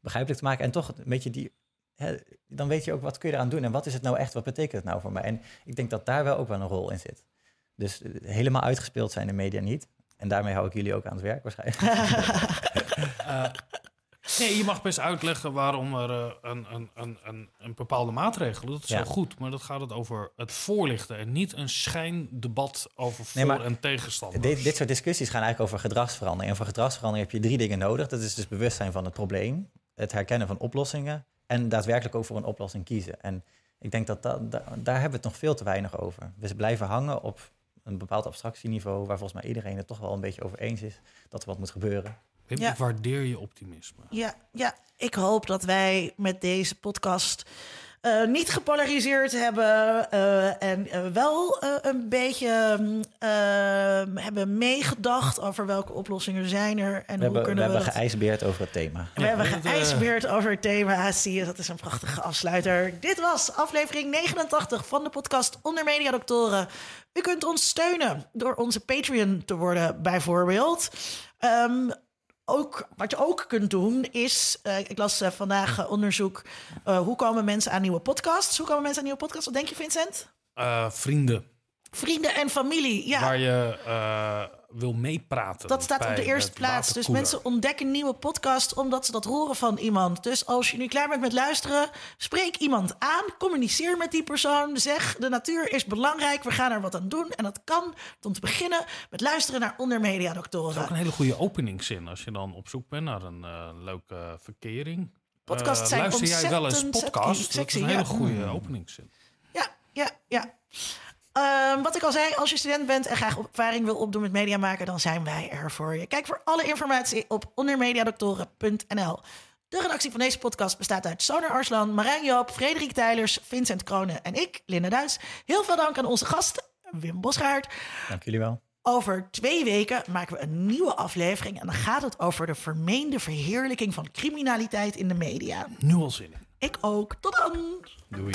S4: begrijpelijk te maken en toch een beetje die... Hè, dan weet je ook wat kun je eraan doen en wat is het nou echt, wat betekent het nou voor mij? En ik denk dat daar wel ook wel een rol in zit. Dus eh, helemaal uitgespeeld zijn de media niet. En daarmee hou ik jullie ook aan het werk waarschijnlijk.
S3: Nee, je mag best uitleggen waarom er eh, een, een, een, een, een bepaalde maatregel. Dat is
S4: Ja.
S3: heel goed, maar dat gaat het over het voorlichten en niet een schijndebat over voor
S4: Nee, maar
S3: en tegenstander.
S4: Dit, dit soort discussies gaan eigenlijk over gedragsverandering. En voor gedragsverandering heb je drie dingen nodig. Dat is dus bewustzijn van het probleem, het herkennen van oplossingen en daadwerkelijk ook voor een oplossing kiezen. En ik denk dat, dat da- daar hebben we het nog veel te weinig over. We blijven hangen op een bepaald abstractieniveau waar volgens mij iedereen het toch wel een beetje over eens is dat er wat moet gebeuren.
S3: Wim,
S1: Ja.
S3: Ik waardeer je optimisme.
S1: Ja, ja, ik hoop dat wij met deze podcast eh, niet gepolariseerd hebben eh, en eh, wel eh, een beetje mm, hebben meegedacht over welke oplossingen zijn er en
S4: We
S1: hoe
S4: hebben, we
S1: kunnen we,
S4: hebben
S1: dat...
S4: geijsbeerd over het thema.
S1: We hebben
S3: Ja,
S1: geijsbeerd over het thema. Zie je, dat is een prachtige afsluiter. Dit was aflevering 89 van de podcast Onder Media Doctoren. U kunt ons steunen door onze Patreon te worden, bijvoorbeeld. Ehm, ook, wat je ook kunt doen is, eh, ik las eh, vandaag eh, onderzoek, hoe komen mensen aan nieuwe podcasts? Hoe komen mensen aan nieuwe podcasts? Wat denk je, Vincent?
S3: Vrienden,
S1: Vrienden en familie, ja.
S3: waar je wil meepraten.
S1: Dat staat op de eerste plaats. Dus mensen ontdekken nieuwe podcast omdat ze dat horen van iemand. Dus als je nu klaar bent met luisteren, spreek iemand aan, communiceer met die persoon, zeg de natuur is belangrijk, we gaan er wat aan doen. En dat kan om te beginnen met luisteren naar Onder Media
S3: Dat is ook een hele goede openingszin als je dan op zoek bent naar een eh, leuke verkering.
S1: Podcasts
S3: Eh,
S1: zijn
S3: luister jij wel eens podcast?
S1: sexy,
S3: dat is een
S1: ja.
S3: hele goede openingszin.
S1: Ja, ja, ja. Ehm, wat ik al zei, als je student bent en graag ervaring wil opdoen met media maken, dan zijn wij er voor je. Kijk voor alle informatie op ondermediadoktoren.nl. De redactie van deze podcast bestaat uit Sonar Arslan, Marijn Joop, Frederik Tijlers, Vincent Kronen en ik, Linda Duits. Heel veel dank aan onze gast, Wim Bosgaard.
S4: Dank jullie wel.
S1: Over twee weken maken we een nieuwe aflevering en dan gaat het over de vermeende verheerlijking van criminaliteit in de media.
S3: Nu al zin in.
S1: Ik ook. Tot dan!
S3: Doei.